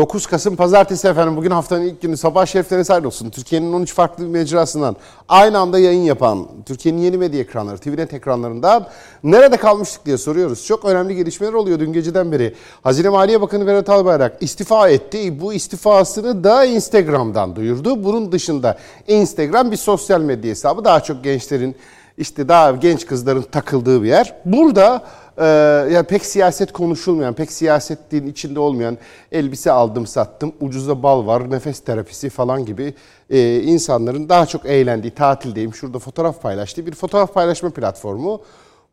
9 Kasım Pazartesi efendim bugün haftanın ilk günü sabah şeriflerine sahip olsun. Türkiye'nin 13 farklı mecrasından aynı anda yayın yapan Türkiye'nin yeni medya ekranları, TVNet ekranlarından nerede kalmıştık diye soruyoruz. Çok önemli gelişmeler oluyor dün geceden beri. Hazine Maliye Bakanı Berat Albayrak istifa etti. Bu istifasını da Instagram'dan duyurdu. Bunun dışında Instagram bir sosyal medya hesabı daha çok gençlerin işte daha genç kızların takıldığı bir yer. Burada e, yani pek siyaset konuşulmayan, pek siyasetin içinde olmayan elbise aldım sattım, ucuza bal var, nefes terapisi falan gibi e, insanların daha çok eğlendiği, tatildeyim, şurada fotoğraf paylaştığı bir fotoğraf paylaşma platformu.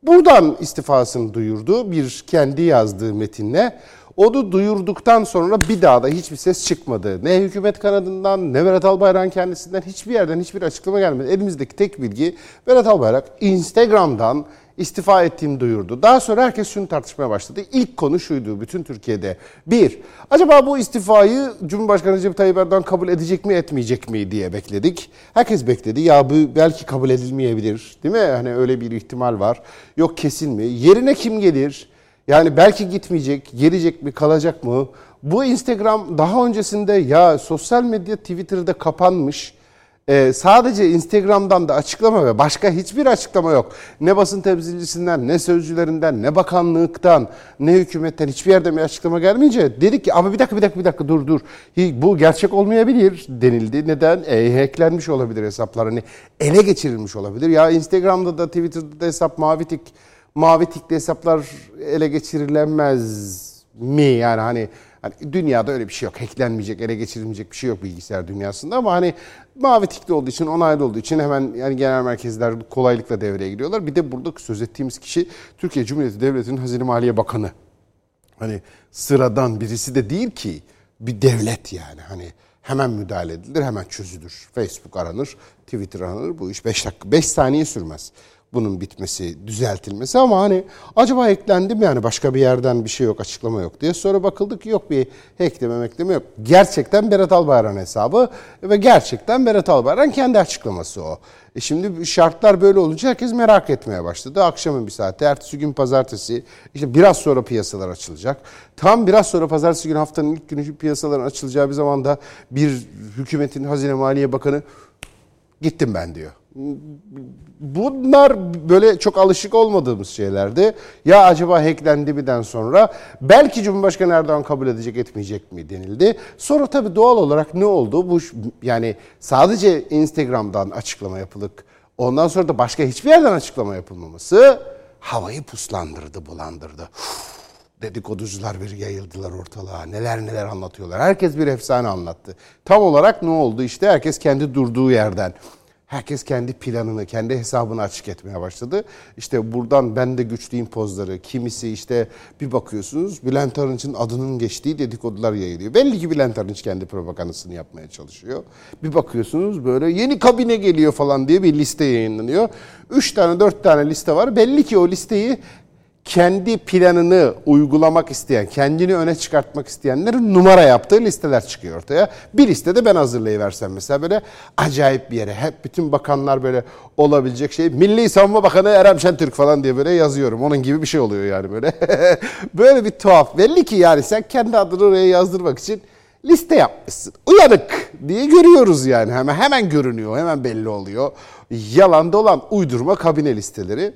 Buradan istifasını duyurdu bir kendi yazdığı metinle. Onu duyurduktan sonra bir daha da hiçbir ses çıkmadı. Ne hükümet kanadından ne Berat Albayrak'ın kendisinden hiçbir yerden hiçbir açıklama gelmedi. Elimizdeki tek bilgi Berat Albayrak Instagram'dan istifa ettiğini duyurdu. Daha sonra herkes şunu tartışmaya başladı. İlk konu şuydu bütün Türkiye'de. Bir, acaba bu istifayı Cumhurbaşkanı Recep Tayyip Erdoğan kabul edecek mi etmeyecek mi diye bekledik. Herkes bekledi. Ya bu belki kabul edilmeyebilir değil mi? Hani öyle bir ihtimal var. Yok kesin mi? Yerine kim gelir? Yani belki gitmeyecek, gelecek mi, kalacak mı? Bu Instagram daha öncesinde ya sosyal medya Twitter'da kapanmış. Ee, sadece Instagram'dan da açıklama ve başka hiçbir açıklama yok. Ne basın temsilcisinden, ne sözcülerinden, ne bakanlıktan, ne hükümetten hiçbir yerden bir açıklama gelmeyince dedik ki ama bir dakika bir dakika bir dakika dur dur. Bu gerçek olmayabilir denildi. Neden? E, hacklenmiş olabilir hesaplar. Hani ele geçirilmiş olabilir. Ya Instagram'da da Twitter'da da hesap mavi tik mavi tikli hesaplar ele geçirilemez mi? Yani hani, hani dünyada öyle bir şey yok. Hacklenmeyecek, ele geçirilmeyecek bir şey yok bilgisayar dünyasında ama hani mavi tikli olduğu için, onaylı olduğu için hemen yani genel merkezler kolaylıkla devreye giriyorlar. Bir de burada söz ettiğimiz kişi Türkiye Cumhuriyeti Devleti'nin Hazine Maliye Bakanı. Hani sıradan birisi de değil ki bir devlet yani hani hemen müdahale edilir, hemen çözülür. Facebook aranır, Twitter aranır. Bu iş 5 dakika, 5 saniye sürmez bunun bitmesi, düzeltilmesi ama hani acaba eklendi mi yani başka bir yerden bir şey yok, açıklama yok diye. Sonra bakıldı ki yok bir hackleme mekleme yok. Gerçekten Berat Albayrak'ın hesabı ve gerçekten Berat Albayrak'ın kendi açıklaması o. E şimdi şartlar böyle olunca herkes merak etmeye başladı. Akşamın bir saati, ertesi gün pazartesi, işte biraz sonra piyasalar açılacak. Tam biraz sonra pazartesi günü haftanın ilk günü piyasaların açılacağı bir zamanda bir hükümetin Hazine Maliye Bakanı gittim ben diyor bunlar böyle çok alışık olmadığımız şeylerdi. Ya acaba hacklendi mi'den sonra belki Cumhurbaşkanı Erdoğan kabul edecek etmeyecek mi denildi. Sonra tabii doğal olarak ne oldu? Bu yani sadece Instagram'dan açıklama yapılık ondan sonra da başka hiçbir yerden açıklama yapılmaması havayı puslandırdı, bulandırdı. Dedikoducular bir yayıldılar ortalığa. Neler neler anlatıyorlar. Herkes bir efsane anlattı. Tam olarak ne oldu? İşte herkes kendi durduğu yerden Herkes kendi planını, kendi hesabını açık etmeye başladı. İşte buradan ben de güçlüyüm pozları. Kimisi işte bir bakıyorsunuz Bülent Arınç'ın adının geçtiği dedikodular yayılıyor. Belli ki Bülent Arınç kendi propagandasını yapmaya çalışıyor. Bir bakıyorsunuz böyle yeni kabine geliyor falan diye bir liste yayınlanıyor. Üç tane dört tane liste var. Belli ki o listeyi kendi planını uygulamak isteyen, kendini öne çıkartmak isteyenlerin numara yaptığı listeler çıkıyor ortaya. Bir listede ben hazırlayıversem mesela böyle acayip bir yere hep bütün bakanlar böyle olabilecek şey. Milli Savunma Bakanı Erem Şentürk falan diye böyle yazıyorum. Onun gibi bir şey oluyor yani böyle. böyle bir tuhaf. Belli ki yani sen kendi adını oraya yazdırmak için liste yapmışsın. Uyanık diye görüyoruz yani hemen hemen görünüyor, hemen belli oluyor. Yalan dolan uydurma kabine listeleri.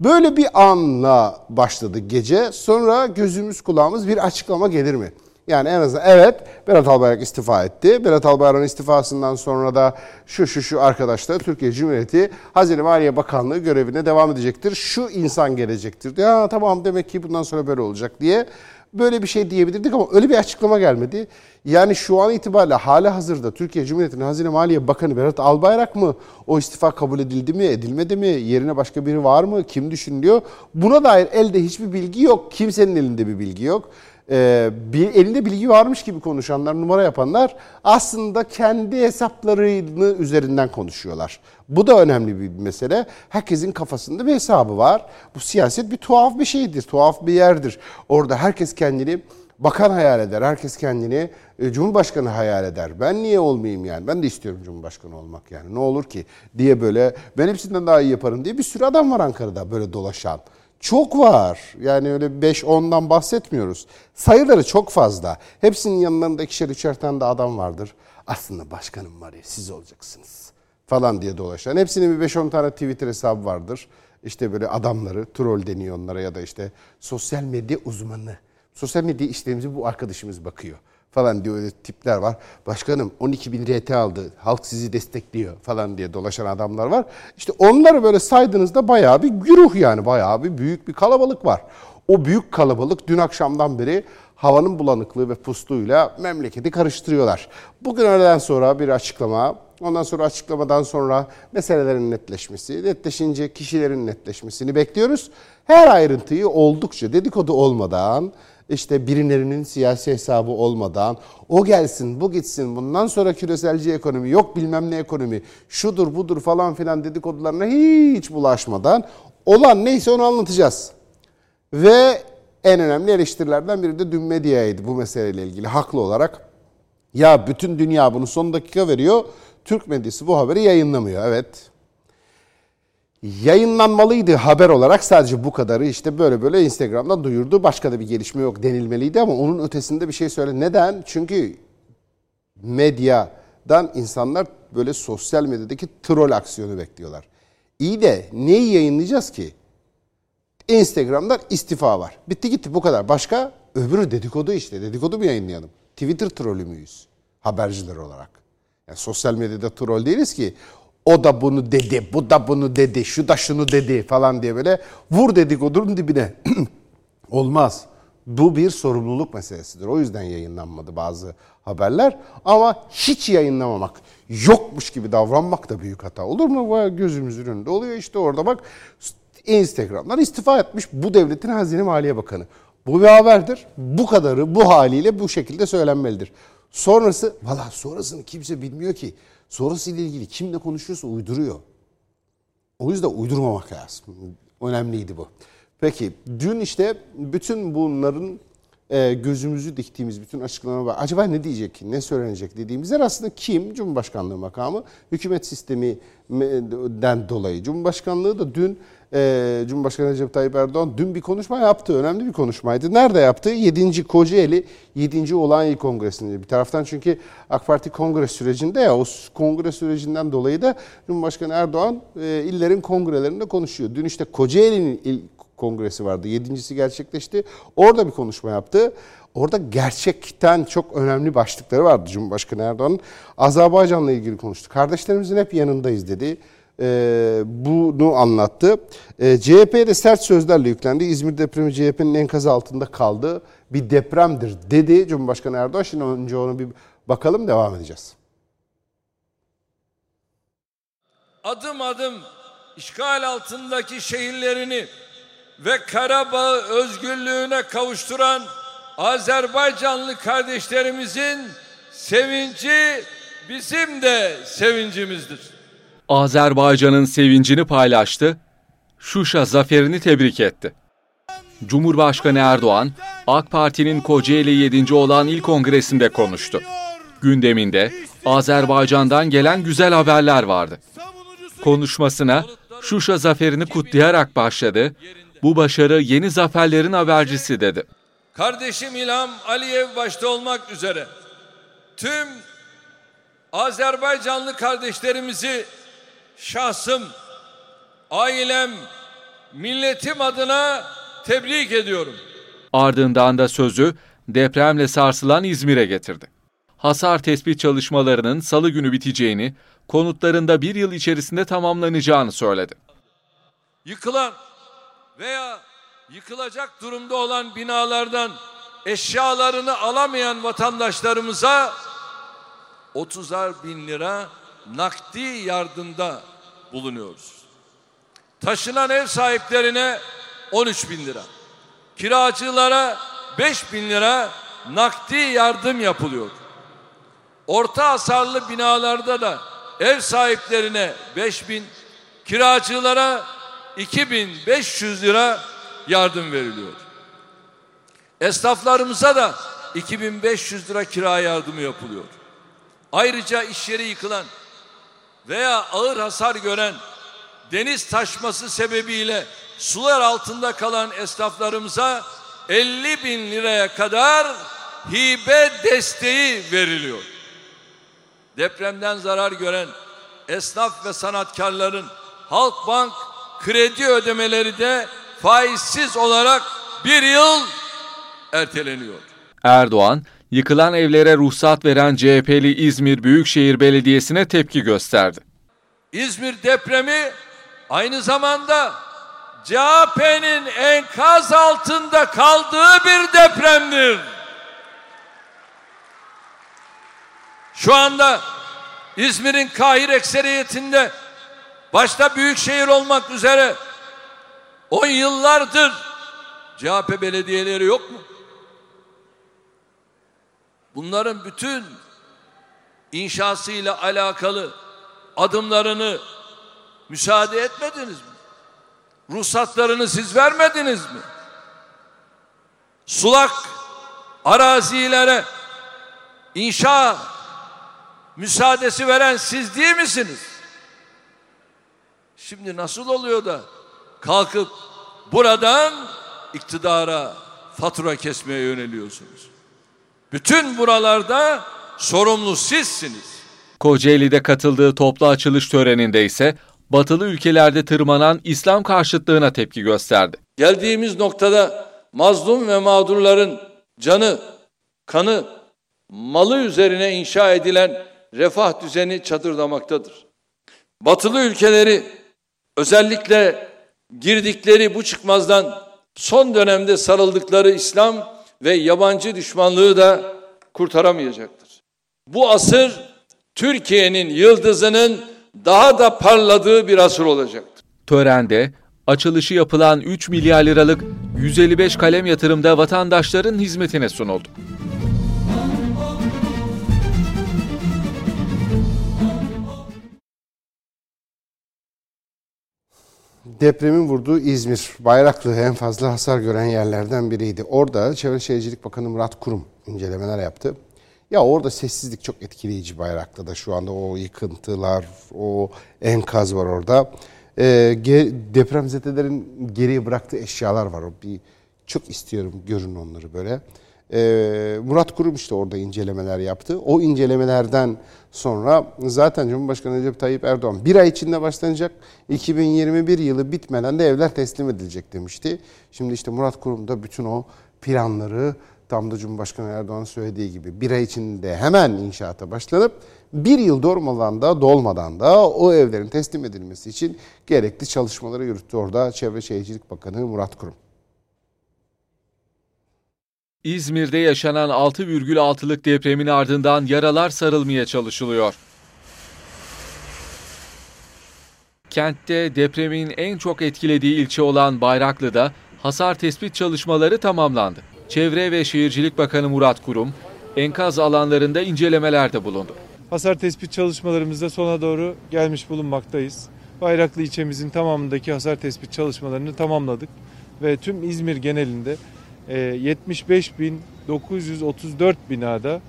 Böyle bir anla başladı gece. Sonra gözümüz kulağımız bir açıklama gelir mi? Yani en azından evet Berat Albayrak istifa etti. Berat Albayrak'ın istifasından sonra da şu şu şu arkadaşlar Türkiye Cumhuriyeti Hazine Maliye Bakanlığı görevine devam edecektir. Şu insan gelecektir. Ya tamam demek ki bundan sonra böyle olacak diye böyle bir şey diyebilirdik ama öyle bir açıklama gelmedi. Yani şu an itibariyle hala hazırda Türkiye Cumhuriyeti'nin Hazine Maliye Bakanı Berat Albayrak mı? O istifa kabul edildi mi, edilmedi mi? Yerine başka biri var mı? Kim düşünülüyor? Buna dair elde hiçbir bilgi yok. Kimsenin elinde bir bilgi yok e, bir, elinde bilgi varmış gibi konuşanlar, numara yapanlar aslında kendi hesaplarını üzerinden konuşuyorlar. Bu da önemli bir mesele. Herkesin kafasında bir hesabı var. Bu siyaset bir tuhaf bir şeydir, tuhaf bir yerdir. Orada herkes kendini bakan hayal eder, herkes kendini e, cumhurbaşkanı hayal eder. Ben niye olmayayım yani? Ben de istiyorum cumhurbaşkanı olmak yani. Ne olur ki diye böyle ben hepsinden daha iyi yaparım diye bir sürü adam var Ankara'da böyle dolaşan. Çok var. Yani öyle 5-10'dan bahsetmiyoruz. Sayıları çok fazla. Hepsinin yanlarında ikişer üçer tane de adam vardır. Aslında başkanım var ya siz olacaksınız falan diye dolaşan. Hepsinin bir 5-10 tane Twitter hesabı vardır. İşte böyle adamları, troll deniyor onlara ya da işte sosyal medya uzmanı. Sosyal medya işlerimizi bu arkadaşımız bakıyor falan diyor öyle tipler var. Başkanım 12 bin RT aldı halk sizi destekliyor falan diye dolaşan adamlar var. İşte onları böyle saydığınızda bayağı bir güruh yani bayağı bir büyük bir kalabalık var. O büyük kalabalık dün akşamdan beri havanın bulanıklığı ve pusluğuyla memleketi karıştırıyorlar. Bugün öğleden sonra bir açıklama, ondan sonra açıklamadan sonra meselelerin netleşmesi, netleşince kişilerin netleşmesini bekliyoruz. Her ayrıntıyı oldukça dedikodu olmadan, işte birilerinin siyasi hesabı olmadan o gelsin bu gitsin bundan sonra küreselci ekonomi yok bilmem ne ekonomi şudur budur falan filan dedikodularına hiç bulaşmadan olan neyse onu anlatacağız. Ve en önemli eleştirilerden biri de dün medyaydı bu meseleyle ilgili haklı olarak. Ya bütün dünya bunu son dakika veriyor. Türk medyası bu haberi yayınlamıyor. Evet yayınlanmalıydı haber olarak sadece bu kadarı işte böyle böyle Instagram'da duyurdu. Başka da bir gelişme yok denilmeliydi ama onun ötesinde bir şey söyle. Neden? Çünkü medyadan insanlar böyle sosyal medyadaki troll aksiyonu bekliyorlar. İyi de neyi yayınlayacağız ki? Instagram'dan istifa var. Bitti gitti bu kadar. Başka? Öbürü dedikodu işte. Dedikodu mu yayınlayalım? Twitter trollü müyüz? Haberciler olarak. Yani sosyal medyada troll değiliz ki o da bunu dedi, bu da bunu dedi, şu da şunu dedi falan diye böyle vur dedikodunun dibine. Olmaz. Bu bir sorumluluk meselesidir. O yüzden yayınlanmadı bazı haberler. Ama hiç yayınlamamak, yokmuş gibi davranmak da büyük hata. Olur mu? Gözümüzün önünde oluyor işte orada bak. Instagram'dan istifa etmiş bu devletin Hazine Maliye Bakanı. Bu bir haberdir. Bu kadarı bu haliyle bu şekilde söylenmelidir. Sonrası, valla sonrasını kimse bilmiyor ki. Sonrası ile ilgili kimle konuşuyorsa uyduruyor. O yüzden uydurmamak lazım. Önemliydi bu. Peki dün işte bütün bunların e, gözümüzü diktiğimiz bütün açıklamalar var. Acaba ne diyecek, ne söylenecek dediğimizde aslında kim? Cumhurbaşkanlığı makamı hükümet sisteminden dolayı. Cumhurbaşkanlığı da dün e, Cumhurbaşkanı Recep Tayyip Erdoğan dün bir konuşma yaptı. Önemli bir konuşmaydı. Nerede yaptı? 7. Kocaeli 7. Olağan İl Kongresi'nde. Bir taraftan çünkü AK Parti kongre sürecinde ya o kongre sürecinden dolayı da Cumhurbaşkanı Erdoğan e, illerin kongrelerinde konuşuyor. Dün işte Kocaeli'nin il kongresi vardı. Yedincisi gerçekleşti. Orada bir konuşma yaptı. Orada gerçekten çok önemli başlıkları vardı Cumhurbaşkanı Erdoğan'ın. Azerbaycan'la ilgili konuştu. Kardeşlerimizin hep yanındayız dedi e, bunu anlattı. E, CHP'ye sert sözlerle yüklendi. İzmir depremi CHP'nin enkazı altında kaldı. Bir depremdir dedi Cumhurbaşkanı Erdoğan. Şimdi önce onu bir bakalım devam edeceğiz. Adım adım işgal altındaki şehirlerini ve Karabağ özgürlüğüne kavuşturan Azerbaycanlı kardeşlerimizin sevinci bizim de sevincimizdir. Azerbaycan'ın sevincini paylaştı, Şuşa zaferini tebrik etti. Cumhurbaşkanı Erdoğan, AK Parti'nin Kocaeli 7. olan il kongresinde konuştu. Gündeminde Azerbaycan'dan gelen güzel haberler vardı. Konuşmasına Şuşa zaferini kutlayarak başladı. Bu başarı yeni zaferlerin habercisi dedi. Kardeşim İlham Aliyev başta olmak üzere tüm Azerbaycanlı kardeşlerimizi şahsım, ailem, milletim adına tebrik ediyorum. Ardından da sözü depremle sarsılan İzmir'e getirdi. Hasar tespit çalışmalarının salı günü biteceğini, konutlarında bir yıl içerisinde tamamlanacağını söyledi. Yıkılan veya yıkılacak durumda olan binalardan eşyalarını alamayan vatandaşlarımıza 30'ar bin lira nakdi yardımda bulunuyoruz. Taşınan ev sahiplerine 13 bin lira, kiracılara 5 bin lira nakdi yardım yapılıyor. Orta hasarlı binalarda da ev sahiplerine 5 bin, kiracılara 2500 lira yardım veriliyor. Esnaflarımıza da 2500 lira kira yardımı yapılıyor. Ayrıca iş yeri yıkılan veya ağır hasar gören deniz taşması sebebiyle sular altında kalan esnaflarımıza 50 bin liraya kadar hibe desteği veriliyor. Depremden zarar gören esnaf ve sanatkarların Halkbank kredi ödemeleri de faizsiz olarak bir yıl erteleniyor. Erdoğan, yıkılan evlere ruhsat veren CHP'li İzmir Büyükşehir Belediyesi'ne tepki gösterdi. İzmir depremi aynı zamanda CHP'nin enkaz altında kaldığı bir depremdir. Şu anda İzmir'in Kahir ekseriyetinde başta büyük şehir olmak üzere on yıllardır CHP belediyeleri yok mu? Bunların bütün inşasıyla alakalı adımlarını müsaade etmediniz mi? Ruhsatlarını siz vermediniz mi? Sulak arazilere inşa müsaadesi veren siz değil misiniz? Şimdi nasıl oluyor da kalkıp buradan iktidara fatura kesmeye yöneliyorsunuz? Bütün buralarda sorumlu sizsiniz. Kocaeli'de katıldığı toplu açılış töreninde ise batılı ülkelerde tırmanan İslam karşıtlığına tepki gösterdi. Geldiğimiz noktada mazlum ve mağdurların canı, kanı, malı üzerine inşa edilen refah düzeni çadırdamaktadır. Batılı ülkeleri özellikle girdikleri bu çıkmazdan son dönemde sarıldıkları İslam ve yabancı düşmanlığı da kurtaramayacaktır. Bu asır Türkiye'nin yıldızının daha da parladığı bir asır olacaktır. Törende açılışı yapılan 3 milyar liralık 155 kalem yatırımda vatandaşların hizmetine sunuldu. Depremin vurduğu İzmir, Bayraklı en fazla hasar gören yerlerden biriydi. Orada Çevre Şehircilik Bakanı Murat Kurum incelemeler yaptı. Ya orada sessizlik çok etkileyici Bayraklı'da şu anda o yıkıntılar, o enkaz var orada. Ee, ge- depremzedelerin geriye bıraktığı eşyalar var. Bir çok istiyorum görün onları böyle. Ee, Murat Kurum işte orada incelemeler yaptı. O incelemelerden sonra zaten Cumhurbaşkanı Recep Tayyip Erdoğan bir ay içinde başlanacak 2021 yılı bitmeden de evler teslim edilecek demişti. Şimdi işte Murat Kurum da bütün o planları tam da Cumhurbaşkanı Erdoğan söylediği gibi bir ay içinde hemen inşaata başlanıp bir yıl dolmadan da dolmadan da o evlerin teslim edilmesi için gerekli çalışmaları yürüttü orada Çevre Şehircilik Bakanı Murat Kurum. İzmir'de yaşanan 6,6'lık depremin ardından yaralar sarılmaya çalışılıyor. Kentte depremin en çok etkilediği ilçe olan Bayraklı'da hasar tespit çalışmaları tamamlandı. Çevre ve Şehircilik Bakanı Murat Kurum, enkaz alanlarında incelemelerde bulundu. Hasar tespit çalışmalarımızda sona doğru gelmiş bulunmaktayız. Bayraklı ilçemizin tamamındaki hasar tespit çalışmalarını tamamladık ve tüm İzmir genelinde e, 75.934 binada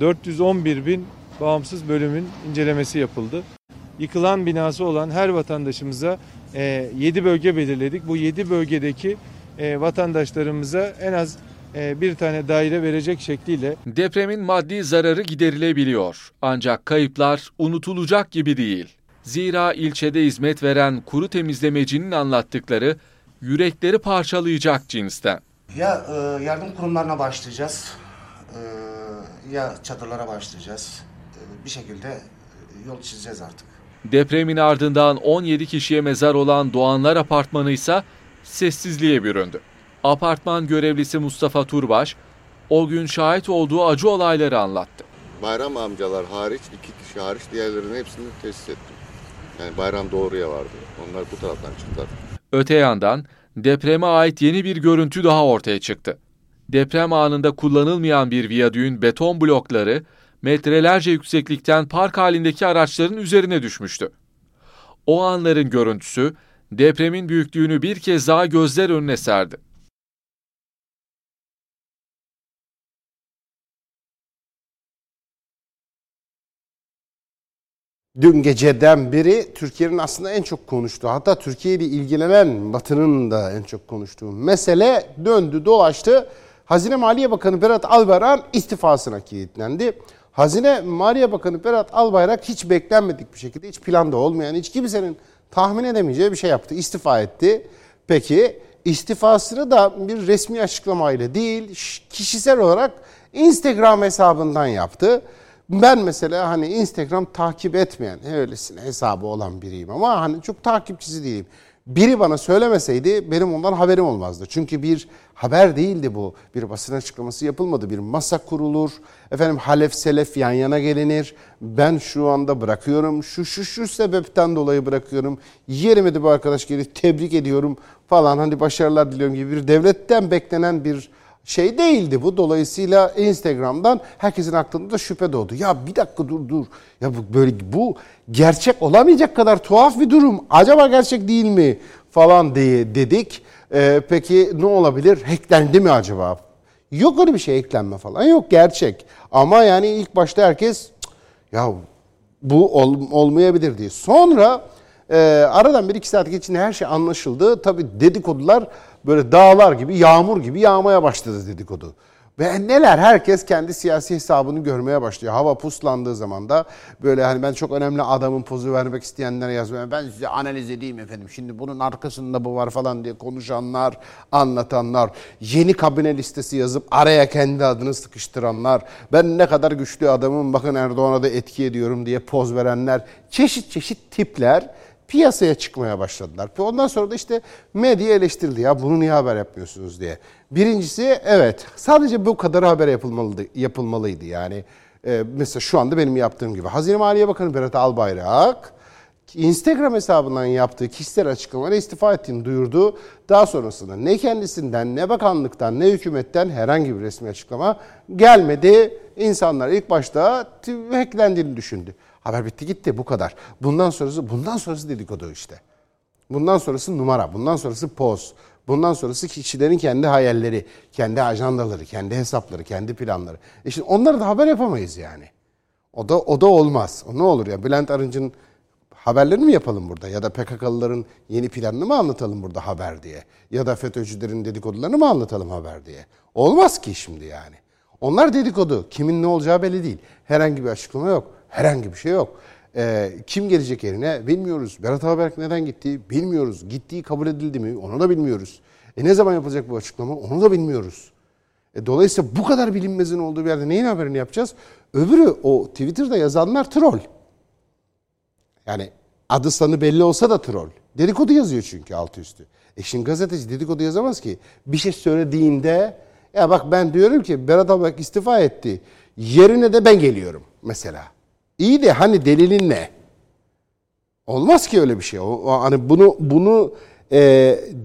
411 bin bağımsız bölümün incelemesi yapıldı. Yıkılan binası olan her vatandaşımıza 7 bölge belirledik. Bu 7 bölgedeki e, vatandaşlarımıza en az e, bir tane daire verecek şekliyle Depremin maddi zararı giderilebiliyor. Ancak kayıplar unutulacak gibi değil. Zira ilçede hizmet veren kuru temizlemecinin anlattıkları yürekleri parçalayacak cinsten. Ya e, yardım kurumlarına başlayacağız e, ya çadırlara başlayacağız. E, bir şekilde e, yol çizeceğiz artık. Depremin ardından 17 kişiye mezar olan Doğanlar Apartmanı ise sessizliğe büründü. Apartman görevlisi Mustafa Turbaş, o gün şahit olduğu acı olayları anlattı. Bayram amcalar hariç, iki kişi hariç diğerlerinin hepsini tesis ettim. Yani bayram doğruya vardı. Onlar bu taraftan çıktılar. Öte yandan depreme ait yeni bir görüntü daha ortaya çıktı. Deprem anında kullanılmayan bir viyadüğün beton blokları metrelerce yükseklikten park halindeki araçların üzerine düşmüştü. O anların görüntüsü depremin büyüklüğünü bir kez daha gözler önüne serdi. Dün geceden beri Türkiye'nin aslında en çok konuştuğu hatta Türkiye ile ilgilenen Batı'nın da en çok konuştuğu mesele döndü dolaştı. Hazine Maliye Bakanı Berat Albayrak'ın istifasına kilitlendi. Hazine Maliye Bakanı Berat Albayrak hiç beklenmedik bir şekilde hiç planda olmayan hiç kimsenin tahmin edemeyeceği bir şey yaptı. İstifa etti. Peki istifasını da bir resmi açıklamayla değil kişisel olarak Instagram hesabından yaptı. Ben mesela hani Instagram takip etmeyen, öylesine hesabı olan biriyim ama hani çok takipçisi değilim. Biri bana söylemeseydi benim ondan haberim olmazdı. Çünkü bir haber değildi bu. Bir basın açıklaması yapılmadı. Bir masa kurulur. Efendim halef selef yan yana gelinir. Ben şu anda bırakıyorum. Şu şu şu sebepten dolayı bırakıyorum. Yerime de bu arkadaş geri tebrik ediyorum falan. Hani başarılar diliyorum gibi bir devletten beklenen bir şey değildi bu. Dolayısıyla Instagram'dan herkesin aklında da şüphe doğdu. Ya bir dakika dur dur. Ya bu böyle bu gerçek olamayacak kadar tuhaf bir durum. Acaba gerçek değil mi falan diye dedik. Ee, peki ne olabilir? Hacklendi mi acaba? Yok öyle bir şey eklenme falan. Yok gerçek. Ama yani ilk başta herkes ya bu ol, olmayabilir diye. Sonra e, aradan bir iki saat geçince her şey anlaşıldı. Tabii dedikodular böyle dağlar gibi, yağmur gibi yağmaya başladı dedikodu. Ve neler herkes kendi siyasi hesabını görmeye başlıyor. Hava puslandığı zaman da böyle hani ben çok önemli adamın pozu vermek isteyenlere yazmaya ben size analiz edeyim efendim. Şimdi bunun arkasında bu var falan diye konuşanlar, anlatanlar, yeni kabine listesi yazıp araya kendi adını sıkıştıranlar, ben ne kadar güçlü adamım bakın Erdoğan'a da etki ediyorum diye poz verenler, çeşit çeşit tipler piyasaya çıkmaya başladılar. Ondan sonra da işte medya eleştirildi ya bunu niye haber yapmıyorsunuz diye. Birincisi evet sadece bu kadar haber yapılmalıydı, yapılmalıydı yani. E, mesela şu anda benim yaptığım gibi. Hazine Maliye Bakanı Berat Albayrak Instagram hesabından yaptığı kişisel açıklamaları istifa ettiğini duyurdu. Daha sonrasında ne kendisinden ne bakanlıktan ne hükümetten herhangi bir resmi açıklama gelmedi. İnsanlar ilk başta hacklendiğini düşündü. Haber bitti gitti bu kadar. Bundan sonrası bundan sonrası dedikodu işte. Bundan sonrası numara, bundan sonrası poz. Bundan sonrası kişilerin kendi hayalleri, kendi ajandaları, kendi hesapları, kendi planları. E şimdi onları da haber yapamayız yani. O da o da olmaz. O ne olur ya Bülent Arınç'ın haberlerini mi yapalım burada ya da PKK'lıların yeni planını mı anlatalım burada haber diye ya da FETÖ'cülerin dedikodularını mı anlatalım haber diye. Olmaz ki şimdi yani. Onlar dedikodu. Kimin ne olacağı belli değil. Herhangi bir açıklama yok. Herhangi bir şey yok. Ee, kim gelecek yerine bilmiyoruz. Berat Albayrak neden gitti bilmiyoruz. Gittiği kabul edildi mi onu da bilmiyoruz. E ne zaman yapılacak bu açıklama onu da bilmiyoruz. E, dolayısıyla bu kadar bilinmezin olduğu bir yerde neyin haberini yapacağız? Öbürü o Twitter'da yazanlar troll. Yani adı sanı belli olsa da troll. Dedikodu yazıyor çünkü altı üstü. E şimdi gazeteci dedikodu yazamaz ki. Bir şey söylediğinde ya bak ben diyorum ki Berat Albayrak istifa etti. Yerine de ben geliyorum mesela. İyi de hani delilin ne? Olmaz ki öyle bir şey. O, hani bunu bunu e,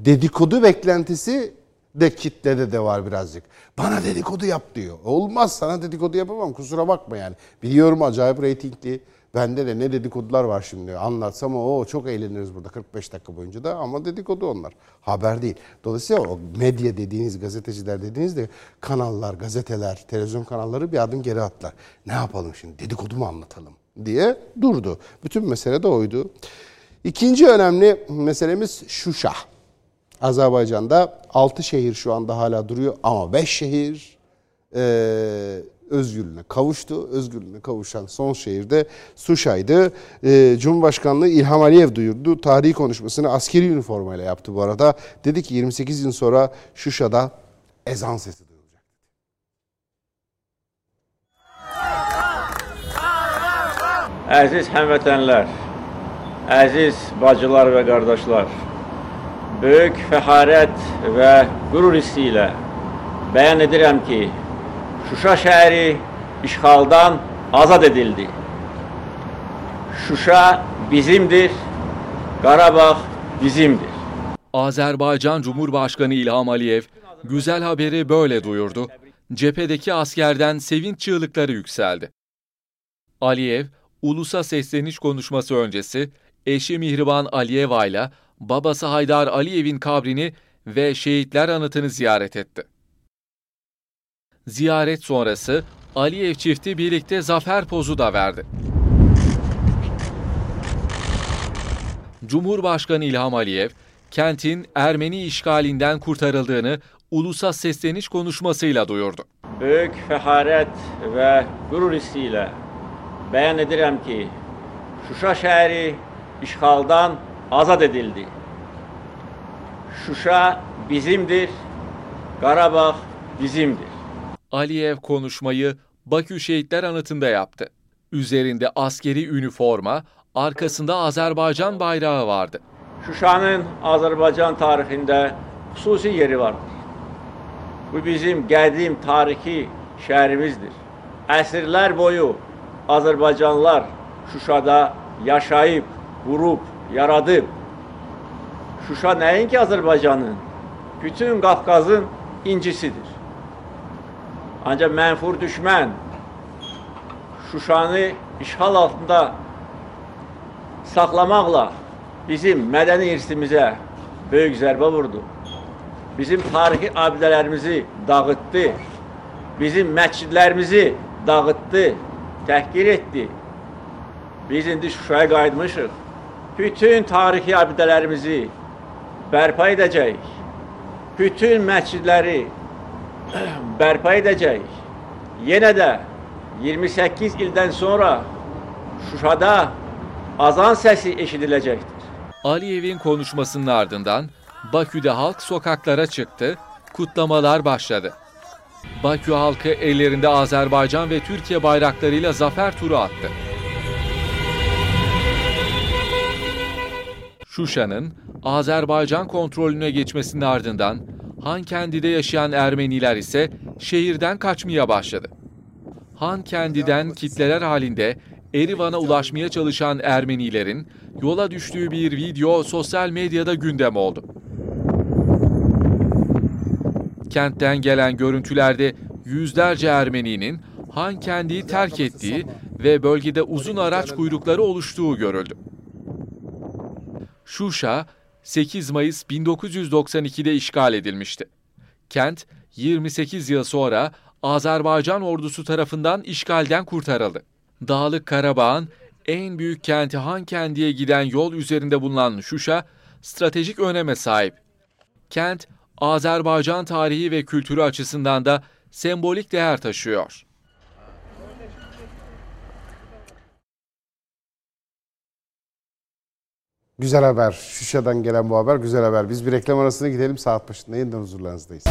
dedikodu beklentisi de kitlede de var birazcık. Bana dedikodu yap diyor. Olmaz sana dedikodu yapamam kusura bakma yani. Biliyorum acayip reytingli. Bende de ne dedikodular var şimdi. Anlatsam o çok eğleniriz burada 45 dakika boyunca da ama dedikodu onlar. Haber değil. Dolayısıyla o medya dediğiniz, gazeteciler dediğiniz de kanallar, gazeteler, televizyon kanalları bir adım geri atlar. Ne yapalım şimdi dedikodu mu anlatalım diye durdu. Bütün mesele de oydu. İkinci önemli meselemiz Şuşa. Azerbaycan'da 6 şehir şu anda hala duruyor ama 5 şehir e, özgürlüğüne kavuştu. Özgürlüğüne kavuşan son şehirde Suşa'ydı. E, Cumhurbaşkanlığı İlham Aliyev duyurdu. Tarihi konuşmasını askeri üniformayla yaptı bu arada. Dedi ki 28 yıl sonra Şuşa'da ezan sesi duyulacak. Əziz həmvətənlər, əziz bacılar və qardaşlar, böyük fəxarət və qürur hissi ilə edirəm ki, Şuşa şəhəri işğaldan azad edildi. Şuşa bizimdir, Qarabağ bizimdir. Azerbaycan Cumhurbaşkanı İlham Aliyev güzel haberi böyle duyurdu. Cephedeki askerden sevinç çığlıkları yükseldi. Aliyev, ulusa sesleniş konuşması öncesi eşi Mihriban Aliyeva ile babası Haydar Aliyev'in kabrini ve şehitler anıtını ziyaret etti. Ziyaret sonrası Aliyev çifti birlikte zafer pozu da verdi. Cumhurbaşkanı İlham Aliyev, kentin Ermeni işgalinden kurtarıldığını ulusa sesleniş konuşmasıyla duyurdu. Böyük fəxarət və qürur hissi ilə bəyan edirəm ki, Şuşa şəhəri işğaldan azad edildi. Şuşa bizimdir, Qarabağ bizimdir. Aliyev konuşmayı Bakü Şehitler Anıtı'nda yaptı. Üzerinde askeri üniforma, arkasında Azerbaycan bayrağı vardı. Şuşanın Azərbaycan tarixində xüsusi yeri vardır. Bu bizim qədim tarixi şəhərimizdir. Əsrlər boyu Azərbaycanlılar Şuşada yaşayıb, qurub, yaradıb. Şuşa nəinki Azərbaycanın, bütün Qafqazın incisidir. Ancaq mənfur düşmən Şuşanı işğal altında saxlamaqla bizim mədəni irsimizə böyük zərbə vurdu. Bizim tarixi abidələrimizi dağıtdı. Bizim məscidlərimizi dağıtdı, təhqir etdi. Biz indi Şuşaya qayıtmışıq. Bütün tarixi abidələrimizi bərpa edəcəyik. Bütün məscidləri bərpa edəcəyik. Yenə də 28 ildən sonra Şuşada azan səsi eşidiləcəkdir. Aliyev'in konuşmasının ardından Bakü'de halk sokaklara çıktı, kutlamalar başladı. Bakü halkı ellerinde Azerbaycan ve Türkiye bayraklarıyla zafer turu attı. Şuşa'nın Azerbaycan kontrolüne geçmesinin ardından Hankendi'de yaşayan Ermeniler ise şehirden kaçmaya başladı. Hankendi'den kitleler halinde Erivan'a ulaşmaya çalışan Ermenilerin yola düştüğü bir video sosyal medyada gündem oldu. Kentten gelen görüntülerde yüzlerce Ermeninin Hankendi'yi terk ettiği ve bölgede uzun araç kuyrukları oluştuğu görüldü. Şuşa 8 Mayıs 1992'de işgal edilmişti. Kent 28 yıl sonra Azerbaycan ordusu tarafından işgalden kurtarıldı. Dağlık Karabağ'ın en büyük kenti Hankendi'ye giden yol üzerinde bulunan Şuşa stratejik öneme sahip. Kent Azerbaycan tarihi ve kültürü açısından da sembolik değer taşıyor. Güzel haber. Şuşa'dan gelen bu haber güzel haber. Biz bir reklam arasına gidelim. Saat başında yeniden huzurlarınızdayız.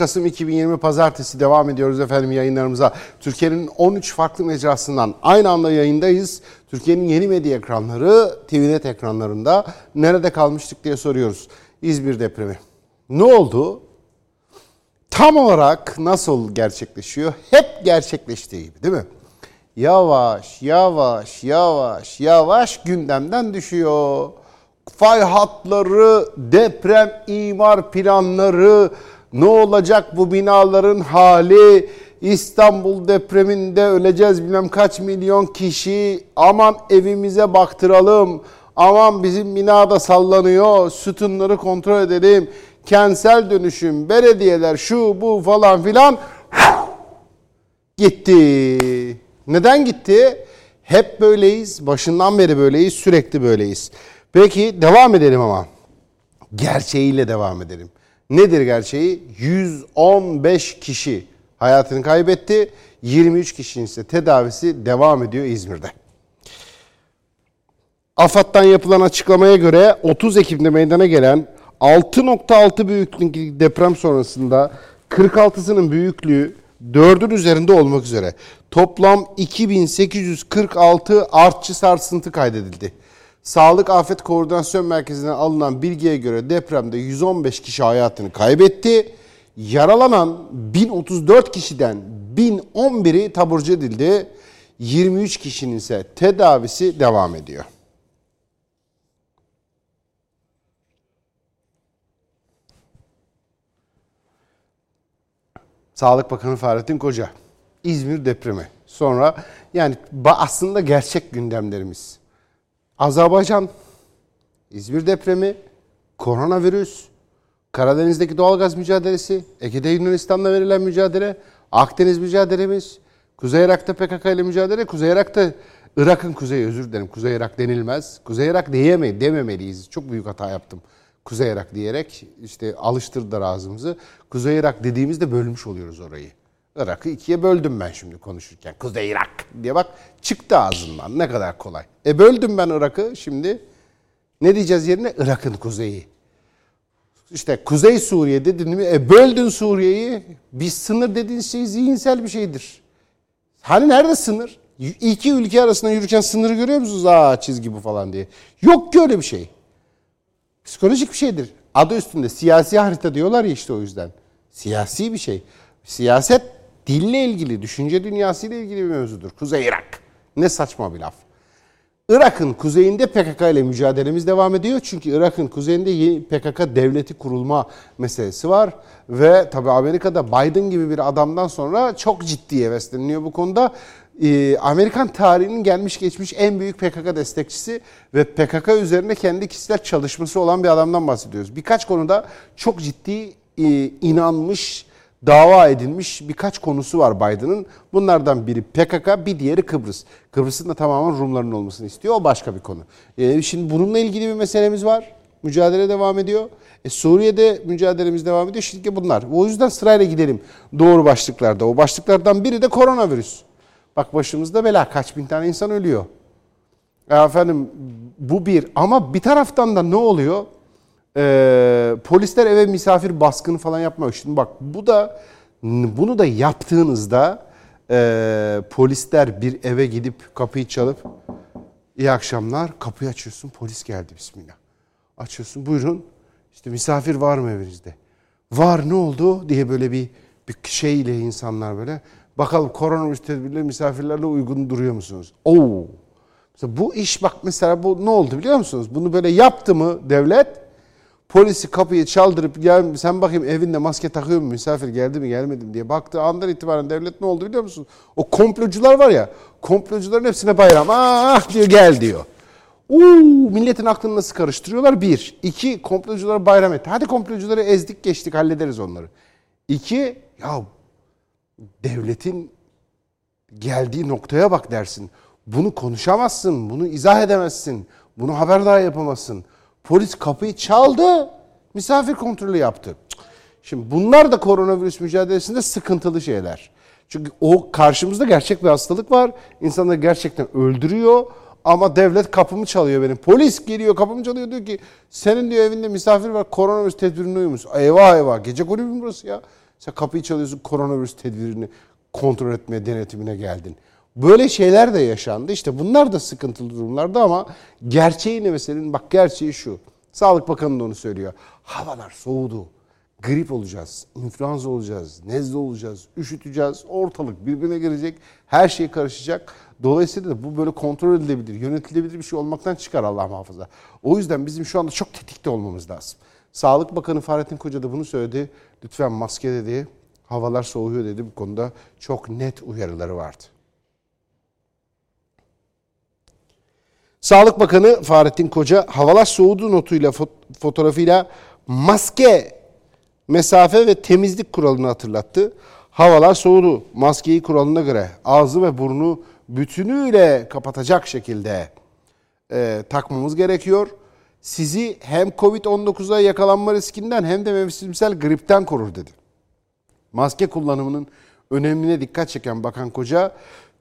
Kasım 2020 Pazartesi devam ediyoruz efendim yayınlarımıza. Türkiye'nin 13 farklı mecrasından aynı anda yayındayız. Türkiye'nin yeni medya ekranları, TVNet ekranlarında nerede kalmıştık diye soruyoruz. İzmir depremi. Ne oldu? Tam olarak nasıl gerçekleşiyor? Hep gerçekleştiği gibi değil mi? Yavaş, yavaş, yavaş, yavaş gündemden düşüyor. Fay hatları, deprem imar planları, ne olacak bu binaların hali? İstanbul depreminde öleceğiz bilmem kaç milyon kişi. Aman evimize baktıralım. Aman bizim binada sallanıyor. Sütunları kontrol edelim. Kentsel dönüşüm, belediyeler şu bu falan filan gitti. Neden gitti? Hep böyleyiz. Başından beri böyleyiz. Sürekli böyleyiz. Peki devam edelim ama. Gerçeğiyle devam edelim. Nedir gerçeği? 115 kişi hayatını kaybetti. 23 kişinin ise tedavisi devam ediyor İzmir'de. AFAD'dan yapılan açıklamaya göre 30 Ekim'de meydana gelen 6.6 büyüklüğündeki deprem sonrasında 46'sının büyüklüğü 4'ün üzerinde olmak üzere toplam 2846 artçı sarsıntı kaydedildi. Sağlık Afet Koordinasyon Merkezi'ne alınan bilgiye göre depremde 115 kişi hayatını kaybetti. Yaralanan 1034 kişiden 1011'i taburcu edildi. 23 kişinin ise tedavisi devam ediyor. Sağlık Bakanı Fahrettin Koca. İzmir depremi. Sonra yani aslında gerçek gündemlerimiz. Azerbaycan, İzmir depremi, koronavirüs, Karadeniz'deki doğalgaz mücadelesi, Ege'de Yunanistan'la verilen mücadele, Akdeniz mücadelemiz, Kuzey Irak'ta PKK ile mücadele, Kuzey Irak'ta Irak'ın kuzeyi özür dilerim. Kuzey Irak denilmez. Kuzey Irak diyemeyiz, dememeliyiz. Çok büyük hata yaptım. Kuzey Irak diyerek işte alıştırdılar ağzımızı. Kuzey Irak dediğimizde bölmüş oluyoruz orayı. Irak'ı ikiye böldüm ben şimdi konuşurken. Kuzey Irak diye bak çıktı ağzından ne kadar kolay. E böldüm ben Irak'ı şimdi. Ne diyeceğiz yerine? Irak'ın kuzeyi. İşte Kuzey Suriye dedin mi? E böldün Suriye'yi. Bir sınır dediğin şey zihinsel bir şeydir. Hani nerede sınır? İki ülke arasında yürürken sınırı görüyor musunuz? Aa çizgi bu falan diye. Yok ki öyle bir şey. Psikolojik bir şeydir. Adı üstünde siyasi harita diyorlar ya işte o yüzden. Siyasi bir şey. Siyaset dille ilgili, düşünce dünyasıyla ilgili bir mevzudur. Kuzey Irak. Ne saçma bir laf. Irak'ın kuzeyinde PKK ile mücadelemiz devam ediyor. Çünkü Irak'ın kuzeyinde PKK devleti kurulma meselesi var. Ve tabii Amerika'da Biden gibi bir adamdan sonra çok ciddi hevesleniliyor bu konuda. Ee, Amerikan tarihinin gelmiş geçmiş en büyük PKK destekçisi ve PKK üzerine kendi kişisel çalışması olan bir adamdan bahsediyoruz. Birkaç konuda çok ciddi e, inanmış, dava edilmiş birkaç konusu var Biden'ın. Bunlardan biri PKK, bir diğeri Kıbrıs. Kıbrıs'ın da tamamen Rumların olmasını istiyor. O başka bir konu. Ee, şimdi bununla ilgili bir meselemiz var. Mücadele devam ediyor. E, Suriye'de mücadelemiz devam ediyor. Şimdi bunlar. O yüzden sırayla gidelim doğru başlıklarda. O başlıklardan biri de koronavirüs. Bak başımızda bela. Kaç bin tane insan ölüyor. Ya efendim bu bir. Ama bir taraftan da ne oluyor? Ee, polisler eve misafir baskını falan yapmıyor. Şimdi bak bu da bunu da yaptığınızda e, polisler bir eve gidip kapıyı çalıp iyi akşamlar kapıyı açıyorsun polis geldi bismillah. Açıyorsun buyurun işte misafir var mı evinizde? Var ne oldu diye böyle bir, bir şeyle insanlar böyle bakalım koronavirüs tedbirleri misafirlerle uygun duruyor musunuz? Oo. Mesela bu iş bak mesela bu ne oldu biliyor musunuz? Bunu böyle yaptı mı devlet? Polisi kapıyı çaldırıp gel sen bakayım evinde maske takıyor mu misafir geldi mi gelmedi mi diye baktığı andan itibaren devlet ne oldu biliyor musun? O komplocular var ya komplocuların hepsine bayram ah diyor gel diyor. Uuu milletin aklını nasıl karıştırıyorlar? Bir. iki komploculara bayram etti. Hadi komplocuları ezdik geçtik hallederiz onları. İki ya devletin geldiği noktaya bak dersin. Bunu konuşamazsın, bunu izah edemezsin, bunu haberdar yapamazsın. Polis kapıyı çaldı, misafir kontrolü yaptı. Şimdi bunlar da koronavirüs mücadelesinde sıkıntılı şeyler. Çünkü o karşımızda gerçek bir hastalık var. İnsanları gerçekten öldürüyor. Ama devlet kapımı çalıyor benim. Polis geliyor kapımı çalıyor diyor ki senin diyor evinde misafir var koronavirüs tedbirine uymuş. Eyvah eyvah gece kulübü burası ya? Sen kapıyı çalıyorsun koronavirüs tedbirini kontrol etmeye denetimine geldin. Böyle şeyler de yaşandı. İşte bunlar da sıkıntılı durumlardı ama gerçeği ne meselenin? Bak gerçeği şu. Sağlık Bakanı da onu söylüyor. Havalar soğudu. Grip olacağız, influenza olacağız, nezle olacağız, üşüteceğiz, ortalık birbirine girecek, her şey karışacak. Dolayısıyla da bu böyle kontrol edilebilir, yönetilebilir bir şey olmaktan çıkar Allah muhafaza. O yüzden bizim şu anda çok tetikte olmamız lazım. Sağlık Bakanı Fahrettin Koca da bunu söyledi. Lütfen maske dedi, havalar soğuyor dedi. Bu konuda çok net uyarıları vardı. Sağlık Bakanı Fahrettin Koca havalar soğudu notuyla fot- fotoğrafıyla maske, mesafe ve temizlik kuralını hatırlattı. Havalar soğudu. Maskeyi kuralına göre ağzı ve burnu bütünüyle kapatacak şekilde e, takmamız gerekiyor. Sizi hem Covid-19'a yakalanma riskinden hem de mevsimsel gripten korur dedi. Maske kullanımının önemine dikkat çeken Bakan Koca,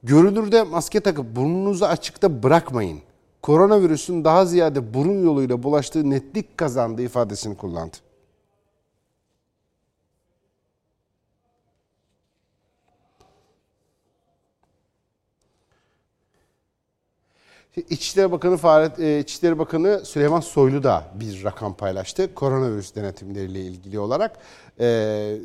görünürde maske takıp burnunuzu açıkta bırakmayın. Koronavirüsün daha ziyade burun yoluyla bulaştığı netlik kazandığı ifadesini kullandı. İçişleri Bakanı Fahret, e, İçişleri Bakanı Süleyman Soylu da bir rakam paylaştı. Koronavirüs denetimleriyle ilgili olarak. E,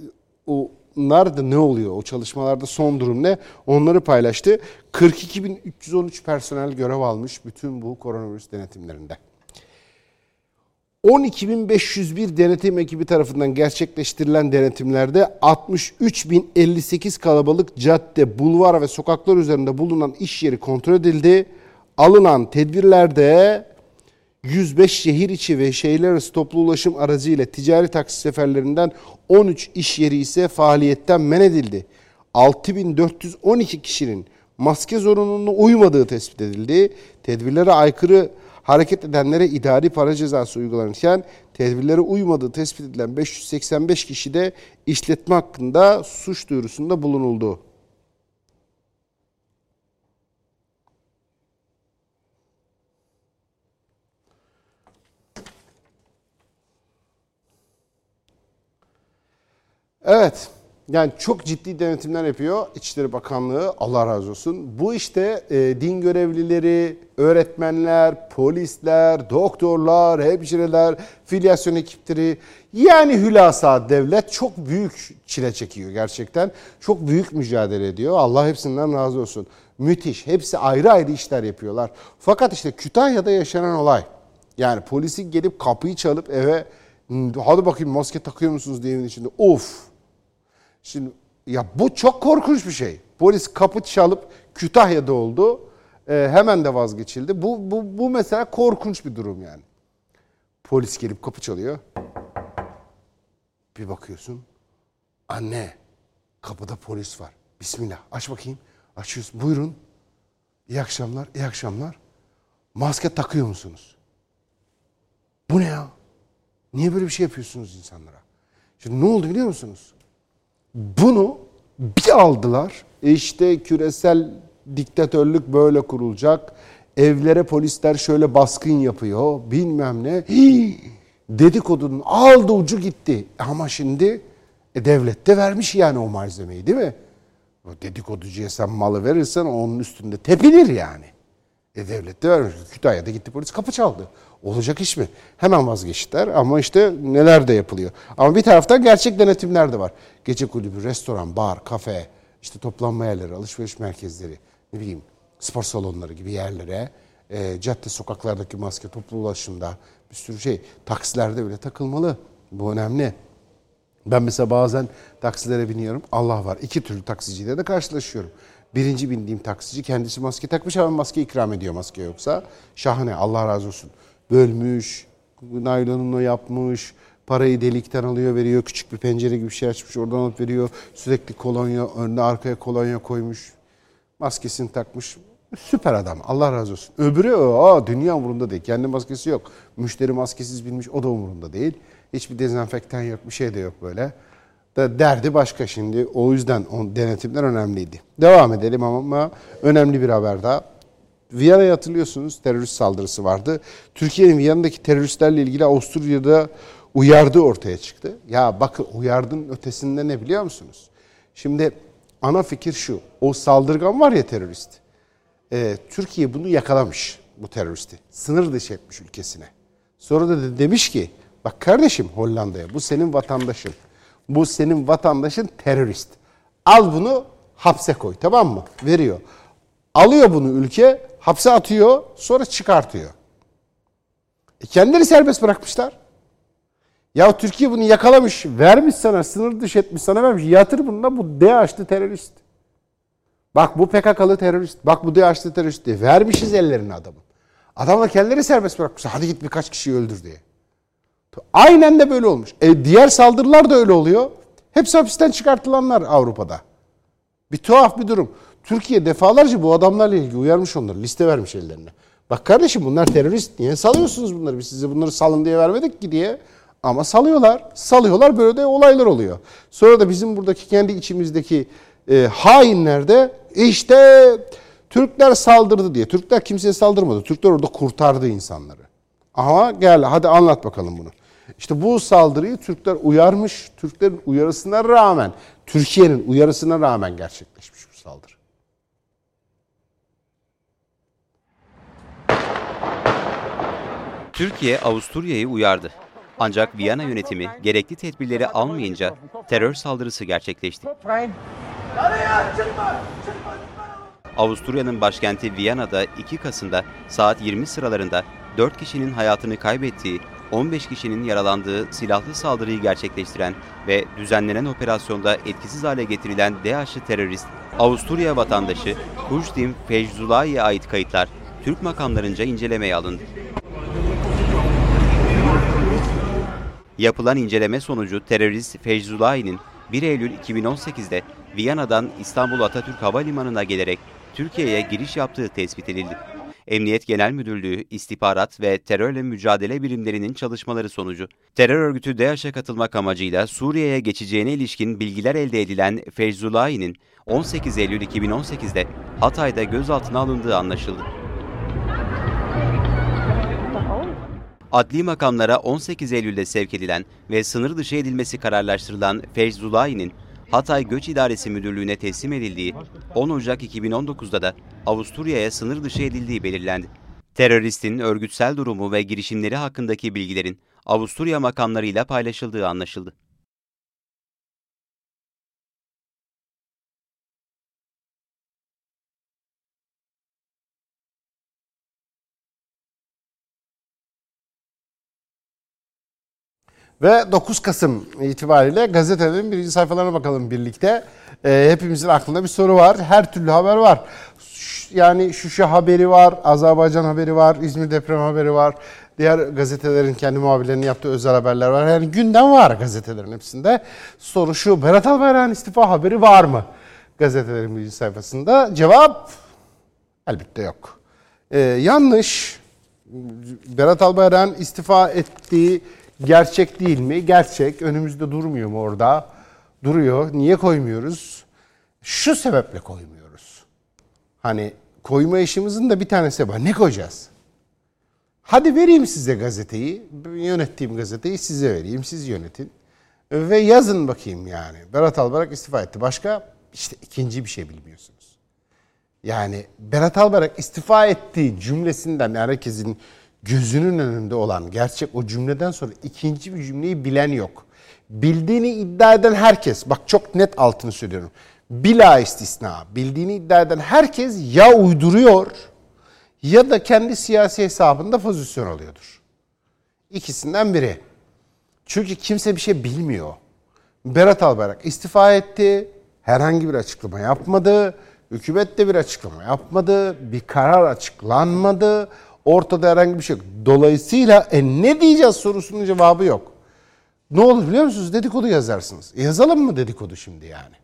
onlar da ne oluyor? O çalışmalarda son durum ne? Onları paylaştı. 42.313 personel görev almış bütün bu koronavirüs denetimlerinde. 12.501 denetim ekibi tarafından gerçekleştirilen denetimlerde 63.058 kalabalık cadde, bulvar ve sokaklar üzerinde bulunan iş yeri kontrol edildi. Alınan tedbirlerde 105 şehir içi ve şehirler arası toplu ulaşım aracı ticari taksi seferlerinden 13 iş yeri ise faaliyetten men edildi. 6412 kişinin maske zorunluluğuna uymadığı tespit edildi. Tedbirlere aykırı hareket edenlere idari para cezası uygulanırken tedbirlere uymadığı tespit edilen 585 kişi de işletme hakkında suç duyurusunda bulunuldu. Evet. Yani çok ciddi denetimler yapıyor İçişleri Bakanlığı. Allah razı olsun. Bu işte e, din görevlileri, öğretmenler, polisler, doktorlar, hemşireler, filyasyon ekipleri yani hülasa devlet çok büyük çile çekiyor gerçekten. Çok büyük mücadele ediyor. Allah hepsinden razı olsun. Müthiş. Hepsi ayrı ayrı işler yapıyorlar. Fakat işte Kütahya'da yaşanan olay. Yani polisin gelip kapıyı çalıp eve hadi bakayım maske takıyor musunuz diye içinde. Of Şimdi ya bu çok korkunç bir şey. Polis kapı çalıp Kütahya'da oldu. Ee, hemen de vazgeçildi. Bu, bu, bu mesela korkunç bir durum yani. Polis gelip kapı çalıyor. Bir bakıyorsun. Anne kapıda polis var. Bismillah aç bakayım. Açıyorsun. Buyurun. İyi akşamlar. iyi akşamlar. Maske takıyor musunuz? Bu ne ya? Niye böyle bir şey yapıyorsunuz insanlara? Şimdi ne oldu biliyor musunuz? Bunu bir aldılar. E işte küresel diktatörlük böyle kurulacak. Evlere polisler şöyle baskın yapıyor. Bilmem ne. Hii, dedikodunun aldı ucu gitti. Ama şimdi e, devlet de vermiş yani o malzemeyi değil mi? O dedikoducuya sen malı verirsen onun üstünde tepilir yani. E devlet de vermiş. Kütahya'da gitti polis kapı çaldı. Olacak iş mi? Hemen vazgeçtiler ama işte neler de yapılıyor. Ama bir taraftan gerçek denetimler de var. Gece kulübü, restoran, bar, kafe, işte toplanma yerleri, alışveriş merkezleri, ne bileyim spor salonları gibi yerlere, e, cadde sokaklardaki maske, toplu ulaşımda bir sürü şey, taksilerde bile takılmalı. Bu önemli. Ben mesela bazen taksilere biniyorum. Allah var. iki türlü taksiciyle de karşılaşıyorum. Birinci bindiğim taksici kendisi maske takmış ama maske ikram ediyor maske yoksa. Şahane Allah razı olsun. Bölmüş, naylonunu yapmış, parayı delikten alıyor veriyor. Küçük bir pencere gibi bir şey açmış oradan alıp veriyor. Sürekli kolonya, önüne arkaya kolonya koymuş. Maskesini takmış. Süper adam. Allah razı olsun. Öbürü aa, dünya umurunda değil. Kendi maskesi yok. Müşteri maskesiz binmiş o da umurunda değil. Hiçbir dezenfektan yok. Bir şey de yok böyle. Da derdi başka şimdi. O yüzden o denetimler önemliydi. Devam edelim ama önemli bir haber daha. Viyana'ya hatırlıyorsunuz terörist saldırısı vardı. Türkiye'nin Viyana'daki teröristlerle ilgili Avusturya'da uyardığı ortaya çıktı. Ya bakın uyardın ötesinde ne biliyor musunuz? Şimdi ana fikir şu. O saldırgan var ya terörist. Ee, Türkiye bunu yakalamış bu teröristi. Sınır dışı etmiş ülkesine. Sonra da de demiş ki bak kardeşim Hollanda'ya bu senin vatandaşın. Bu senin vatandaşın terörist. Al bunu hapse koy tamam mı? Veriyor. Alıyor bunu ülke hapse atıyor sonra çıkartıyor. E kendileri serbest bırakmışlar. Ya Türkiye bunu yakalamış, vermiş sana, sınır dışı etmiş sana vermiş. Yatır bunu da bu DAEŞ'li terörist. Bak bu PKK'lı terörist, bak bu DAEŞ'li terörist diye. Vermişiz ellerine adamı. Adamla kendileri serbest bırakmış. Hadi git birkaç kişiyi öldür diye. Aynen de böyle olmuş. E diğer saldırılar da öyle oluyor. Hepsi hapisten çıkartılanlar Avrupa'da. Bir tuhaf bir durum. Türkiye defalarca bu adamlarla ilgili uyarmış onları. Liste vermiş ellerine. Bak kardeşim bunlar terörist. Niye salıyorsunuz bunları? Biz size bunları salın diye vermedik ki diye. Ama salıyorlar. Salıyorlar böyle de olaylar oluyor. Sonra da bizim buradaki kendi içimizdeki e, hainler işte Türkler saldırdı diye. Türkler kimseye saldırmadı. Türkler orada kurtardı insanları. Ama gel hadi anlat bakalım bunu. İşte bu saldırıyı Türkler uyarmış. Türklerin uyarısına rağmen, Türkiye'nin uyarısına rağmen gerçekleşmiş bu saldırı. Türkiye Avusturya'yı uyardı. Ancak Viyana yönetimi gerekli tedbirleri almayınca terör saldırısı gerçekleşti. Avusturya'nın başkenti Viyana'da 2 Kasım'da saat 20 sıralarında 4 kişinin hayatını kaybettiği, 15 kişinin yaralandığı silahlı saldırıyı gerçekleştiren ve düzenlenen operasyonda etkisiz hale getirilen DAEŞ'li terörist Avusturya vatandaşı Kujdim Feyzulahi'ye ait kayıtlar Türk makamlarınca incelemeye alındı. Yapılan inceleme sonucu terörist Feyzulahi'nin 1 Eylül 2018'de Viyana'dan İstanbul Atatürk Havalimanı'na gelerek Türkiye'ye giriş yaptığı tespit edildi. Emniyet Genel Müdürlüğü, İstihbarat ve Terörle Mücadele Birimlerinin çalışmaları sonucu terör örgütü DAEŞ'e katılmak amacıyla Suriye'ye geçeceğine ilişkin bilgiler elde edilen Feyzulahi'nin 18 Eylül 2018'de Hatay'da gözaltına alındığı anlaşıldı. Adli makamlara 18 Eylül'de sevk edilen ve sınır dışı edilmesi kararlaştırılan Feyzulahi'nin Hatay Göç İdaresi Müdürlüğü'ne teslim edildiği 10 Ocak 2019'da da Avusturya'ya sınır dışı edildiği belirlendi. Teröristin örgütsel durumu ve girişimleri hakkındaki bilgilerin Avusturya makamlarıyla paylaşıldığı anlaşıldı. Ve 9 Kasım itibariyle gazetelerin birinci sayfalarına bakalım birlikte. Ee, hepimizin aklında bir soru var. Her türlü haber var. Yani Şuşa haberi var, Azerbaycan haberi var, İzmir deprem haberi var. Diğer gazetelerin kendi muhabirlerinin yaptığı özel haberler var. Yani gündem var gazetelerin hepsinde. Soru şu, Berat Albayrak'ın istifa haberi var mı? Gazetelerin birinci sayfasında. Cevap elbette yok. Ee, yanlış. Berat Albayrak'ın istifa ettiği gerçek değil mi? Gerçek. Önümüzde durmuyor mu orada? Duruyor. Niye koymuyoruz? Şu sebeple koymuyoruz. Hani koyma işimizin de bir tanesi var. Ne koyacağız? Hadi vereyim size gazeteyi. Yönettiğim gazeteyi size vereyim. Siz yönetin. Ve yazın bakayım yani. Berat Albayrak istifa etti. Başka? İşte ikinci bir şey bilmiyorsunuz. Yani Berat Albayrak istifa ettiği cümlesinden herkesin gözünün önünde olan gerçek o cümleden sonra ikinci bir cümleyi bilen yok. Bildiğini iddia eden herkes, bak çok net altını söylüyorum. Bila istisna, bildiğini iddia eden herkes ya uyduruyor ya da kendi siyasi hesabında pozisyon alıyordur. İkisinden biri. Çünkü kimse bir şey bilmiyor. Berat Albayrak istifa etti. Herhangi bir açıklama yapmadı. Hükümet de bir açıklama yapmadı. Bir karar açıklanmadı. Ortada herhangi bir şey yok. Dolayısıyla e, ne diyeceğiz sorusunun cevabı yok. Ne olur biliyor musunuz? Dedikodu yazarsınız. E, yazalım mı dedikodu şimdi yani?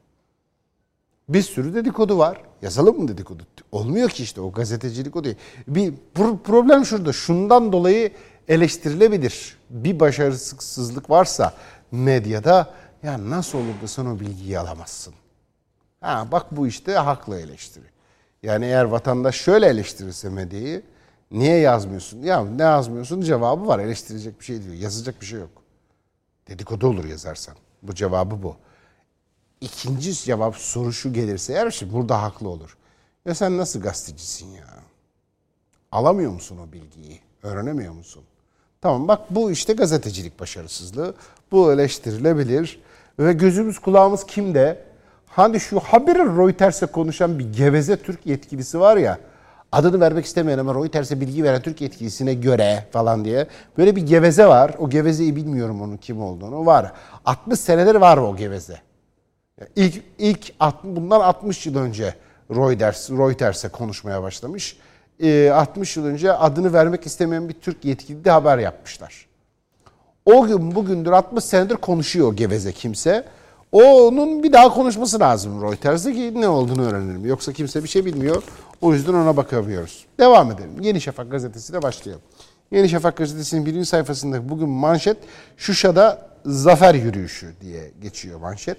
Bir sürü dedikodu var. Yazalım mı dedikodu? Olmuyor ki işte o gazetecilik o değil. Bir pro- problem şurada. Şundan dolayı eleştirilebilir. Bir başarısızlık varsa medyada ya nasıl olur da sen o bilgiyi alamazsın? Ha bak bu işte haklı eleştiri. Yani eğer vatandaş şöyle eleştirirse medyayı niye yazmıyorsun? Ya ne yazmıyorsun cevabı var. Eleştirecek bir şey diyor. Yazacak bir şey yok. Dedikodu olur yazarsan. Bu cevabı bu. İkinci cevap soru şu gelirse eğer şimdi burada haklı olur. Ya sen nasıl gazetecisin ya? Alamıyor musun o bilgiyi? Öğrenemiyor musun? Tamam bak bu işte gazetecilik başarısızlığı. Bu eleştirilebilir. Ve gözümüz kulağımız kimde? Hani şu haberi Reuters'e konuşan bir geveze Türk yetkilisi var ya. Adını vermek istemeyen ama Reuters'e bilgi veren Türk yetkilisine göre falan diye. Böyle bir geveze var. O gevezeyi bilmiyorum onun kim olduğunu. Var. 60 senedir var o geveze. İlk, ilk at- bundan 60 yıl önce Reuters, Reuters'e konuşmaya başlamış. Ee, 60 yıl önce adını vermek istemeyen bir Türk yetkili de haber yapmışlar. O gün bugündür 60 senedir konuşuyor geveze kimse. Onun bir daha konuşması lazım Reuters'te ki ne olduğunu öğrenelim. Yoksa kimse bir şey bilmiyor. O yüzden ona bakamıyoruz. Devam edelim. Yeni Şafak gazetesiyle başlayalım. Yeni Şafak gazetesinin birinci sayfasında bugün manşet Şuşa'da zafer yürüyüşü diye geçiyor manşet.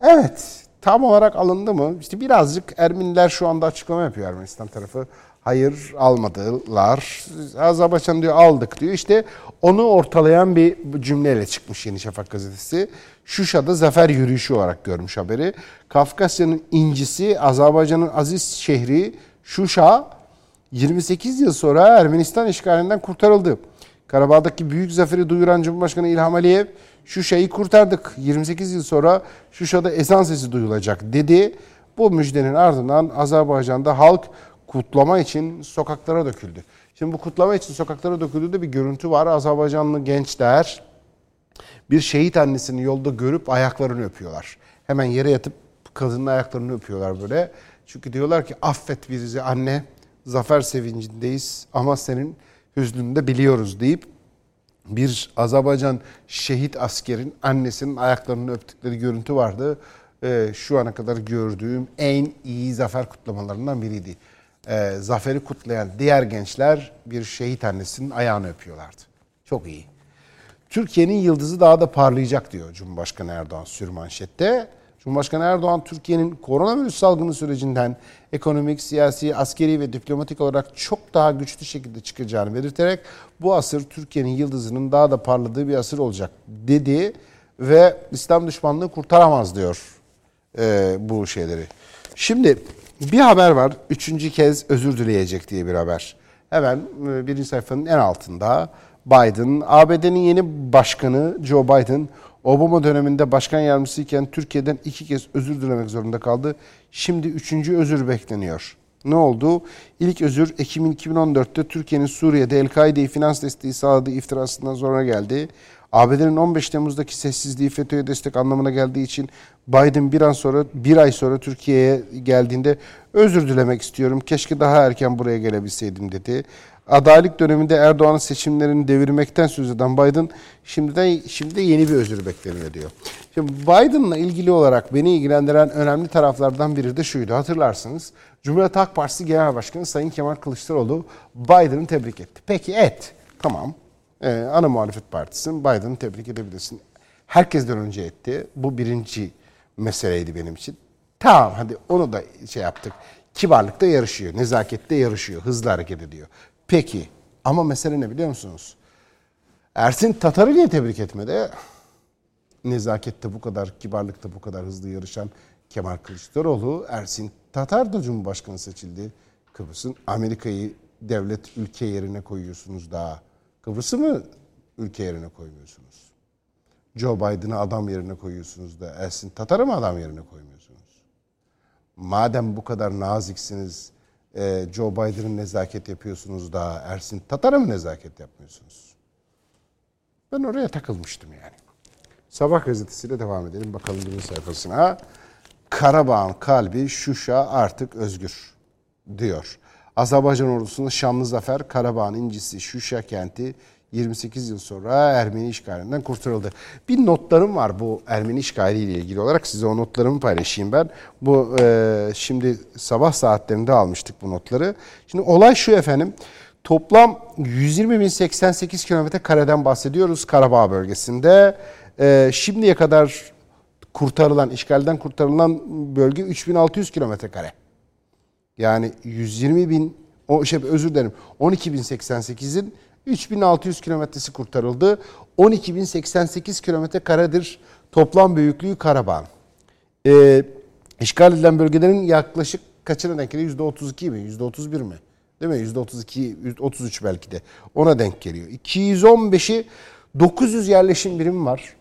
Evet tam olarak alındı mı? İşte birazcık Ermeniler şu anda açıklama yapıyor Ermenistan tarafı. Hayır almadılar. Azerbaycan diyor aldık diyor. İşte onu ortalayan bir cümleyle çıkmış Yeni Şafak gazetesi. Şuşa'da zafer yürüyüşü olarak görmüş haberi. Kafkasya'nın incisi Azerbaycan'ın aziz şehri Şuşa 28 yıl sonra Ermenistan işgalinden kurtarıldı. Karabağ'daki büyük zaferi duyuran Cumhurbaşkanı İlham Aliyev Şuşa'yı kurtardık. 28 yıl sonra Şuşa'da ezan sesi duyulacak dedi. Bu müjdenin ardından Azerbaycan'da halk kutlama için sokaklara döküldü. Şimdi bu kutlama için sokaklara döküldüğü bir görüntü var. Azerbaycanlı gençler bir şehit annesini yolda görüp ayaklarını öpüyorlar. Hemen yere yatıp kadının ayaklarını öpüyorlar böyle. Çünkü diyorlar ki affet bizi anne zafer sevincindeyiz ama senin hüznünü de biliyoruz deyip bir Azerbaycan şehit askerin annesinin ayaklarını öptükleri görüntü vardı. Ee, şu ana kadar gördüğüm en iyi zafer kutlamalarından biriydi. Ee, zaferi kutlayan diğer gençler bir şehit annesinin ayağını öpüyorlardı. Çok iyi. Türkiye'nin yıldızı daha da parlayacak diyor Cumhurbaşkanı Erdoğan sürmanşette. Cumhurbaşkanı Erdoğan Türkiye'nin koronavirüs salgını sürecinden ekonomik, siyasi, askeri ve diplomatik olarak çok daha güçlü şekilde çıkacağını belirterek bu asır Türkiye'nin yıldızının daha da parladığı bir asır olacak dedi ve İslam düşmanlığı kurtaramaz diyor e, bu şeyleri. Şimdi bir haber var. Üçüncü kez özür dileyecek diye bir haber. Hemen e, birinci sayfanın en altında Biden, ABD'nin yeni başkanı Joe Biden, Obama döneminde başkan yardımcısıyken Türkiye'den iki kez özür dilemek zorunda kaldı. Şimdi üçüncü özür bekleniyor. Ne oldu? İlk özür Ekim 2014'te Türkiye'nin Suriye'de El-Kaide'yi finans desteği sağladığı iftirasından sonra geldi. ABD'nin 15 Temmuz'daki sessizliği FETÖ'ye destek anlamına geldiği için Biden bir an sonra bir ay sonra Türkiye'ye geldiğinde özür dilemek istiyorum. Keşke daha erken buraya gelebilseydim dedi. Adaylık döneminde Erdoğan'ın seçimlerini devirmekten söz eden Biden şimdi de, şimdi yeni bir özür bekleniyor diyor. Şimdi Biden'la ilgili olarak beni ilgilendiren önemli taraflardan biri de şuydu hatırlarsınız. Cumhuriyet Halk Partisi Genel Başkanı Sayın Kemal Kılıçdaroğlu Biden'ı tebrik etti. Peki et. Tamam. Ee, ana muhalefet partisin Biden'ı tebrik edebilirsin. Herkesten önce etti. Bu birinci meseleydi benim için. Tamam hadi onu da şey yaptık. Kibarlıkta yarışıyor, nezakette yarışıyor, hızlı hareket ediyor. Peki ama mesele ne biliyor musunuz? Ersin Tatar'ı niye tebrik etmedi? Nezakette bu kadar, kibarlıkta bu kadar hızlı yarışan Kemal Kılıçdaroğlu, Ersin Tatar da Cumhurbaşkanı seçildi. Kıbrıs'ın Amerika'yı devlet ülke yerine koyuyorsunuz daha. Kıbrıs'ı mı ülke yerine koymuyorsunuz? Joe Biden'ı adam yerine koyuyorsunuz da Ersin Tatar'ı mı adam yerine koymuyorsunuz? Madem bu kadar naziksiniz, e, Joe Biden'ın nezaket yapıyorsunuz da Ersin Tatar'a mı nezaket yapmıyorsunuz? Ben oraya takılmıştım yani. Sabah gazetesiyle devam edelim. Bakalım birinci sayfasına. Karabağ'ın kalbi Şuşa artık özgür diyor. Azerbaycan ordusunun şanlı zafer Karabağ'ın incisi Şuşa kenti 28 yıl sonra Ermeni işgalinden kurtarıldı. Bir notlarım var bu Ermeni işgaliyle ilgili olarak size o notlarımı paylaşayım ben. Bu e, şimdi sabah saatlerinde almıştık bu notları. Şimdi olay şu efendim. Toplam 120.088 kilometre kareden bahsediyoruz Karabağ bölgesinde. E, şimdiye kadar kurtarılan, işgalden kurtarılan bölge 3600 kilometre kare. Yani 120 bin, o şey özür dilerim 12.088'in 3600 kilometresi kurtarıldı. 12.088 kilometre karedir toplam büyüklüğü Karabağ. Ee, işgal edilen bölgelerin yaklaşık kaçına denk geliyor? %32 mi? %31 mi? Değil mi? %32, 33 belki de. Ona denk geliyor. 215'i 900 yerleşim birimi var.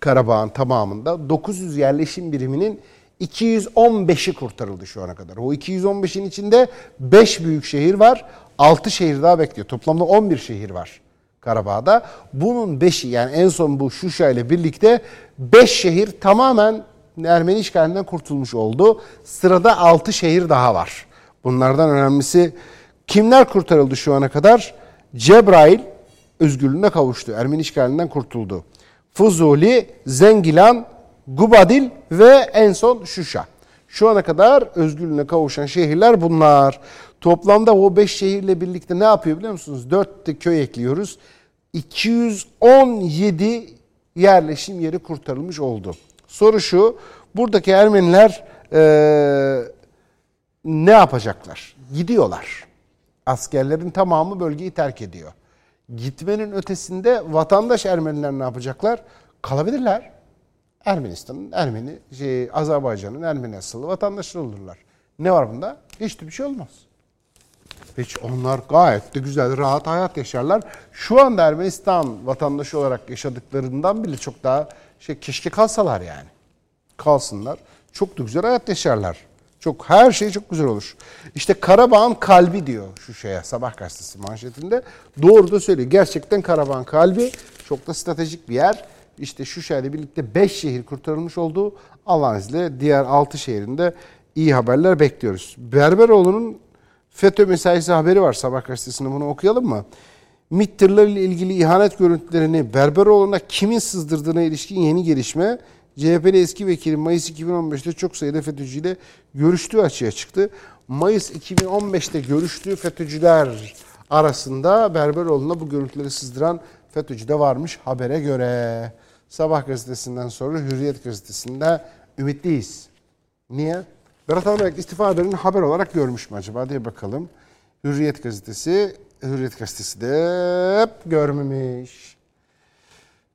Karabağ'ın tamamında. 900 yerleşim biriminin 215'i kurtarıldı şu ana kadar. O 215'in içinde 5 büyük şehir var. 6 şehir daha bekliyor. Toplamda 11 şehir var Karabağ'da. Bunun 5'i yani en son bu Şuşa ile birlikte 5 şehir tamamen Ermeni işgalinden kurtulmuş oldu. Sırada 6 şehir daha var. Bunlardan önemlisi kimler kurtarıldı şu ana kadar? Cebrail özgürlüğüne kavuştu. Ermeni işgalinden kurtuldu. Fuzuli, Zengilan, Gubadil ve en son Şuşa. Şu ana kadar özgürlüğüne kavuşan şehirler bunlar. Toplamda o 5 şehirle birlikte ne yapıyor biliyor musunuz? 4 de köy ekliyoruz. 217 yerleşim yeri kurtarılmış oldu. Soru şu, buradaki Ermeniler ee, ne yapacaklar? Gidiyorlar. Askerlerin tamamı bölgeyi terk ediyor. Gitmenin ötesinde vatandaş Ermeniler ne yapacaklar? Kalabilirler. Ermenistan'ın Ermeni, şey, Azerbaycan'ın Ermeni asıllı vatandaşları olurlar. Ne var bunda? Hiçbir şey olmaz. Hiç onlar gayet de güzel, rahat hayat yaşarlar. Şu anda Ermenistan vatandaşı olarak yaşadıklarından bile çok daha şey keşke kalsalar yani. Kalsınlar. Çok da güzel hayat yaşarlar. Çok her şey çok güzel olur. İşte Karabağ'ın kalbi diyor şu şeye Sabah gazetesi manşetinde. Doğru da söylüyor. Gerçekten Karabağ'ın kalbi çok da stratejik bir yer. İşte şu şehirle birlikte 5 şehir kurtarılmış oldu. Allah'ın izniyle diğer 6 şehrinde iyi haberler bekliyoruz. Berberoğlu'nun FETÖ mesaisi haberi var Sabah gazetesinde bunu okuyalım mı? MİT tırlarıyla ilgili ihanet görüntülerini Berberoğlu'na kimin sızdırdığına ilişkin yeni gelişme CHP'li eski vekili Mayıs 2015'te çok sayıda FETÖ'cüyle görüştüğü açığa çıktı. Mayıs 2015'te görüştüğü FETÖ'cüler arasında Berberoğlu'na bu görüntüleri sızdıran FETÖ'cü de varmış habere göre. Sabah gazetesinden sonra Hürriyet gazetesinde ümitliyiz. Niye? Berat Albayrak istifa haberini haber olarak görmüş mü acaba diye bakalım. Hürriyet gazetesi, Hürriyet gazetesi de hep görmemiş.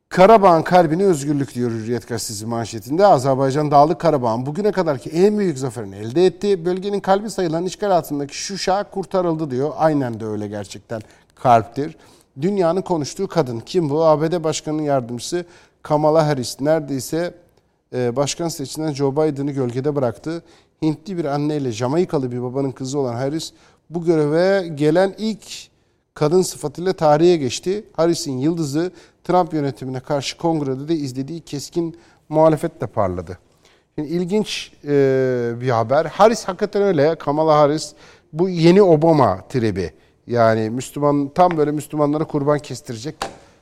Karabağ'ın kalbine özgürlük diyor Hürriyet gazetesi manşetinde. Azerbaycan Dağlık Karabağ'ın bugüne kadarki en büyük zaferini elde etti. Bölgenin kalbi sayılan işgal altındaki Şuşa kurtarıldı diyor. Aynen de öyle gerçekten kalptir. Dünyanın konuştuğu kadın kim bu? ABD Başkanı'nın yardımcısı Kamala Harris. Neredeyse e, başkan seçilen Joe Biden'ı gölgede bıraktı. Hintli bir anneyle Jamaikalı bir babanın kızı olan Harris bu göreve gelen ilk kadın sıfatıyla tarihe geçti. Harris'in yıldızı Trump yönetimine karşı kongrede de izlediği keskin muhalefetle parladı. Şimdi ilginç e, bir haber. Harris hakikaten öyle. Kamala Harris bu yeni Obama tribi. Yani Müslüman tam böyle Müslümanlara kurban kestirecek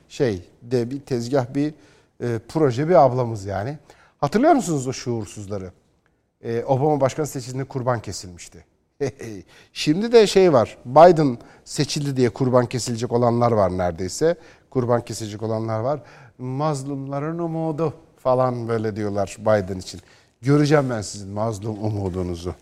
şey de bir tezgah bir e, proje bir ablamız yani. Hatırlıyor musunuz o şuursuzları? E, Obama başkan seçildiğinde kurban kesilmişti. Şimdi de şey var. Biden seçildi diye kurban kesilecek olanlar var neredeyse. Kurban kesilecek olanlar var. Mazlumların umudu falan böyle diyorlar Biden için. Göreceğim ben sizin mazlum umudunuzu.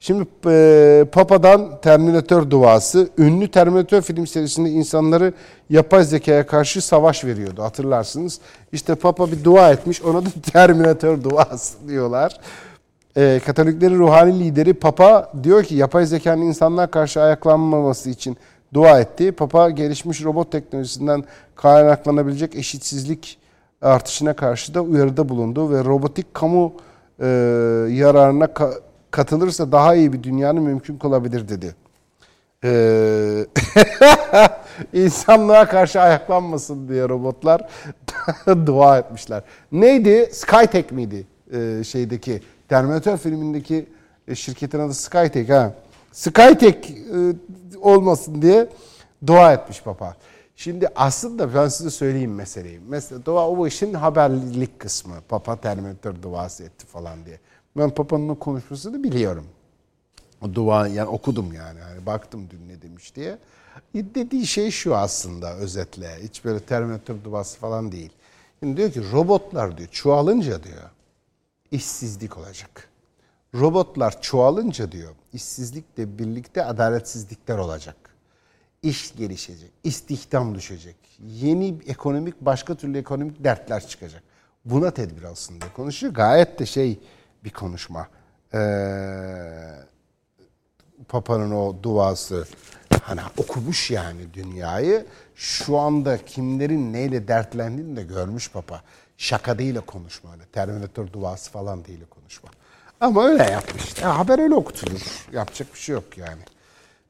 Şimdi e, Papa'dan Terminator duası. Ünlü Terminator film serisinde insanları yapay zekaya karşı savaş veriyordu hatırlarsınız. İşte Papa bir dua etmiş ona da Terminator duası diyorlar. E, Katoliklerin ruhani lideri Papa diyor ki yapay zekanın insanlar karşı ayaklanmaması için dua etti. Papa gelişmiş robot teknolojisinden kaynaklanabilecek eşitsizlik artışına karşı da uyarıda bulundu ve robotik kamu e, yararına ka- katılırsa daha iyi bir dünyanın mümkün kılabilir dedi. Ee, insanlığa karşı ayaklanmasın diye robotlar dua etmişler. Neydi? Skytek miydi? Ee, şeydeki Terminator filmindeki e, şirketin adı Skytek ha. Skytek e, olmasın diye dua etmiş papa. Şimdi aslında ben size söyleyeyim meseleyi. Mesela dua o işin haberlilik kısmı. Papa Terminator duası etti falan diye. Ben Papa'nın o konuşmasını biliyorum. O dua yani okudum yani. yani baktım dün ne demiş diye. E, dediği şey şu aslında özetle. Hiç böyle Terminator duası falan değil. Şimdi diyor ki robotlar diyor çoğalınca diyor işsizlik olacak. Robotlar çoğalınca diyor işsizlikle birlikte adaletsizlikler olacak. İş gelişecek, istihdam düşecek. Yeni ekonomik başka türlü ekonomik dertler çıkacak. Buna tedbir alsın diye konuşuyor. Gayet de şey bir konuşma. Ee, Papa'nın o duası hani okumuş yani dünyayı. Şu anda kimlerin neyle dertlendiğini de görmüş Papa. Şaka değil konuşma öyle. Terminator duası falan değil konuşma. Ama öyle yapmış. Ya, haber öyle okutulur. Yapacak bir şey yok yani.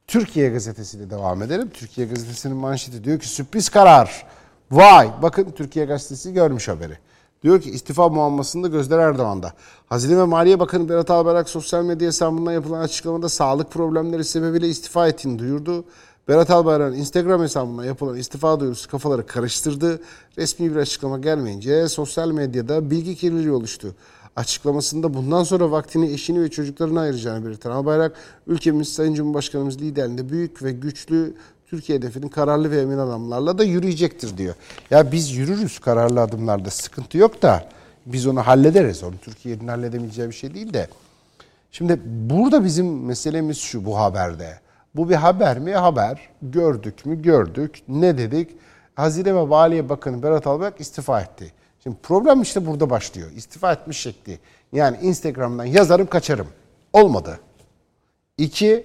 Türkiye gazetesiyle devam edelim. Türkiye gazetesinin manşeti diyor ki sürpriz karar. Vay bakın Türkiye gazetesi görmüş haberi. Diyor ki istifa muammasında gözler Erdoğan'da. Hazine ve Maliye Bakanı Berat Albayrak sosyal medya hesabından yapılan açıklamada sağlık problemleri sebebiyle istifa ettiğini duyurdu. Berat Albayrak'ın Instagram hesabından yapılan istifa duyurusu kafaları karıştırdı. Resmi bir açıklama gelmeyince sosyal medyada bilgi kirliliği oluştu. Açıklamasında bundan sonra vaktini eşini ve çocuklarına ayıracağını belirten Albayrak, ülkemiz Sayın Cumhurbaşkanımız liderliğinde büyük ve güçlü Türkiye hedefinin kararlı ve emin adımlarla da yürüyecektir diyor. Ya biz yürürüz kararlı adımlarda sıkıntı yok da biz onu hallederiz. Onu Türkiye'nin halledemeyeceği bir şey değil de. Şimdi burada bizim meselemiz şu bu haberde. Bu bir haber mi? Haber. Gördük mü? Gördük. Ne dedik? Hazine ve Maliye Bakanı Berat Albayrak istifa etti. Şimdi problem işte burada başlıyor. İstifa etmiş şekli. Yani Instagram'dan yazarım kaçarım. Olmadı. İki,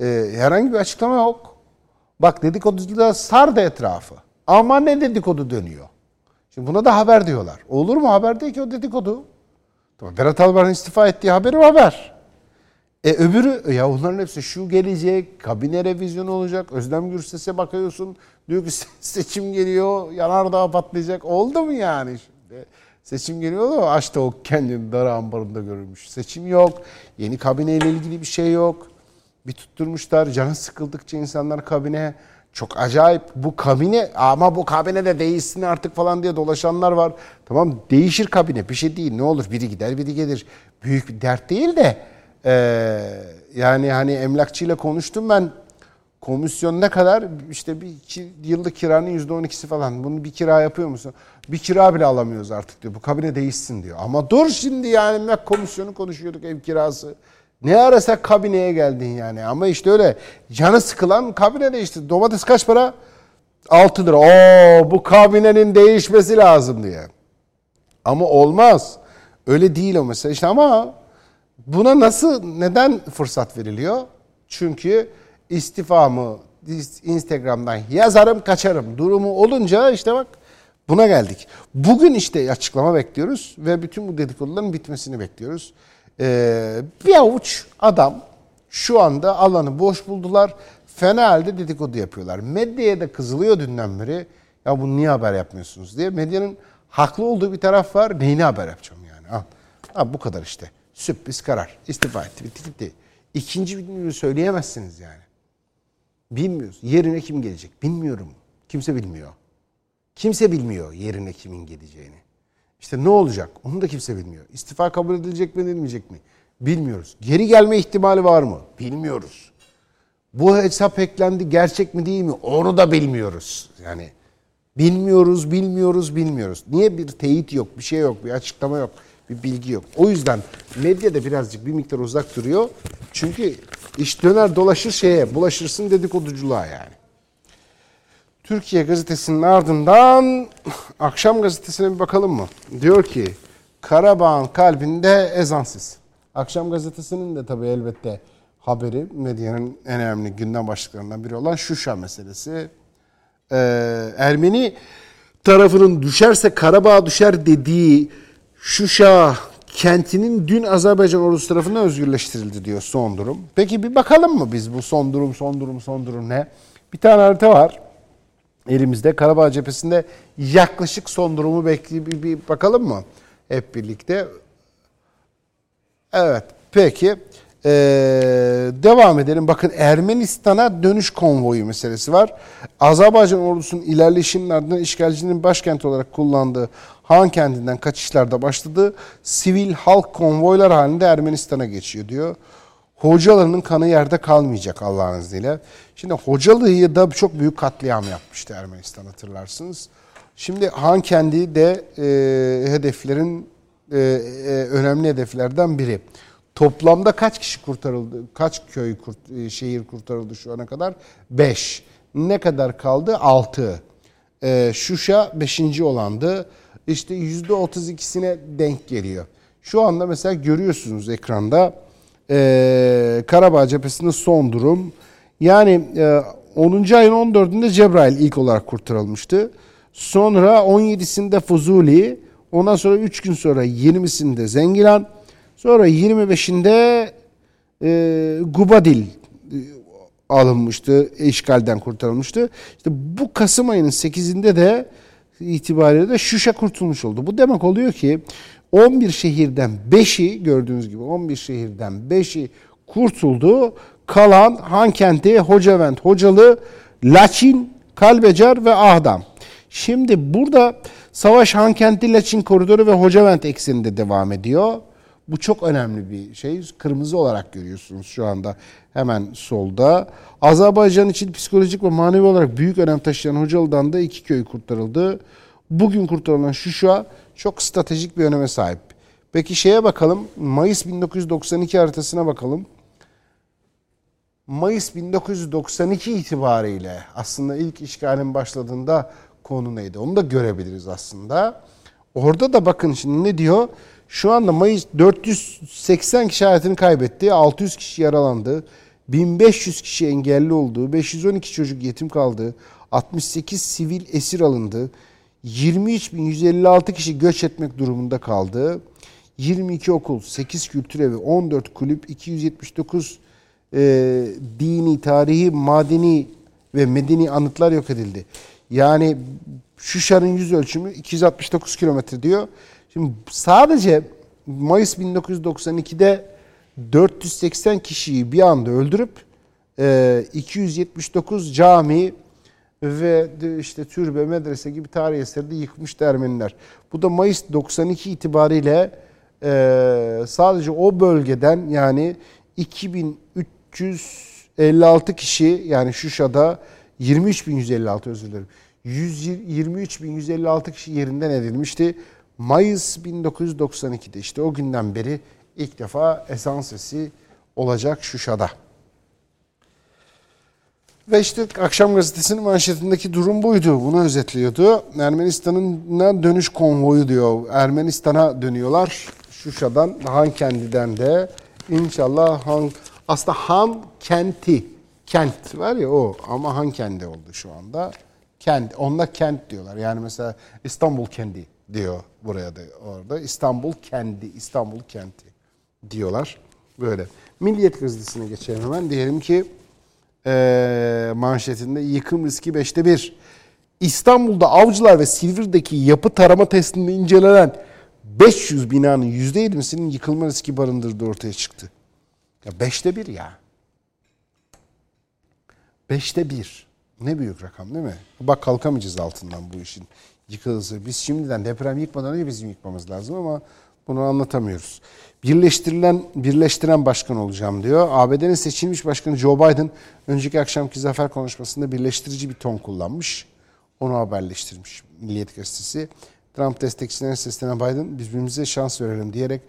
e, herhangi bir açıklama yok. Bak dedikoduda sardı etrafı. Ama ne dedikodu dönüyor. Şimdi buna da haber diyorlar. Olur mu haber değil ki o dedikodu. Tamam, Berat Albayrak'ın istifa ettiği haberi haber. E öbürü ya onların hepsi şu gelecek, kabine revizyonu olacak. Özlem Gürses'e bakıyorsun. Diyor ki seçim geliyor, yanardağ patlayacak. Oldu mu yani şimdi? Seçim geliyor da açtı o kendini dar ambarında görülmüş. Seçim yok. Yeni kabineyle ilgili bir şey yok. Bir tutturmuşlar. Canı sıkıldıkça insanlar kabine çok acayip bu kabine ama bu kabine de değişsin artık falan diye dolaşanlar var. Tamam değişir kabine bir şey değil ne olur biri gider biri gelir. Büyük bir dert değil de ee, yani hani emlakçıyla konuştum ben komisyon ne kadar işte bir iki yıllık kiranın yüzde on ikisi falan bunu bir kira yapıyor musun? Bir kira bile alamıyoruz artık diyor bu kabine değişsin diyor. Ama dur şimdi yani emlak komisyonu konuşuyorduk ev kirası. Ne arasa kabineye geldin yani. Ama işte öyle canı sıkılan kabine değişti. Domates kaç para? 6 lira. Oo bu kabinenin değişmesi lazım diye. Ama olmaz. Öyle değil o mesela. İşte ama buna nasıl, neden fırsat veriliyor? Çünkü istifamı Instagram'dan yazarım kaçarım durumu olunca işte bak buna geldik. Bugün işte açıklama bekliyoruz ve bütün bu dedikoduların bitmesini bekliyoruz. Ee, bir avuç adam şu anda alanı boş buldular. Fena halde dedikodu yapıyorlar. Medyaya da kızılıyor dünden beri. Ya bunu niye haber yapmıyorsunuz diye. Medyanın haklı olduğu bir taraf var. Neyini haber yapacağım yani? Al. Ha, bu kadar işte. Sürpriz karar. İstifa etti. Bitti gitti. İkinci bir söyleyemezsiniz yani. Bilmiyoruz. Yerine kim gelecek? Bilmiyorum. Kimse bilmiyor. Kimse bilmiyor yerine kimin geleceğini. İşte ne olacak? Onu da kimse bilmiyor. İstifa kabul edilecek mi edilmeyecek mi? Bilmiyoruz. Geri gelme ihtimali var mı? Bilmiyoruz. Bu hesap eklendi gerçek mi değil mi? Onu da bilmiyoruz. Yani bilmiyoruz, bilmiyoruz, bilmiyoruz. Niye bir teyit yok, bir şey yok, bir açıklama yok, bir bilgi yok. O yüzden medya da birazcık bir miktar uzak duruyor. Çünkü iş döner dolaşır şeye, bulaşırsın dedikoduculuğa yani. Türkiye gazetesinin ardından akşam gazetesine bir bakalım mı? Diyor ki Karabağ'ın kalbinde ezansız. Akşam gazetesinin de tabii elbette haberi medyanın en önemli gündem başlıklarından biri olan Şuşa meselesi. Ee, Ermeni tarafının düşerse Karabağ düşer dediği Şuşa kentinin dün Azerbaycan ordusu tarafından özgürleştirildi diyor son durum. Peki bir bakalım mı biz bu son durum, son durum, son durum ne? Bir tane harita var elimizde. Karabağ cephesinde yaklaşık son durumu bekleyip bir, bir bakalım mı? Hep birlikte. Evet peki. Ee, devam edelim. Bakın Ermenistan'a dönüş konvoyu meselesi var. Azerbaycan ordusunun ilerleyişinin ardından işgalcinin başkent olarak kullandığı Han kentinden kaçışlarda başladı. Sivil halk konvoylar halinde Ermenistan'a geçiyor diyor. Hocalarının kanı yerde kalmayacak Allah'ın izniyle. Şimdi Hocalı'yı da çok büyük katliam yapmıştı Ermenistan hatırlarsınız. Şimdi Han kendi de e, hedeflerin e, e, önemli hedeflerden biri. Toplamda kaç kişi kurtarıldı? Kaç köy kurt, e, şehir kurtarıldı şu ana kadar? 5. Ne kadar kaldı? 6. E, Şuşa 5. olandı. İşte %32'sine denk geliyor. Şu anda mesela görüyorsunuz ekranda e, Karabağ cephesinde son durum. Yani e, 10. ayın 14'ünde Cebrail ilk olarak kurtarılmıştı. Sonra 17'sinde Fuzuli, ondan sonra 3 gün sonra 20'sinde Zengilan, sonra 25'inde e, Gubadil alınmıştı, işgalden kurtarılmıştı. İşte bu Kasım ayının 8'inde de itibariyle de Şuşa kurtulmuş oldu. Bu demek oluyor ki 11 şehirden 5'i gördüğünüz gibi 11 şehirden 5'i kurtuldu. Kalan Hankenti, Hocavent, Hocalı, Laçin, Kalbecar ve Ahdam. Şimdi burada savaş Hankenti, Laçin koridoru ve Hocavent ekseninde devam ediyor. Bu çok önemli bir şey. Kırmızı olarak görüyorsunuz şu anda hemen solda. Azerbaycan için psikolojik ve manevi olarak büyük önem taşıyan Hocalı'dan da iki köy kurtarıldı. Bugün kurtarılan Şuşa çok stratejik bir öneme sahip. Peki şeye bakalım. Mayıs 1992 haritasına bakalım. Mayıs 1992 itibariyle aslında ilk işgalin başladığında konu neydi? Onu da görebiliriz aslında. Orada da bakın şimdi ne diyor? Şu anda Mayıs 480 kişi hayatını kaybetti, 600 kişi yaralandı, 1500 kişi engelli oldu, 512 çocuk yetim kaldı, 68 sivil esir alındı, 23.156 kişi göç etmek durumunda kaldı. 22 okul, 8 kültür evi, 14 kulüp, 279 e, dini, tarihi, madeni ve medeni anıtlar yok edildi. Yani Şuşa'nın yüz ölçümü 269 kilometre diyor. Şimdi sadece Mayıs 1992'de 480 kişiyi bir anda öldürüp e, 279 cami ve işte türbe, medrese gibi tarih eseri de yıkmıştı Ermeniler. Bu da Mayıs 92 itibariyle e, sadece o bölgeden yani 2356 kişi yani Şuşa'da 23.156 özür dilerim. 123.156 kişi yerinden edilmişti. Mayıs 1992'de işte o günden beri ilk defa ezan sesi olacak Şuşa'da. Ve işte akşam gazetesinin manşetindeki durum buydu. Bunu özetliyordu. Ermenistan'ın dönüş konvoyu diyor. Ermenistan'a dönüyorlar. Şuşa'dan, Han kendiden de. İnşallah Han, aslında Han kenti, kent var ya o ama Han kendi oldu şu anda. Kent, onlar kent diyorlar. Yani mesela İstanbul kendi diyor buraya da orada. İstanbul kendi, İstanbul kenti diyorlar. Böyle. Milliyet gazetesine geçelim hemen. Diyelim ki e, manşetinde yıkım riski 5'te 1. İstanbul'da Avcılar ve Silivri'deki yapı tarama testinde incelenen 500 binanın %20'sinin yıkılma riski barındırdığı ortaya çıktı. Ya 5'te 1 ya. 5'te 1. Ne büyük rakam değil mi? Bak kalkamayacağız altından bu işin yıkılırsa. Biz şimdiden deprem yıkmadan önce bizim yıkmamız lazım ama bunu anlatamıyoruz. Birleştirilen, birleştiren başkan olacağım diyor. ABD'nin seçilmiş başkanı Joe Biden önceki akşamki zafer konuşmasında birleştirici bir ton kullanmış. Onu haberleştirmiş Milliyet Gazetesi. Trump destekçilerine seslenen Biden birbirimize şans verelim diyerek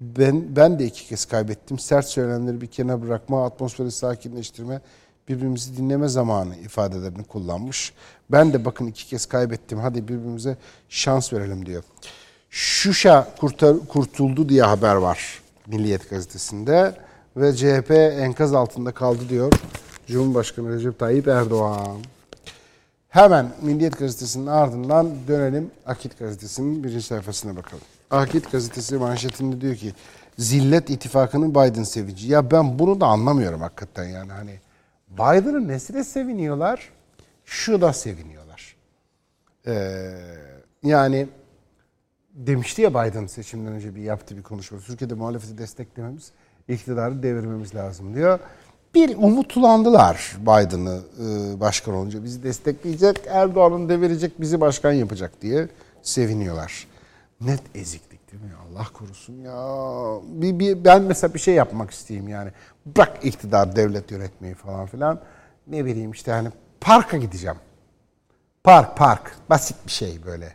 ben, ben de iki kez kaybettim. Sert söylemleri bir kenara bırakma, atmosferi sakinleştirme, birbirimizi dinleme zamanı ifadelerini kullanmış. Ben de bakın iki kez kaybettim. Hadi birbirimize şans verelim diyor. Şuşa kurtar, kurtuldu diye haber var Milliyet gazetesinde ve CHP enkaz altında kaldı diyor Cumhurbaşkanı Recep Tayyip Erdoğan. Hemen Milliyet gazetesinin ardından dönelim Akit gazetesinin birinci sayfasına bakalım. Akit gazetesi manşetinde diyor ki zillet ittifakının Biden sevinci. Ya ben bunu da anlamıyorum hakikaten yani hani Biden'ın nesine seviniyorlar? Şu da seviniyorlar. Ee, yani demişti ya Biden seçimden önce bir yaptığı bir konuşma. Türkiye'de muhalefeti desteklememiz, iktidarı devirmemiz lazım diyor. Bir umutlandılar Biden'ı e, başkan olunca. Bizi destekleyecek, Erdoğan'ın devirecek, bizi başkan yapacak diye seviniyorlar. Net eziklik değil mi? Allah korusun ya. Bir, bir, ben mesela bir şey yapmak isteyeyim yani. Bırak iktidar, devlet yönetmeyi falan filan. Ne bileyim işte hani parka gideceğim. Park, park. Basit bir şey böyle.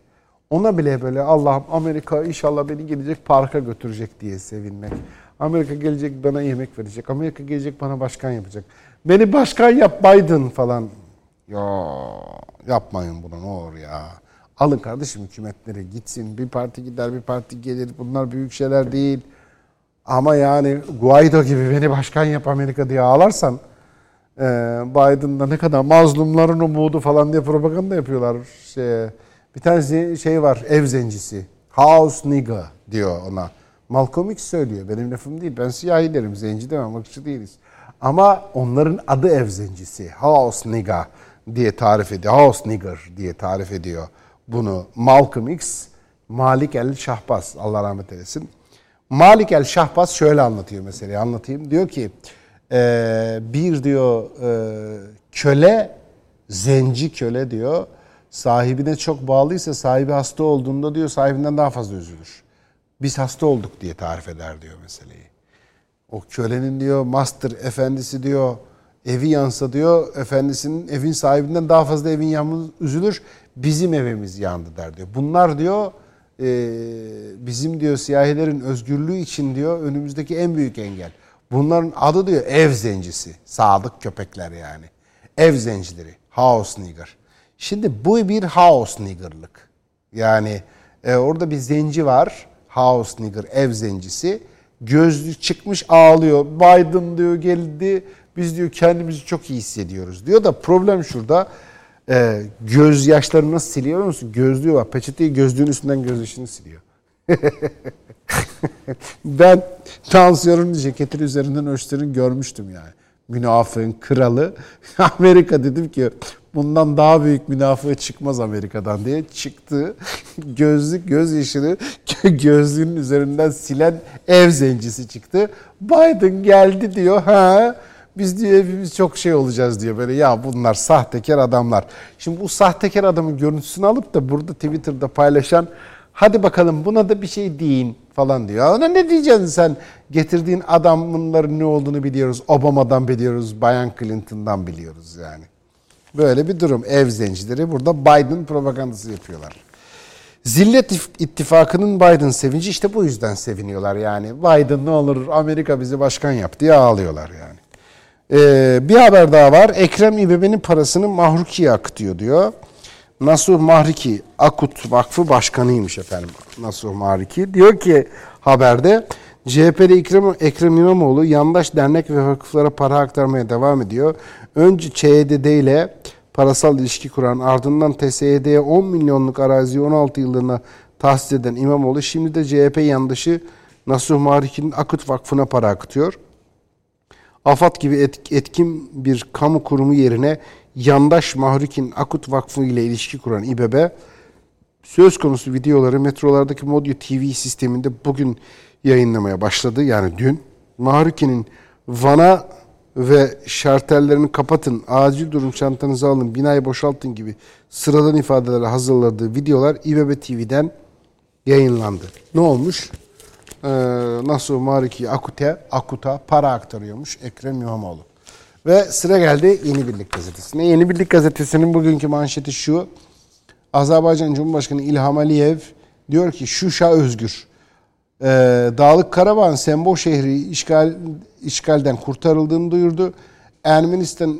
Ona bile böyle Allah'ım Amerika inşallah beni gelecek parka götürecek diye sevinmek. Amerika gelecek bana yemek verecek. Amerika gelecek bana başkan yapacak. Beni başkan yap Biden falan. Ya yapmayın bunu ne olur ya. Alın kardeşim hükümetleri gitsin. Bir parti gider bir parti gelir. Bunlar büyük şeyler değil. Ama yani Guaido gibi beni başkan yap Amerika diye ağlarsan e, Biden'da ne kadar mazlumların umudu falan diye propaganda yapıyorlar. Şey, bir tane şey var ev zencisi. House nigga diyor ona. Malcolm X söylüyor. Benim lafım değil. Ben siyahi derim. Zenci demem. Bakıcı değiliz. Ama onların adı ev zencisi. House nigga diye tarif ediyor. House nigger diye tarif ediyor bunu Malcolm X. Malik el Şahbaz. Allah rahmet eylesin. Malik el Şahbaz şöyle anlatıyor mesela. Anlatayım. Diyor ki bir diyor köle zenci köle diyor sahibine çok bağlıysa sahibi hasta olduğunda diyor sahibinden daha fazla üzülür. Biz hasta olduk diye tarif eder diyor meseleyi. O kölenin diyor master efendisi diyor evi yansa diyor efendisinin evin sahibinden daha fazla evin yanması üzülür. Bizim evimiz yandı der diyor. Bunlar diyor e, bizim diyor siyahilerin özgürlüğü için diyor önümüzdeki en büyük engel. Bunların adı diyor ev zencisi. Sadık köpekler yani. Ev zencileri. House nigger. Şimdi bu bir house nigger'lık. Yani e, orada bir zenci var. House nigger, ev zencisi. Gözlü çıkmış ağlıyor. Biden diyor geldi. Biz diyor kendimizi çok iyi hissediyoruz diyor da problem şurada. E, göz yaşlarını nasıl siliyor musun? Gözlüğü var. Peçeteyi gözlüğün üstünden göz yaşını siliyor. ben tansiyonun ceketinin üzerinden ölçtüğünü görmüştüm yani. Münafığın kralı. Amerika dedim ki bundan daha büyük münafığı çıkmaz Amerika'dan diye çıktı. Gözlük göz yaşını gözlüğün üzerinden silen ev zencisi çıktı. Biden geldi diyor. Ha biz diyor hepimiz çok şey olacağız diyor böyle ya bunlar sahtekar adamlar. Şimdi bu sahtekar adamın görüntüsünü alıp da burada Twitter'da paylaşan hadi bakalım buna da bir şey deyin falan diyor. Ona ne diyeceksin sen? Getirdiğin adamların ne olduğunu biliyoruz. Obama'dan biliyoruz, Bayan Clinton'dan biliyoruz yani. Böyle bir durum. Ev zencileri burada Biden propagandası yapıyorlar. Zillet ittifakının Biden sevinci işte bu yüzden seviniyorlar yani. Biden ne olur Amerika bizi başkan yap diye ağlıyorlar yani. Ee, bir haber daha var. Ekrem İBB'nin parasını Mahruki'ye akıtıyor diyor. Nasuh Mahriki Akut Vakfı Başkanıymış efendim. Nasuh Mahriki. Diyor ki haberde CHP'de Ekrem, Ekrem İmamoğlu yandaş dernek ve vakıflara para aktarmaya devam ediyor. Önce ÇEDD ile parasal ilişki kuran ardından TSED'ye 10 milyonluk araziyi 16 yıllığına tahsis eden İmamoğlu şimdi de CHP yandaşı Nasuh Mahriki'nin Akut Vakfı'na para akıtıyor. AFAD gibi etkin bir kamu kurumu yerine yandaş Mahrikin Akut Vakfı ile ilişki kuran İBB, söz konusu videoları metrolardaki Modyo TV sisteminde bugün yayınlamaya başladı. Yani dün Mahrikin'in Van'a ve şartellerini kapatın, acil durum çantanızı alın, binayı boşaltın gibi sıradan ifadelerle hazırladığı videolar İBB TV'den yayınlandı. Ne olmuş? Ee, Nasuh Mariki Akut'a Akut'a para aktarıyormuş Ekrem İmamoğlu. Ve sıra geldi Yeni Birlik Gazetesi'ne. Yeni Birlik Gazetesi'nin bugünkü manşeti şu. Azerbaycan Cumhurbaşkanı İlham Aliyev diyor ki Şuşa özgür. Ee, Dağlık Karabağ'ın Sembol şehri işgal, işgalden kurtarıldığını duyurdu. Ermenistan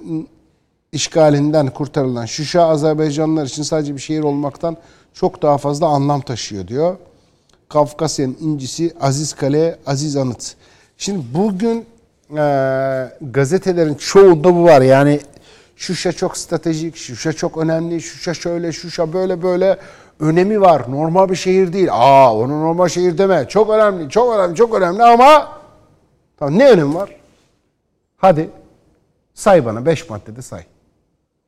işgalinden kurtarılan Şuşa Azerbaycanlılar için sadece bir şehir olmaktan çok daha fazla anlam taşıyor diyor. Kafkasya'nın incisi Aziz Kale, Aziz Anıt. Şimdi bugün e, gazetelerin çoğunda bu var. Yani Şuşa çok stratejik, Şuşa çok önemli, Şuşa şöyle, Şuşa böyle böyle önemi var. Normal bir şehir değil. Aa onu normal şehir deme. Çok önemli, çok önemli, çok önemli ama tamam ne önemi var? Hadi say bana beş maddede say.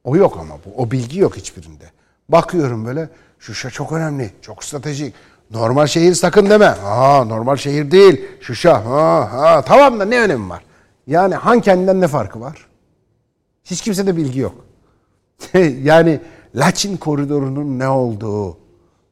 O yok ama bu. O bilgi yok hiçbirinde. Bakıyorum böyle Şuşa çok önemli, çok stratejik. Normal şehir sakın deme. Aa normal şehir değil. Şuşa. Ha, ha. Tamam da ne önemi var? Yani Han kendinden ne farkı var? Hiç kimsede bilgi yok. yani Laçin koridorunun ne olduğu,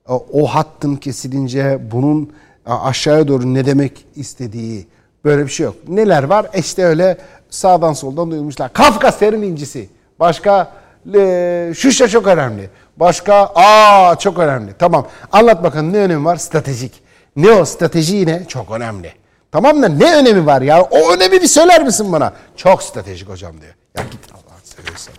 o, hattın kesilince bunun aşağıya doğru ne demek istediği böyle bir şey yok. Neler var? İşte öyle sağdan soldan duyulmuşlar. Kafkasya'nın incisi. Başka e, Şuşa çok önemli. Başka aa çok önemli. Tamam. Anlat bakalım ne önemi var? Stratejik. Ne o strateji yine çok önemli. Tamam da ne önemi var ya? O önemi bir söyler misin bana? Çok stratejik hocam diyor. Ya git Allah'ını seviyorsan.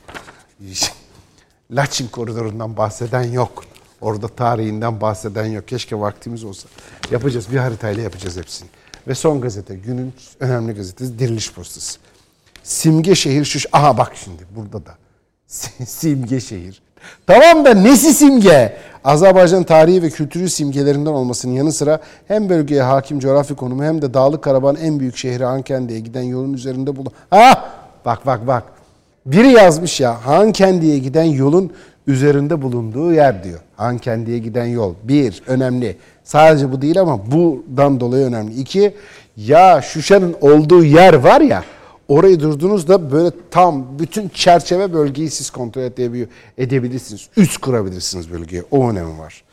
Laçin koridorundan bahseden yok. Orada tarihinden bahseden yok. Keşke vaktimiz olsa. Yapacağız. Bir haritayla yapacağız hepsini. Ve son gazete. Günün önemli gazetesi Diriliş Postası. Simge şehir şu... Aha bak şimdi burada da. Simge şehir. Tamam da nesi simge? Azerbaycan tarihi ve kültürü simgelerinden olmasının yanı sıra hem bölgeye hakim coğrafi konumu hem de Dağlık Karabağ'ın en büyük şehri Hankendi'ye giden yolun üzerinde bulun. Ha! Bak bak bak. Biri yazmış ya Hankendi'ye giden yolun üzerinde bulunduğu yer diyor. Hankendi'ye giden yol. Bir, önemli. Sadece bu değil ama buradan dolayı önemli. İki, ya Şuşa'nın olduğu yer var ya Orayı durduğunuzda böyle tam bütün çerçeve bölgeyi siz kontrol edebilirsiniz. Üst kurabilirsiniz bölgeye. O önemi var.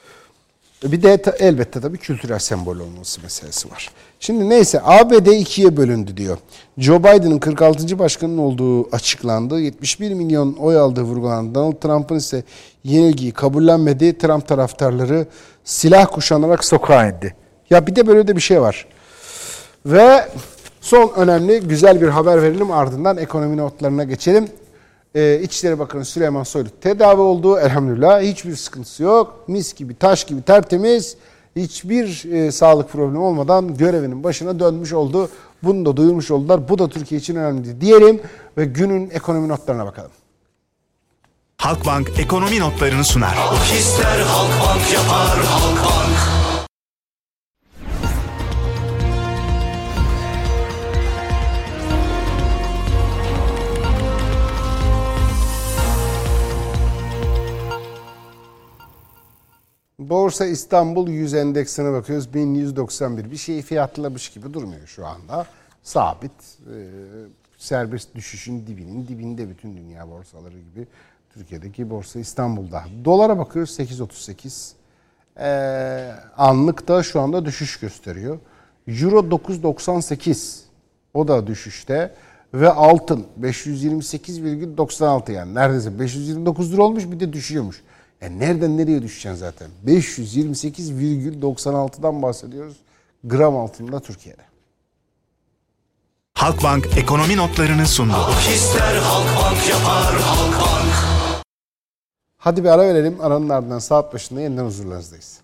Bir de elbette tabii kültürel sembol olması meselesi var. Şimdi neyse ABD ikiye bölündü diyor. Joe Biden'ın 46. başkanın olduğu açıklandı. 71 milyon oy aldığı vurgulandı. Donald Trump'ın ise yenilgiyi kabullenmedi. Trump taraftarları silah kuşanarak sokağa indi. Ya bir de böyle de bir şey var. Ve Son önemli güzel bir haber verelim ardından ekonomi notlarına geçelim. Ee, İçişleri Bakanı Süleyman Soylu tedavi oldu elhamdülillah. Hiçbir sıkıntısı yok. Mis gibi taş gibi tertemiz. Hiçbir e, sağlık problemi olmadan görevinin başına dönmüş oldu. Bunu da duyurmuş oldular. Bu da Türkiye için önemli diyelim ve günün ekonomi notlarına bakalım. Halkbank ekonomi notlarını sunar. Halk ister Halkbank yapar Halkbank. Borsa İstanbul 100 endeksine bakıyoruz. 1191. Bir şeyi fiyatlamış gibi durmuyor şu anda. Sabit. Ee, serbest düşüşün dibinin dibinde bütün dünya borsaları gibi. Türkiye'deki borsa İstanbul'da. Dolara bakıyoruz 8.38. Ee, anlık da şu anda düşüş gösteriyor. Euro 9.98. O da düşüşte. Ve altın 528,96 yani neredeyse 529 lira olmuş bir de düşüyormuş. Yani nereden nereye düşeceksin zaten? 528,96'dan bahsediyoruz. Gram altında Türkiye'de. Halkbank ekonomi notlarını sundu. Hadi bir ara verelim. Aranın ardından saat başında yeniden huzurlarınızdayız.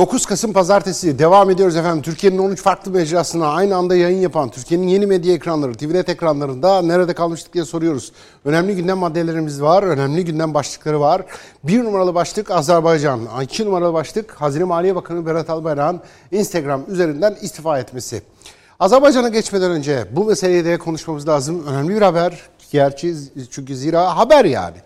...9 Kasım Pazartesi devam ediyoruz efendim. Türkiye'nin 13 farklı mecrasına aynı anda yayın yapan... ...Türkiye'nin yeni medya ekranları, TVNet ekranlarında... ...nerede kalmıştık diye soruyoruz. Önemli gündem maddelerimiz var, önemli gündem başlıkları var. Bir numaralı başlık Azerbaycan, iki numaralı başlık... ...Hazine Maliye Bakanı Berat Albayrak'ın Instagram üzerinden istifa etmesi. Azerbaycan'a geçmeden önce bu meseleyi de konuşmamız lazım. Önemli bir haber. Gerçi çünkü zira haber yani.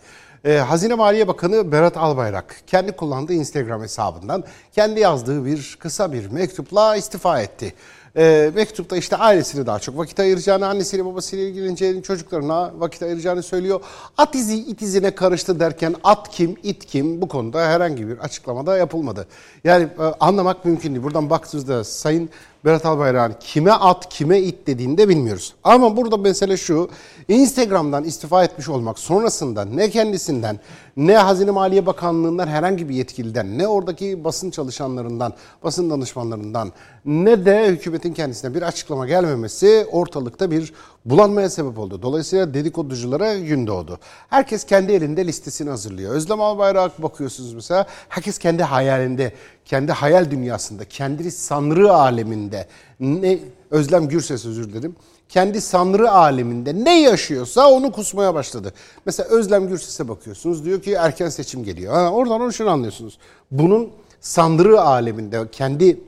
Ee, Hazine Maliye Bakanı Berat Albayrak kendi kullandığı Instagram hesabından kendi yazdığı bir kısa bir mektupla istifa etti. Ee, mektupta işte ailesine daha çok vakit ayıracağını, annesiyle babasıyla ilgileneceğini, çocuklarına vakit ayıracağını söylüyor. At izi it izine karıştı derken at kim, it kim bu konuda herhangi bir açıklamada yapılmadı. Yani e, anlamak mümkün değil. Buradan baktığınızda Sayın Berat Albayrak'ın kime at, kime it dediğini de bilmiyoruz. Ama burada mesele şu, Instagram'dan istifa etmiş olmak sonrasında ne kendisinden, ne Hazine Maliye Bakanlığı'ndan herhangi bir yetkiliden, ne oradaki basın çalışanlarından, basın danışmanlarından, ne de hükümetin kendisine bir açıklama gelmemesi ortalıkta bir bulanmaya sebep oldu. Dolayısıyla dedikoduculara gün doğdu. Herkes kendi elinde listesini hazırlıyor. Özlem Albayrak bakıyorsunuz mesela, herkes kendi hayalinde, kendi hayal dünyasında, kendi sanrı aleminde, ne Özlem Gürses özür dilerim kendi sanrı aleminde ne yaşıyorsa onu kusmaya başladı. Mesela Özlem Gürses'e bakıyorsunuz diyor ki erken seçim geliyor. Ha, oradan onu şunu anlıyorsunuz. Bunun sanrı aleminde kendi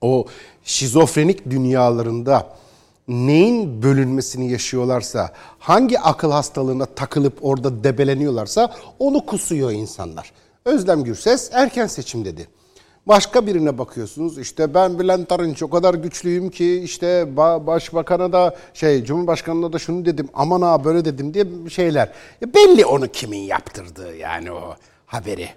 o şizofrenik dünyalarında neyin bölünmesini yaşıyorlarsa, hangi akıl hastalığına takılıp orada debeleniyorlarsa onu kusuyor insanlar. Özlem Gürses erken seçim dedi. Başka birine bakıyorsunuz işte ben Bülent Arınç o kadar güçlüyüm ki işte başbakana da şey cumhurbaşkanına da şunu dedim aman ha böyle dedim diye şeyler. Ya belli onu kimin yaptırdığı yani o haberi.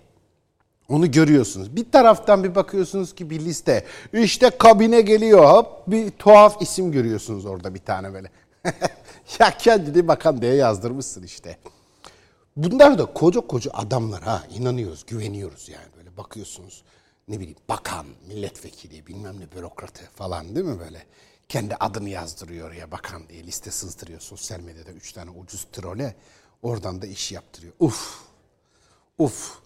Onu görüyorsunuz. Bir taraftan bir bakıyorsunuz ki bir liste. İşte kabine geliyor hop bir tuhaf isim görüyorsunuz orada bir tane böyle. ya kendini bakan diye yazdırmışsın işte. Bunlar da koca koca adamlar ha inanıyoruz güveniyoruz yani böyle bakıyorsunuz ne bileyim bakan, milletvekili, bilmem ne bürokratı falan değil mi böyle? Kendi adını yazdırıyor ya bakan diye liste sızdırıyor sosyal medyada üç tane ucuz trole. Oradan da iş yaptırıyor. Uf, uf.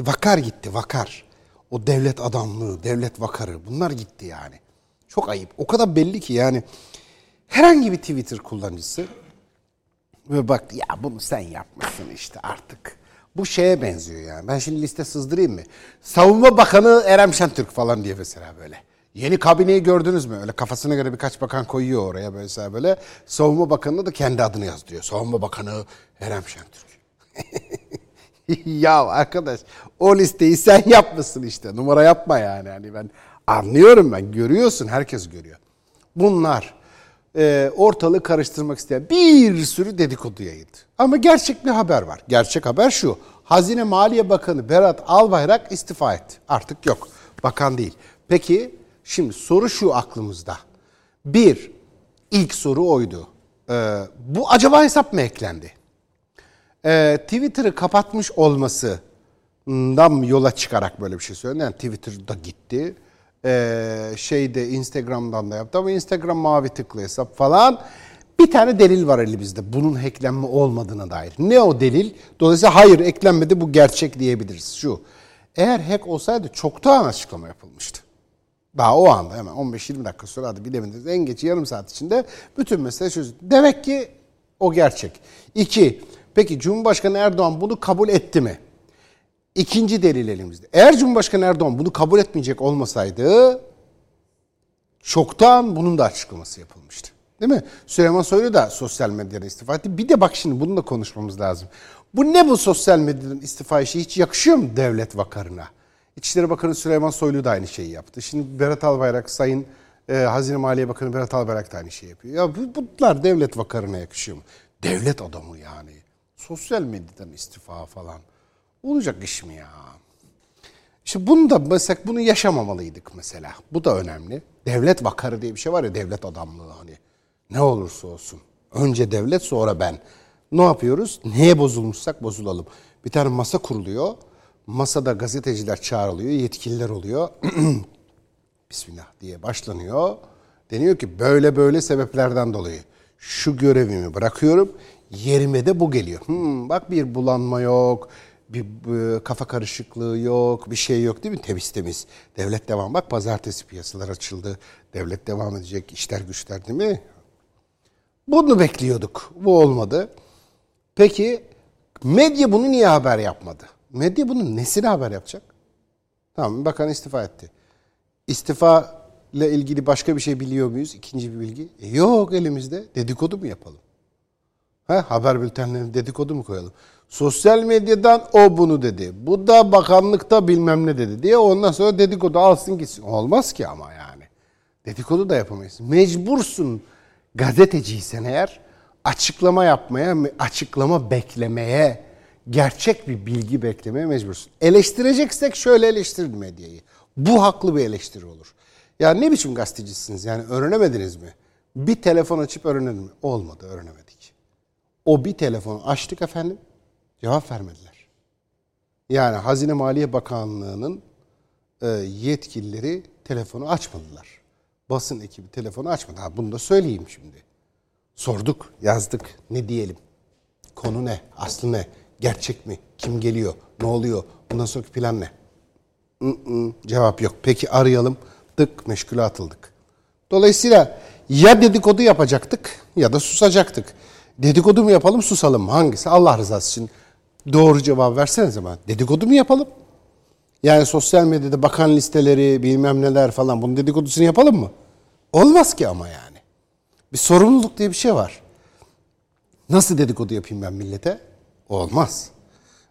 Vakar gitti vakar. O devlet adamlığı, devlet vakarı bunlar gitti yani. Çok ayıp. O kadar belli ki yani herhangi bir Twitter kullanıcısı ve bak ya bunu sen yapmışsın işte artık bu şeye benziyor yani. Ben şimdi liste sızdırayım mı? Savunma Bakanı Erem Şentürk falan diye mesela böyle. Yeni kabineyi gördünüz mü? Öyle kafasına göre birkaç bakan koyuyor oraya mesela böyle. Savunma Bakanı da kendi adını yazdırıyor. Savunma Bakanı Erem Şentürk. ya arkadaş o listeyi sen yapmışsın işte. Numara yapma yani. Hani ben anlıyorum ben. Görüyorsun. Herkes görüyor. Bunlar e, ortalığı karıştırmak isteyen bir sürü dedikodu yayıldı. Ama gerçek bir haber var. Gerçek haber şu. Hazine Maliye Bakanı Berat Albayrak istifa etti. Artık yok. Bakan değil. Peki şimdi soru şu aklımızda. Bir, ilk soru oydu. Ee, bu acaba hesap mı eklendi? Ee, Twitter'ı kapatmış olmasından yola çıkarak böyle bir şey söyledi. Yani Twitter'da gitti e, şeyde Instagram'dan da yaptı ama Instagram mavi tıklı hesap falan. Bir tane delil var elimizde bunun hacklenme olmadığına dair. Ne o delil? Dolayısıyla hayır eklenmedi bu gerçek diyebiliriz. Şu Eğer hack olsaydı çoktan açıklama yapılmıştı. Daha o anda hemen 15-20 dakika sonra hadi bilemediniz en geç yarım saat içinde bütün mesele çözüldü. Demek ki o gerçek. İki, peki Cumhurbaşkanı Erdoğan bunu kabul etti mi? İkinci delil elimizde. Eğer Cumhurbaşkanı Erdoğan bunu kabul etmeyecek olmasaydı çoktan bunun da açıklaması yapılmıştı. Değil mi? Süleyman Soylu da sosyal medyadan istifa etti. Bir de bak şimdi bunu da konuşmamız lazım. Bu ne bu sosyal medyadan istifa işi hiç yakışıyor mu devlet vakarına? İçişleri Bakanı Süleyman Soylu da aynı şeyi yaptı. Şimdi Berat Albayrak, Sayın e, Hazine Maliye Bakanı Berat Albayrak da aynı şeyi yapıyor. Ya bu, bunlar devlet vakarına yakışıyor mu? Devlet adamı yani. Sosyal medyadan istifa falan. Olacak iş mi ya? İşte bunu da mesela bunu yaşamamalıydık mesela. Bu da önemli. Devlet vakarı diye bir şey var ya devlet adamlığı hani. Ne olursa olsun. Önce devlet sonra ben. Ne yapıyoruz? Neye bozulmuşsak bozulalım. Bir tane masa kuruluyor. Masada gazeteciler çağrılıyor, yetkililer oluyor. Bismillah diye başlanıyor. Deniyor ki böyle böyle sebeplerden dolayı şu görevimi bırakıyorum. Yerime de bu geliyor. Hmm, bak bir bulanma yok, bir e, kafa karışıklığı yok, bir şey yok değil mi? Temiz temiz. Devlet devam. Bak pazartesi piyasalar açıldı. Devlet devam edecek. işler güçler değil mi? Bunu bekliyorduk. Bu olmadı. Peki medya bunu niye haber yapmadı? Medya bunun nesini haber yapacak? Tamam bakan istifa etti. İstifa ile ilgili başka bir şey biliyor muyuz? İkinci bir bilgi. E, yok elimizde. Dedikodu mu yapalım? Ha, haber bültenlerine dedikodu mu koyalım? Sosyal medyadan o bunu dedi. Bu da bakanlıkta bilmem ne dedi diye ondan sonra dedikodu alsın gitsin. Olmaz ki ama yani. Dedikodu da yapamayız. Mecbursun gazeteciysen eğer açıklama yapmaya, açıklama beklemeye, gerçek bir bilgi beklemeye mecbursun. Eleştireceksek şöyle eleştirin medyayı. Bu haklı bir eleştiri olur. Ya ne biçim gazetecisiniz yani öğrenemediniz mi? Bir telefon açıp öğrenelim mi? Olmadı öğrenemedik. O bir telefonu açtık efendim cevap vermediler. Yani Hazine Maliye Bakanlığı'nın e, yetkilileri telefonu açmadılar. Basın ekibi telefonu açmadı. Ha, bunu da söyleyeyim şimdi. Sorduk, yazdık. Ne diyelim? Konu ne? Aslı ne? Gerçek mi? Kim geliyor? Ne oluyor? Bundan sonraki plan ne? I-ı, cevap yok. Peki arayalım. Tık meşgule atıldık. Dolayısıyla ya dedikodu yapacaktık ya da susacaktık. Dedikodu mu yapalım susalım mı? Hangisi? Allah rızası için doğru cevap versenize bana. Dedikodu mu yapalım? Yani sosyal medyada bakan listeleri bilmem neler falan bunun dedikodusunu yapalım mı? Olmaz ki ama yani. Bir sorumluluk diye bir şey var. Nasıl dedikodu yapayım ben millete? Olmaz.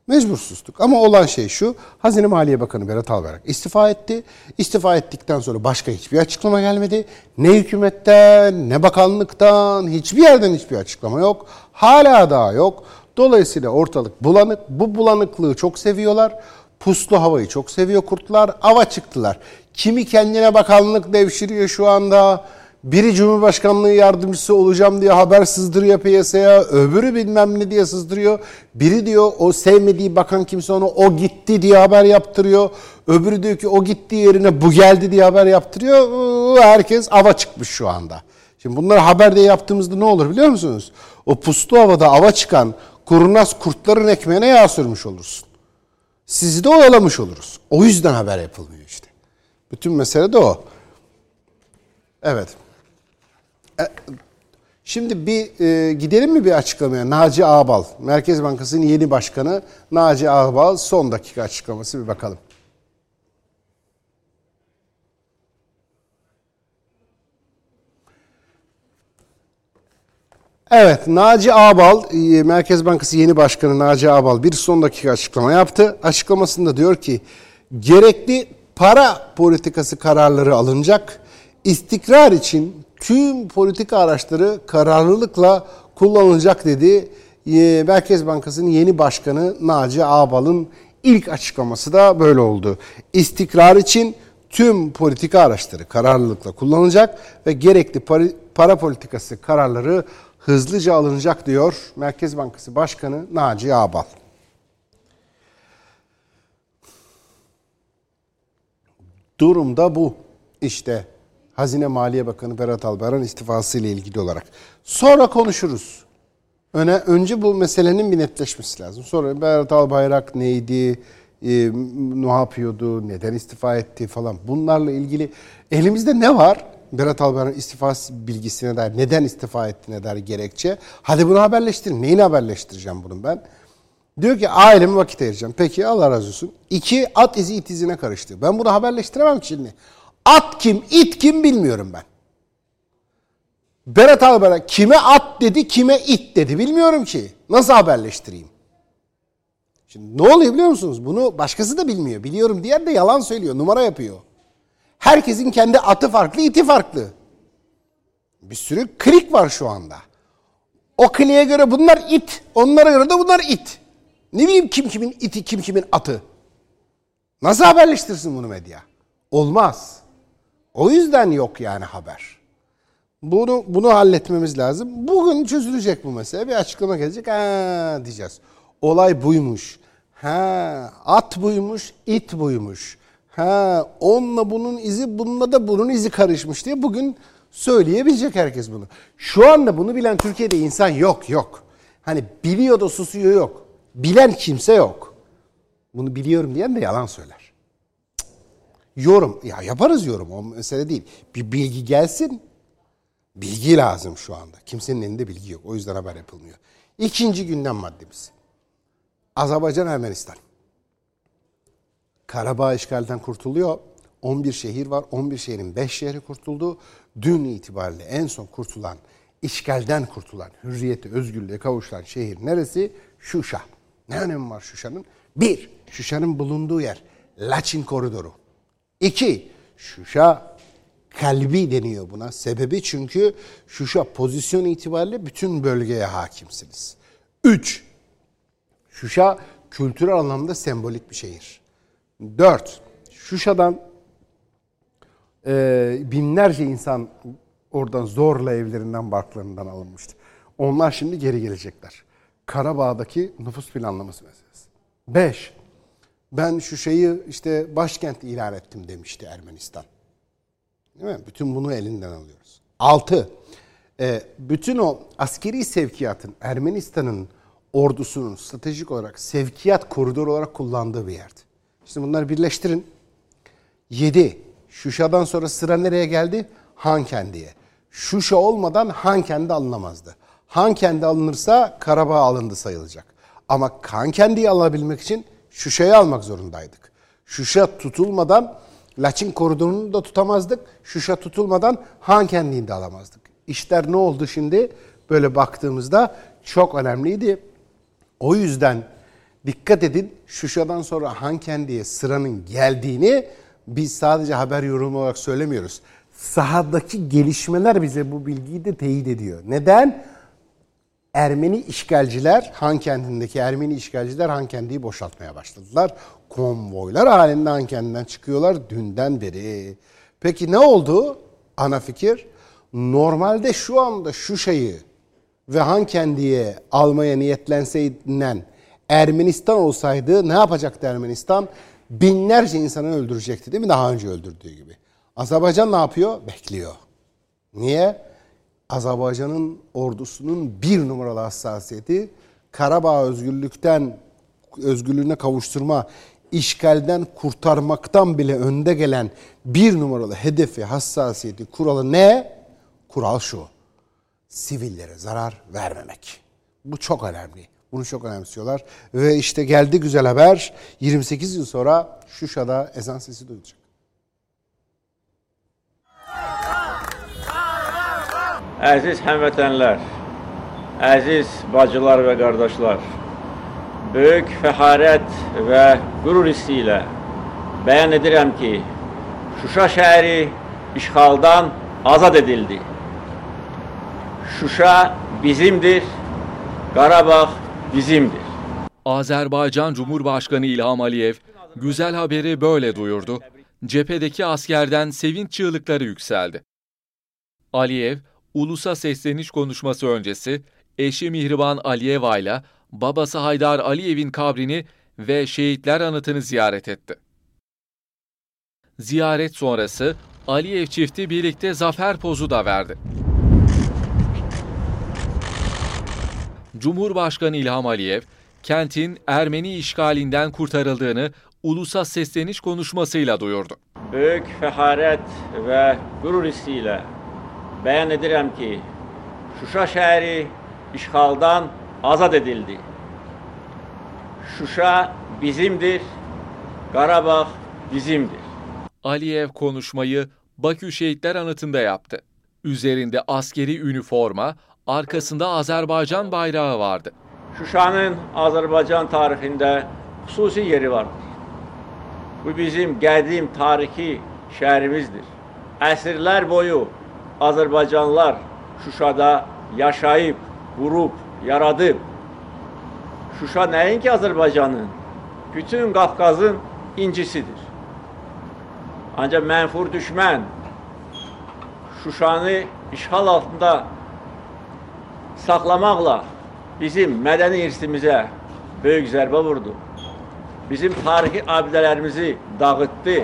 Mecbur. Ama olan şey şu. Hazine Maliye Bakanı Berat Albayrak istifa etti. İstifa ettikten sonra başka hiçbir açıklama gelmedi. Ne hükümetten, ne bakanlıktan, hiçbir yerden hiçbir açıklama yok. Hala daha yok. Dolayısıyla ortalık bulanık. Bu bulanıklığı çok seviyorlar. Puslu havayı çok seviyor kurtlar. Ava çıktılar. Kimi kendine bakanlık devşiriyor şu anda. Biri Cumhurbaşkanlığı yardımcısı olacağım diye haber sızdırıyor piyasaya. Öbürü bilmem ne diye sızdırıyor. Biri diyor o sevmediği bakan kimse onu o gitti diye haber yaptırıyor. Öbürü diyor ki o gitti yerine bu geldi diye haber yaptırıyor. Herkes ava çıkmış şu anda. Şimdi bunları haber diye yaptığımızda ne olur biliyor musunuz? O puslu havada ava çıkan kurnaz kurtların ekmeğine yağ sürmüş olursun. Sizi de oyalamış oluruz. O yüzden haber yapılmıyor işte. Bütün mesele de o. Evet. E, şimdi bir e, gidelim mi bir açıklamaya? Naci Ağbal, Merkez Bankası'nın yeni başkanı Naci Ağbal son dakika açıklaması bir bakalım. Evet, Naci Ağbal, e, Merkez Bankası yeni başkanı Naci Ağbal bir son dakika açıklama yaptı. Açıklamasında diyor ki, gerekli para politikası kararları alınacak. İstikrar için tüm politika araçları kararlılıkla kullanılacak dedi. Merkez Bankası'nın yeni başkanı Naci Ağbal'ın ilk açıklaması da böyle oldu. İstikrar için tüm politika araçları kararlılıkla kullanılacak ve gerekli para politikası kararları hızlıca alınacak diyor Merkez Bankası Başkanı Naci Ağbal. Durumda bu. İşte Hazine Maliye Bakanı Berat Albayrak'ın istifası ile ilgili olarak. Sonra konuşuruz. Öne, önce bu meselenin bir netleşmesi lazım. Sonra Berat Albayrak neydi? e, ne yapıyordu, neden istifa etti falan bunlarla ilgili elimizde ne var? Berat Albayrak'ın istifa bilgisine dair neden istifa ettiğine dair gerekçe. Hadi bunu haberleştirin. Neyini haberleştireceğim bunun ben? Diyor ki aileme vakit ayıracağım. Peki Allah razı olsun. İki at izi it izine karıştı. Ben bunu haberleştiremem şimdi. At kim, it kim bilmiyorum ben. Berat Albayrak kime at dedi, kime it dedi bilmiyorum ki. Nasıl haberleştireyim? Şimdi ne oluyor biliyor musunuz? Bunu başkası da bilmiyor. Biliyorum diğer de yalan söylüyor, numara yapıyor. Herkesin kendi atı farklı, iti farklı. Bir sürü klik var şu anda. O kliğe göre bunlar it, onlara göre de bunlar it. Ne bileyim kim kimin iti, kim kimin atı. Nasıl haberleştirsin bunu medya? Olmaz. O yüzden yok yani haber. Bunu bunu halletmemiz lazım. Bugün çözülecek bu mesele. Bir açıklama gelecek. Ha diyeceğiz. Olay buymuş. Ha at buymuş, it buymuş. Ha onunla bunun izi, bununla da bunun izi karışmış diye bugün söyleyebilecek herkes bunu. Şu anda bunu bilen Türkiye'de insan yok yok. Hani biliyor da susuyor yok. Bilen kimse yok. Bunu biliyorum diyen de yalan söyler. Yorum ya yaparız yorum o mesele değil. Bir bilgi gelsin. Bilgi lazım şu anda. Kimsenin elinde bilgi yok. O yüzden haber yapılmıyor. İkinci gündem maddemiz. Azerbaycan Ermenistan. Karabağ işgalden kurtuluyor. 11 şehir var. 11 şehrin 5 şehri kurtuldu. Dün itibariyle en son kurtulan, işgalden kurtulan, hürriyete, özgürlüğe kavuşulan şehir neresi? Şuşa. Ne önemi var Şuşa'nın? Bir, Şuşa'nın bulunduğu yer. Laçin koridoru. İki, Şuşa kalbi deniyor buna. Sebebi çünkü Şuşa pozisyon itibariyle bütün bölgeye hakimsiniz. Üç, Şuşa kültürel anlamda sembolik bir şehir. Dört, Şuşa'dan e, binlerce insan oradan zorla evlerinden, barklarından alınmıştı. Onlar şimdi geri gelecekler. Karabağ'daki nüfus planlaması meselesi. Beş, ben Şuşa'yı işte başkent ilan ettim demişti Ermenistan. Değil mi? Bütün bunu elinden alıyoruz. Altı, e, bütün o askeri sevkiyatın Ermenistan'ın ordusunun stratejik olarak sevkiyat koridoru olarak kullandığı bir yerdi. İşte bunları birleştirin. Yedi, Şuşa'dan sonra sıra nereye geldi? Hankendi'ye. Şuşa olmadan Hankendi alınamazdı. Hankendi alınırsa Karabağ alındı sayılacak. Ama Hankendi'yi alabilmek için Şuşa'yı almak zorundaydık. Şuşa tutulmadan Laçin koridorunu da tutamazdık. Şuşa tutulmadan Hankendi'yi de alamazdık. İşler ne oldu şimdi? Böyle baktığımızda çok önemliydi. O yüzden dikkat edin Şuşa'dan sonra Hankendi'ye sıranın geldiğini biz sadece haber yorumu olarak söylemiyoruz. Sahadaki gelişmeler bize bu bilgiyi de teyit ediyor. Neden? Ermeni işgalciler, Han kentindeki Ermeni işgalciler Han kentiyi boşaltmaya başladılar. Konvoylar halinde Han kentinden çıkıyorlar dünden beri. Peki ne oldu? Ana fikir. Normalde şu anda şu şeyi ve Han kendiye almaya niyetlenseydinden Ermenistan olsaydı ne yapacaktı Ermenistan? Binlerce insanı öldürecekti değil mi? Daha önce öldürdüğü gibi. Azerbaycan ne yapıyor? Bekliyor. Niye? Azerbaycan'ın ordusunun bir numaralı hassasiyeti Karabağ özgürlükten özgürlüğüne kavuşturma, işgalden kurtarmaktan bile önde gelen bir numaralı hedefi, hassasiyeti, kuralı ne? Kural şu. Sivillere zarar vermemek. Bu çok önemli. Bunu çok önemsiyorlar. Ve işte geldi güzel haber. 28 yıl sonra Şuşa'da ezan sesi duyulacak. Əziz həmvətənlər, əziz bacılar və qardaşlar, böyük fəxarət və qürur hissi ilə bəyan edirəm ki, Şuşa şəhəri işğaldan azad edildi. Şuşa bizimdir, Qarabağ bizimdir. Azerbaycan Cumhurbaşkanı İlham Aliyev güzel haberi böyle duyurdu. Cephedeki askerden sevinç çığlıkları yükseldi. Aliyev, ulusa sesleniş konuşması öncesi eşi Mihriban Aliyeva ile babası Haydar Aliyev'in kabrini ve şehitler anıtını ziyaret etti. Ziyaret sonrası Aliyev çifti birlikte zafer pozu da verdi. Cumhurbaşkanı İlham Aliyev, kentin Ermeni işgalinden kurtarıldığını, ulusa sesleniş konuşmasıyla duyurdu. Büyük fəxarət və qürur hissi ilə bəyan edirəm ki, Şuşa şəhəri işğaldan azad edildi. Şuşa bizimdir, Qarabağ bizimdir. Aliyev konuşmayı Bakü Şehitler Anıtı'nda yaptı. Üzerinde askeri üniforma, arkasında Azerbaycan bayrağı vardı. Şuşanın Azərbaycan tarixində xüsusi yeri vardır. Bu bizim qədim tarixi şəhərimizdir. Əsrlər boyu Azərbaycanlılar Şuşada yaşayıb, qurub, yaradıb. Şuşa nəinki Azərbaycanın, bütün Qafqazın incisidir. Ancaq mənfur düşmən Şuşanı işğal altında saxlamaqla bizim mədəni irsimizə böyük zərbə vurdu. Bizim tarixi abidələrimizi dağıtdı.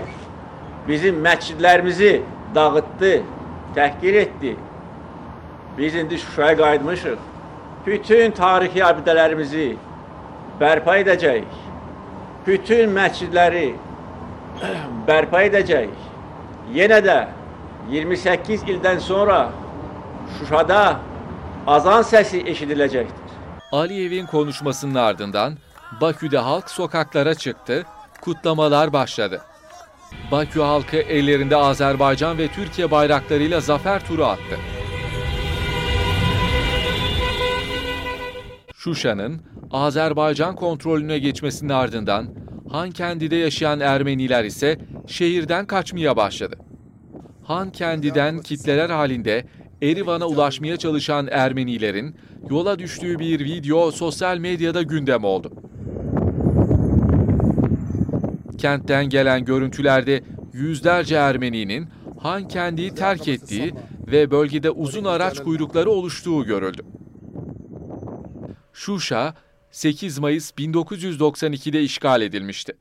Bizim məscidlərimizi dağıtdı, təhqir etdi. Biz indi Şuşaya qayıtmışıq. Bütün tarixi abidələrimizi bərpa edəcəyik. Bütün məscidləri bərpa edəcəyik. Yenə də 28 ildən sonra Şuşada azan səsi eşidiləcəkdir. Aliyev'in konuşmasının ardından Bakü'de halk sokaklara çıktı, kutlamalar başladı. Bakü halkı ellerinde Azerbaycan ve Türkiye bayraklarıyla zafer turu attı. Şuşa'nın Azerbaycan kontrolüne geçmesinin ardından Hankendi'de yaşayan Ermeniler ise şehirden kaçmaya başladı. Hankendi'den kitleler halinde Erivan'a ulaşmaya çalışan Ermenilerin yola düştüğü bir video sosyal medyada gündem oldu. Kentten gelen görüntülerde yüzlerce Ermeninin Hankendi'yi terk ettiği ve bölgede uzun araç kuyrukları oluştuğu görüldü. Şuşa 8 Mayıs 1992'de işgal edilmişti.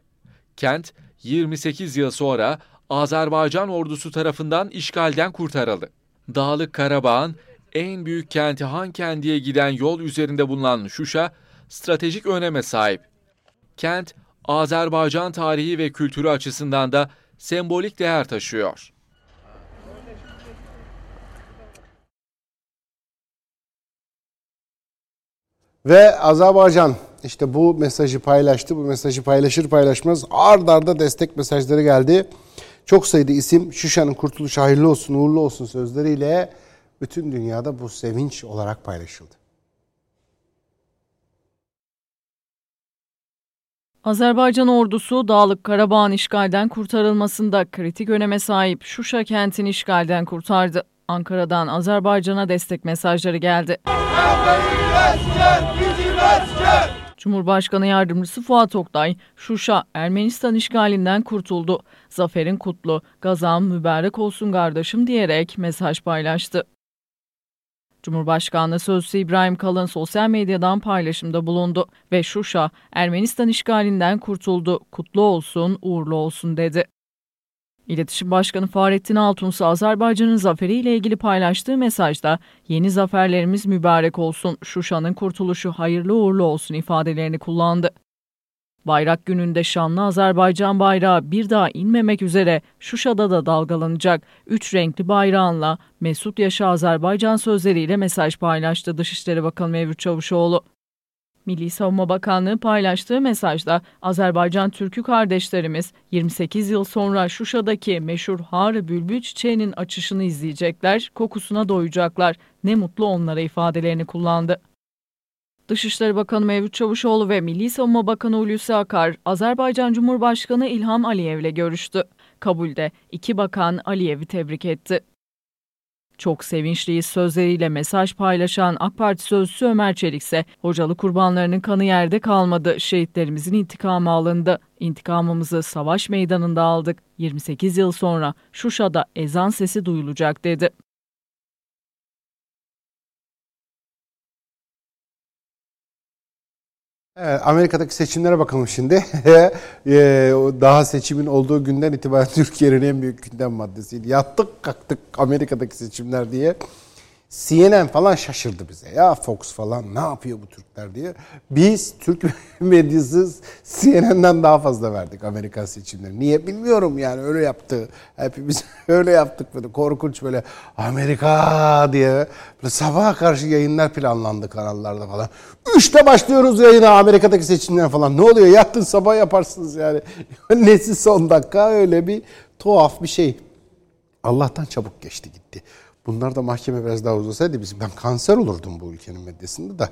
Kent 28 yıl sonra Azerbaycan ordusu tarafından işgalden kurtarıldı. Dağlık Karabağ'ın en büyük kenti Hankendi'ye giden yol üzerinde bulunan Şuşa stratejik öneme sahip. Kent Azerbaycan tarihi ve kültürü açısından da sembolik değer taşıyor. Ve Azerbaycan işte bu mesajı paylaştı. Bu mesajı paylaşır paylaşmaz ard arda destek mesajları geldi. Çok sayıda isim Şuşa'nın kurtuluşu hayırlı olsun, uğurlu olsun sözleriyle bütün dünyada bu sevinç olarak paylaşıldı. Azerbaycan ordusu Dağlık Karabağ'ın işgalden kurtarılmasında kritik öneme sahip Şuşa kentini işgalden kurtardı. Ankara'dan Azerbaycan'a destek mesajları geldi. Cumhurbaşkanı Yardımcısı Fuat Oktay, Şuşa Ermenistan işgalinden kurtuldu. Zaferin kutlu, gazan mübarek olsun kardeşim diyerek mesaj paylaştı. Cumhurbaşkanlığı Sözcüsü İbrahim Kalın sosyal medyadan paylaşımda bulundu ve Şuşa Ermenistan işgalinden kurtuldu, kutlu olsun, uğurlu olsun dedi. İletişim Başkanı Fahrettin Altunsu Azerbaycan'ın zaferiyle ilgili paylaştığı mesajda yeni zaferlerimiz mübarek olsun, Şuşa'nın kurtuluşu hayırlı uğurlu olsun ifadelerini kullandı. Bayrak gününde şanlı Azerbaycan bayrağı bir daha inmemek üzere Şuşa'da da dalgalanacak. Üç renkli bayrağınla Mesut Yaşa Azerbaycan sözleriyle mesaj paylaştı Dışişleri Bakanı Mevlüt Çavuşoğlu. Milli Savunma Bakanlığı paylaştığı mesajda Azerbaycan Türk'ü kardeşlerimiz 28 yıl sonra Şuşa'daki meşhur Harı Bülbül çiçeğinin açışını izleyecekler, kokusuna doyacaklar. Ne mutlu onlara ifadelerini kullandı. Dışişleri Bakanı Mevlüt Çavuşoğlu ve Milli Savunma Bakanı Hulusi Akar, Azerbaycan Cumhurbaşkanı İlham Aliyev'le görüştü. Kabulde iki bakan Aliyev'i tebrik etti. Çok sevinçliyiz sözleriyle mesaj paylaşan AK Parti sözcüsü Ömer Çelik ise hocalı kurbanlarının kanı yerde kalmadı. Şehitlerimizin intikamı alındı. İntikamımızı savaş meydanında aldık. 28 yıl sonra Şuşa'da ezan sesi duyulacak dedi. Evet, Amerika'daki seçimlere bakalım şimdi. Daha seçimin olduğu günden itibaren Türkiye'nin en büyük gündem maddesiydi. Yattık kalktık Amerika'daki seçimler diye. CNN falan şaşırdı bize. Ya Fox falan ne yapıyor bu Türkler diye. Biz Türk medyası CNN'den daha fazla verdik Amerikan seçimleri. Niye bilmiyorum yani öyle yaptı. Hepimiz öyle yaptık böyle korkunç böyle Amerika diye böyle sabaha karşı yayınlar planlandı kanallarda falan. Üçte başlıyoruz yayına Amerika'daki seçimler falan. Ne oluyor yattın sabah yaparsınız yani. Nesi son dakika öyle bir tuhaf bir şey. Allah'tan çabuk geçti gitti. Bunlar da mahkeme biraz daha uzasaydı bizim ben kanser olurdum bu ülkenin medyasında da.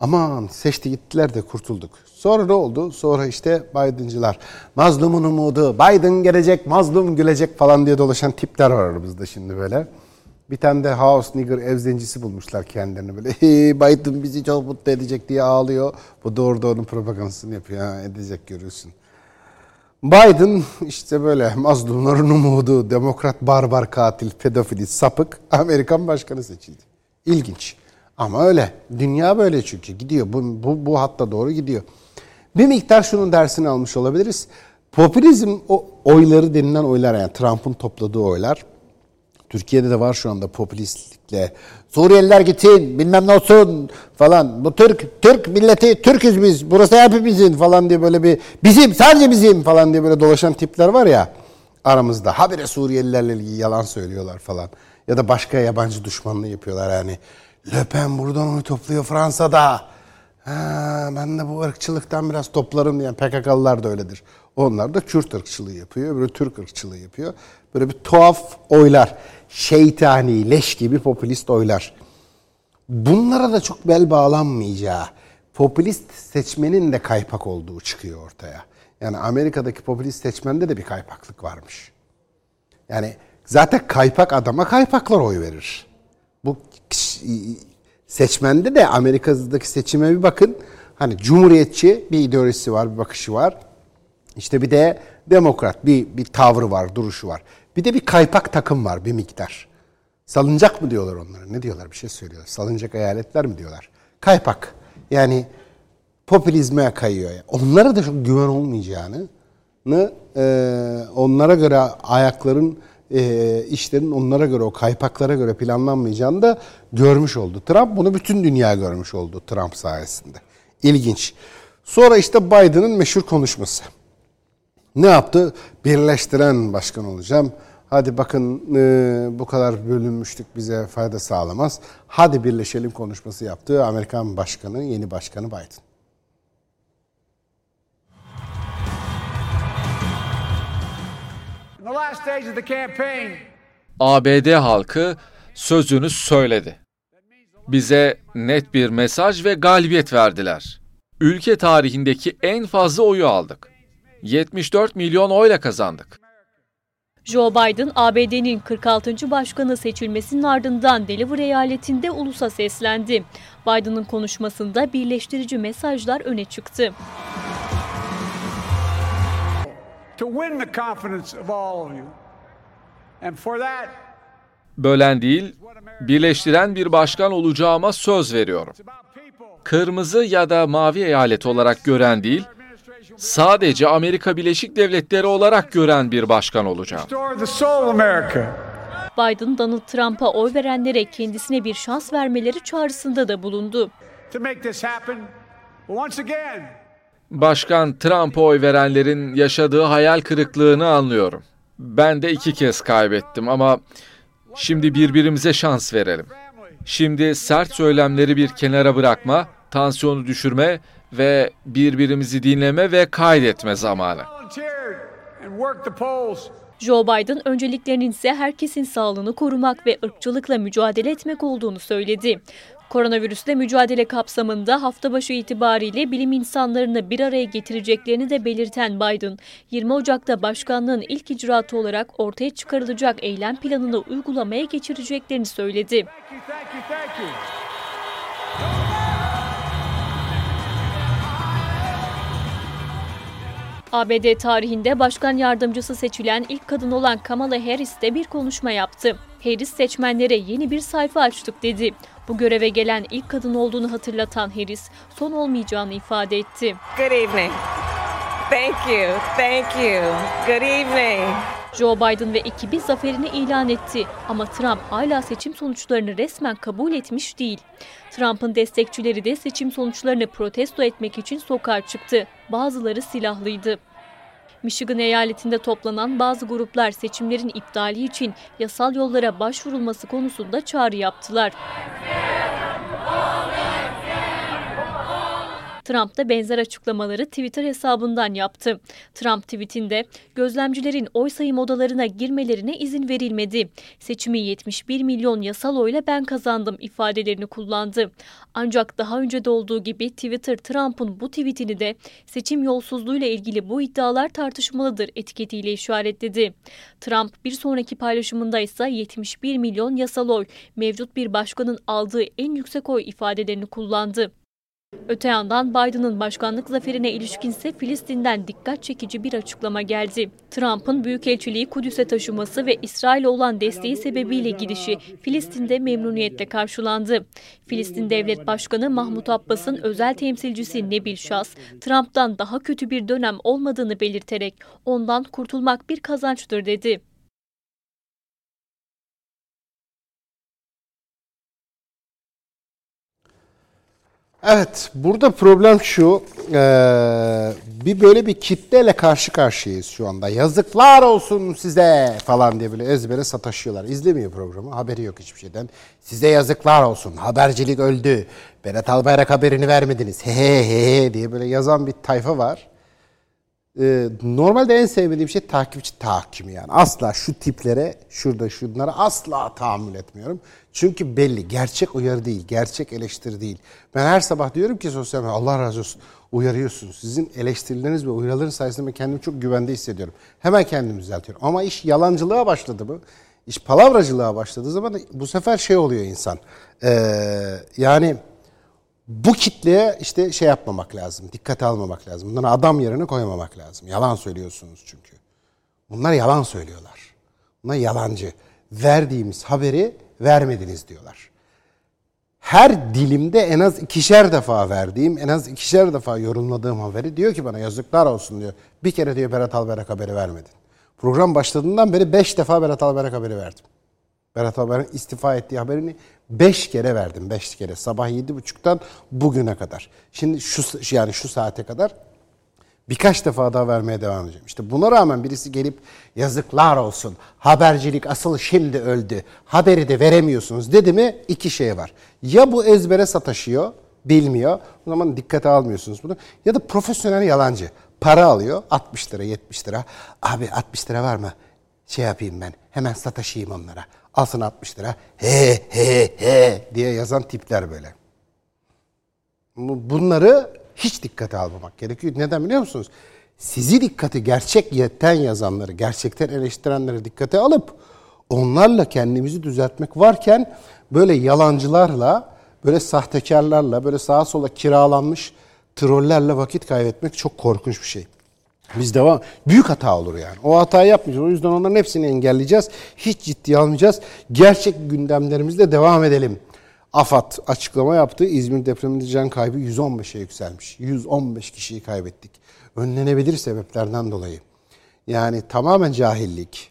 Aman seçti gittiler de kurtulduk. Sonra ne oldu? Sonra işte Biden'cılar. Mazlumun umudu, Biden gelecek, mazlum gülecek falan diye dolaşan tipler var aramızda şimdi böyle. Bir tane de house nigger ev zencisi bulmuşlar kendilerini böyle. Biden bizi çok mutlu edecek diye ağlıyor. Bu doğru da onun propagandasını yapıyor. Ha, edecek görüyorsun. Biden işte böyle mazlumların umudu, demokrat barbar katil, pedofili, sapık Amerikan başkanı seçildi. İlginç. Ama öyle. Dünya böyle çünkü gidiyor. Bu, bu, bu hatta doğru gidiyor. Bir miktar şunun dersini almış olabiliriz. Popülizm o oyları denilen oylar yani Trump'ın topladığı oylar. Türkiye'de de var şu anda popülistlikle. Suriyeliler gitsin bilmem ne olsun falan. Bu Türk, Türk milleti, Türküz biz. Burası hepimizin falan diye böyle bir bizim sadece bizim falan diye böyle dolaşan tipler var ya aramızda. Habire Suriyelilerle ilgili yalan söylüyorlar falan. Ya da başka yabancı düşmanlığı yapıyorlar yani. Le Pen buradan oy topluyor Fransa'da. Ha, ben de bu ırkçılıktan biraz toplarım diyen PKK'lılar da öyledir. Onlar da Kürt ırkçılığı yapıyor, böyle Türk ırkçılığı yapıyor. Böyle bir tuhaf oylar, şeytani, leş gibi popülist oylar. Bunlara da çok bel bağlanmayacağı, popülist seçmenin de kaypak olduğu çıkıyor ortaya. Yani Amerika'daki popülist seçmende de bir kaypaklık varmış. Yani zaten kaypak adama kaypaklar oy verir. Bu seçmende de Amerika'daki seçime bir bakın. Hani cumhuriyetçi bir ideolojisi var, bir bakışı var. İşte bir de demokrat bir, bir tavrı var, duruşu var. Bir de bir kaypak takım var bir miktar. Salıncak mı diyorlar onlara? Ne diyorlar? Bir şey söylüyorlar. Salıncak eyaletler mi diyorlar? Kaypak. Yani popülizme kayıyor. Onlara da çok güven olmayacağını, e, onlara göre ayakların, e, işlerin onlara göre, o kaypaklara göre planlanmayacağını da görmüş oldu. Trump bunu bütün dünya görmüş oldu Trump sayesinde. İlginç. Sonra işte Biden'ın meşhur konuşması. Ne yaptı? Birleştiren başkan olacağım. Hadi bakın e, bu kadar bölünmüştük bize fayda sağlamaz. Hadi birleşelim konuşması yaptı Amerikan başkanı, yeni başkanı Biden. ABD halkı sözünü söyledi. Bize net bir mesaj ve galibiyet verdiler. Ülke tarihindeki en fazla oyu aldık. 74 milyon oyla kazandık. Joe Biden, ABD'nin 46. başkanı seçilmesinin ardından Delaware eyaletinde ulusa seslendi. Biden'ın konuşmasında birleştirici mesajlar öne çıktı. Bölen değil, birleştiren bir başkan olacağıma söz veriyorum. Kırmızı ya da mavi eyalet olarak gören değil, sadece Amerika Birleşik Devletleri olarak gören bir başkan olacağım. Biden, Donald Trump'a oy verenlere kendisine bir şans vermeleri çağrısında da bulundu. Başkan Trump'a oy verenlerin yaşadığı hayal kırıklığını anlıyorum. Ben de iki kez kaybettim ama şimdi birbirimize şans verelim. Şimdi sert söylemleri bir kenara bırakma, tansiyonu düşürme ve birbirimizi dinleme ve kaydetme zamanı. Joe Biden önceliklerinin ise herkesin sağlığını korumak ve ırkçılıkla mücadele etmek olduğunu söyledi. Koronavirüsle mücadele kapsamında hafta başı itibariyle bilim insanlarını bir araya getireceklerini de belirten Biden, 20 Ocak'ta başkanlığın ilk icraatı olarak ortaya çıkarılacak eylem planını uygulamaya geçireceklerini söyledi. Thank you, thank you, thank you. ABD tarihinde başkan yardımcısı seçilen ilk kadın olan Kamala Harris de bir konuşma yaptı. Harris seçmenlere yeni bir sayfa açtık dedi. Bu göreve gelen ilk kadın olduğunu hatırlatan Harris son olmayacağını ifade etti. Good evening. Thank you. Thank you. Good evening. Joe Biden ve ekibi zaferini ilan etti ama Trump hala seçim sonuçlarını resmen kabul etmiş değil. Trump'ın destekçileri de seçim sonuçlarını protesto etmek için sokağa çıktı. Bazıları silahlıydı. Michigan eyaletinde toplanan bazı gruplar seçimlerin iptali için yasal yollara başvurulması konusunda çağrı yaptılar. Trump da benzer açıklamaları Twitter hesabından yaptı. Trump tweetinde gözlemcilerin oy sayım odalarına girmelerine izin verilmedi. Seçimi 71 milyon yasal oyla ben kazandım ifadelerini kullandı. Ancak daha önce de olduğu gibi Twitter Trump'ın bu tweetini de seçim yolsuzluğuyla ilgili bu iddialar tartışmalıdır etiketiyle işaretledi. Trump bir sonraki paylaşımında ise 71 milyon yasal oy mevcut bir başkanın aldığı en yüksek oy ifadelerini kullandı. Öte yandan Biden'ın başkanlık zaferine ilişkinse Filistin'den dikkat çekici bir açıklama geldi. Trump'ın büyükelçiliği Kudüs'e taşıması ve İsrail'e olan desteği sebebiyle gidişi Filistin'de memnuniyetle karşılandı. Filistin Devlet Başkanı Mahmut Abbas'ın özel temsilcisi Nebil Şas, Trump'tan daha kötü bir dönem olmadığını belirterek ondan kurtulmak bir kazançtır dedi. Evet, burada problem şu, ee, bir böyle bir kitleyle karşı karşıyayız şu anda. Yazıklar olsun size falan diye böyle ezbere sataşıyorlar. İzlemiyor programı, haberi yok hiçbir şeyden. Size yazıklar olsun, habercilik öldü. Berat Albayrak haberini vermediniz, he he he diye böyle yazan bir tayfa var. Ee, normalde en sevmediğim şey takipçi tahkimi yani. Asla şu tiplere, şurada şunlara asla tahammül etmiyorum. Çünkü belli. Gerçek uyarı değil, gerçek eleştiri değil. Ben her sabah diyorum ki sosyal medya Allah razı olsun uyarıyorsunuz. Sizin eleştirileriniz ve uyarılarınız sayesinde ben kendimi çok güvende hissediyorum. Hemen kendimi düzeltiyorum. Ama iş yalancılığa başladı mı? İş palavracılığa başladığı zaman bu sefer şey oluyor insan. Ee, yani bu kitleye işte şey yapmamak lazım. Dikkate almamak lazım. Bunları adam yerine koymamak lazım. Yalan söylüyorsunuz çünkü. Bunlar yalan söylüyorlar. Bunlar yalancı. Verdiğimiz haberi vermediniz diyorlar. Her dilimde en az ikişer defa verdiğim, en az ikişer defa yorumladığım haberi diyor ki bana yazıklar olsun diyor. Bir kere diyor Berat Albayrak haberi vermedin. Program başladığından beri beş defa Berat Albayrak haberi verdim. Berat Albayrak'ın istifa ettiği haberini beş kere verdim. Beş kere. Sabah yedi buçuktan bugüne kadar. Şimdi şu yani şu saate kadar birkaç defa daha vermeye devam edeceğim. İşte buna rağmen birisi gelip yazıklar olsun habercilik asıl şimdi öldü haberi de veremiyorsunuz. dedi mi iki şey var. Ya bu ezbere sataşıyor bilmiyor. O zaman dikkate almıyorsunuz bunu. Ya da profesyonel yalancı para alıyor 60 lira 70 lira. Abi 60 lira var mı? Şey yapayım ben hemen sataşayım onlara. Alsın 60 lira. He he he diye yazan tipler böyle. Bunları hiç dikkate almamak gerekiyor. Neden biliyor musunuz? Sizi dikkati gerçek yetten yazanları, gerçekten eleştirenleri dikkate alıp onlarla kendimizi düzeltmek varken böyle yalancılarla, böyle sahtekarlarla, böyle sağa sola kiralanmış trollerle vakit kaybetmek çok korkunç bir şey. Biz devam. Büyük hata olur yani. O hatayı yapmayacağız. O yüzden onların hepsini engelleyeceğiz. Hiç ciddiye almayacağız. Gerçek gündemlerimizle devam edelim. AFAD açıklama yaptı. İzmir depreminde can kaybı 115'e yükselmiş. 115 kişiyi kaybettik. Önlenebilir sebeplerden dolayı. Yani tamamen cahillik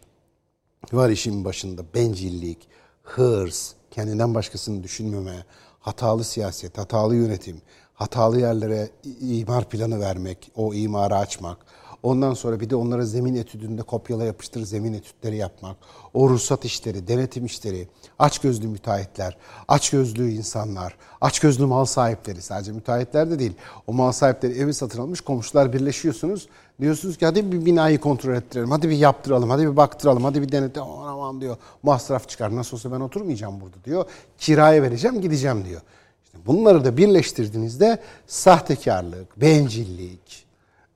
var işin başında. Bencillik, hırs, kendinden başkasını düşünmeme, hatalı siyaset, hatalı yönetim, hatalı yerlere imar planı vermek, o imarı açmak, Ondan sonra bir de onlara zemin etüdünde kopyala yapıştır zemin etütleri yapmak. O ruhsat işleri, denetim işleri, açgözlü müteahhitler, açgözlü insanlar, açgözlü mal sahipleri sadece müteahhitler de değil. O mal sahipleri evi satın almış komşular birleşiyorsunuz. Diyorsunuz ki hadi bir binayı kontrol ettirelim, hadi bir yaptıralım, hadi bir baktıralım, hadi bir denetle. Aman diyor masraf çıkar nasıl olsa ben oturmayacağım burada diyor. Kiraya vereceğim gideceğim diyor. Bunları da birleştirdiğinizde sahtekarlık, bencillik,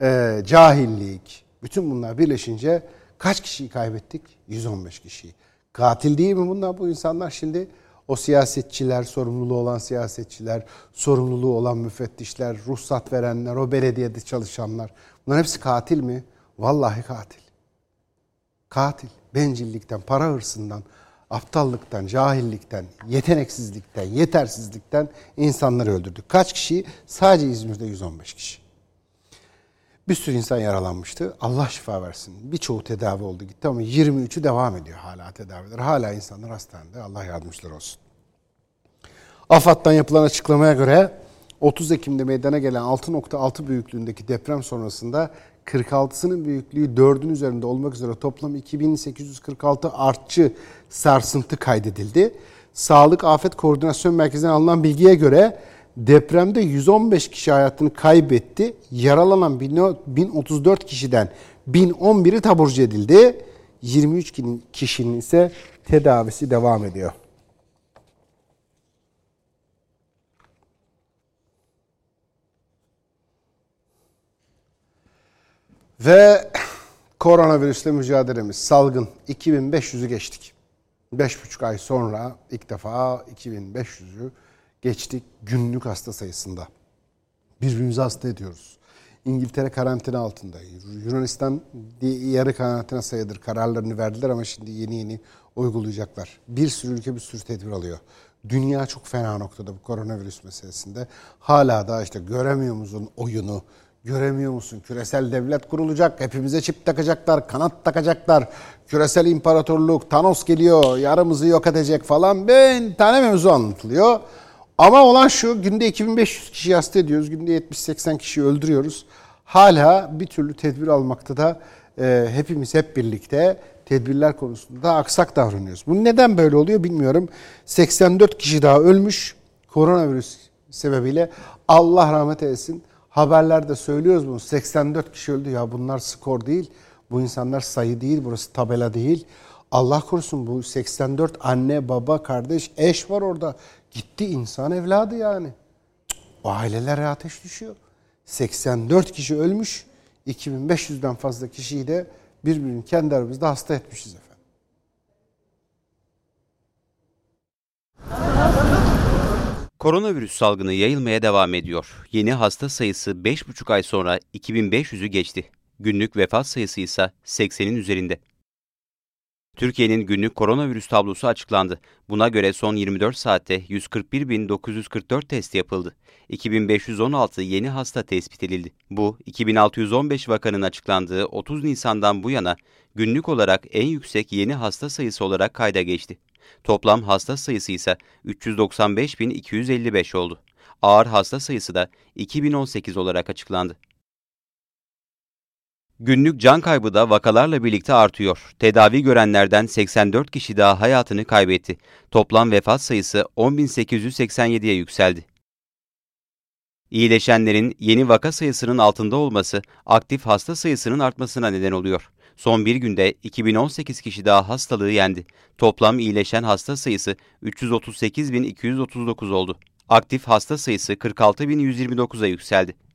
e, cahillik, bütün bunlar birleşince kaç kişiyi kaybettik? 115 kişiyi. Katil değil mi bunlar bu insanlar şimdi? O siyasetçiler, sorumluluğu olan siyasetçiler, sorumluluğu olan müfettişler, ruhsat verenler, o belediyede çalışanlar. Bunlar hepsi katil mi? Vallahi katil. Katil. Bencillikten, para hırsından, aptallıktan, cahillikten, yeteneksizlikten, yetersizlikten insanları öldürdük. Kaç kişi? Sadece İzmir'de 115 kişi. Bir sürü insan yaralanmıştı. Allah şifa versin. Birçoğu tedavi oldu gitti ama 23'ü devam ediyor hala tedaviler. Hala insanlar hastanede. Allah yardımcılar olsun. AFAD'dan yapılan açıklamaya göre 30 Ekim'de meydana gelen 6.6 büyüklüğündeki deprem sonrasında 46'sının büyüklüğü 4'ün üzerinde olmak üzere toplam 2846 artçı sarsıntı kaydedildi. Sağlık Afet Koordinasyon Merkezi'nden alınan bilgiye göre depremde 115 kişi hayatını kaybetti. Yaralanan 1034 kişiden 1011'i taburcu edildi. 23 kişinin ise tedavisi devam ediyor. Ve koronavirüsle mücadelemiz salgın 2500'ü geçtik. 5,5 ay sonra ilk defa 2500'ü geçtik günlük hasta sayısında. Birbirimizi hasta ediyoruz. İngiltere karantina altında. Yunanistan yarı karantina sayıdır. Kararlarını verdiler ama şimdi yeni yeni uygulayacaklar. Bir sürü ülke bir sürü tedbir alıyor. Dünya çok fena noktada bu koronavirüs meselesinde. Hala da işte göremiyor musun oyunu, Göremiyor musun? Küresel devlet kurulacak. Hepimize çip takacaklar, kanat takacaklar. Küresel imparatorluk, Thanos geliyor, yarımızı yok edecek falan. Ben tane mevzu anlatılıyor. Ama olan şu, günde 2500 kişi hasta ediyoruz. Günde 70-80 kişi öldürüyoruz. Hala bir türlü tedbir almakta da e, hepimiz hep birlikte tedbirler konusunda aksak davranıyoruz. Bu neden böyle oluyor bilmiyorum. 84 kişi daha ölmüş koronavirüs sebebiyle. Allah rahmet eylesin. Haberlerde söylüyoruz bunu. 84 kişi öldü. Ya bunlar skor değil. Bu insanlar sayı değil. Burası tabela değil. Allah korusun bu 84 anne, baba, kardeş, eş var orada. Gitti insan evladı yani. O ailelere ateş düşüyor. 84 kişi ölmüş. 2500'den fazla kişiyi de birbirini kendi aramızda hasta etmişiz efendim. Koronavirüs salgını yayılmaya devam ediyor. Yeni hasta sayısı 5,5 ay sonra 2500'ü geçti. Günlük vefat sayısı ise 80'in üzerinde. Türkiye'nin günlük koronavirüs tablosu açıklandı. Buna göre son 24 saatte 141.944 test yapıldı. 2516 yeni hasta tespit edildi. Bu, 2615 vakanın açıklandığı 30 Nisan'dan bu yana günlük olarak en yüksek yeni hasta sayısı olarak kayda geçti. Toplam hasta sayısı ise 395.255 oldu. Ağır hasta sayısı da 2018 olarak açıklandı. Günlük can kaybı da vakalarla birlikte artıyor. Tedavi görenlerden 84 kişi daha hayatını kaybetti. Toplam vefat sayısı 10.887'ye yükseldi. İyileşenlerin yeni vaka sayısının altında olması aktif hasta sayısının artmasına neden oluyor. Son bir günde 2018 kişi daha hastalığı yendi. Toplam iyileşen hasta sayısı 338.239 oldu. Aktif hasta sayısı 46.129'a yükseldi.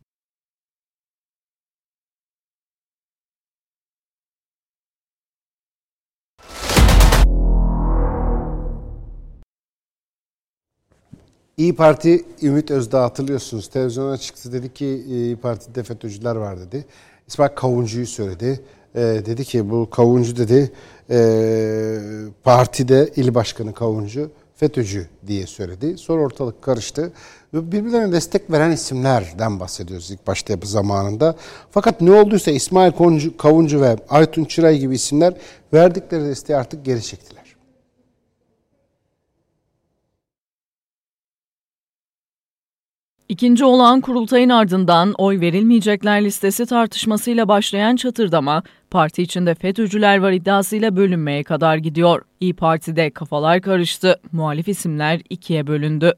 İyi Parti Ümit Özdağ hatırlıyorsunuz. Televizyona çıktı dedi ki İyi Parti'de FETÖ'cüler var dedi. İsmail Kavuncu'yu söyledi e, dedi ki bu Kavuncu dedi e, partide il başkanı Kavuncu FETÖ'cü diye söyledi. Sonra ortalık karıştı. Birbirlerine destek veren isimlerden bahsediyoruz ilk başta yapı zamanında. Fakat ne olduysa İsmail Kavuncu ve Aytun Çıray gibi isimler verdikleri desteği artık geri çektiler. İkinci olan kurultayın ardından oy verilmeyecekler listesi tartışmasıyla başlayan çatırdama, parti içinde FETÖ'cüler var iddiasıyla bölünmeye kadar gidiyor. İyi Parti'de kafalar karıştı, muhalif isimler ikiye bölündü.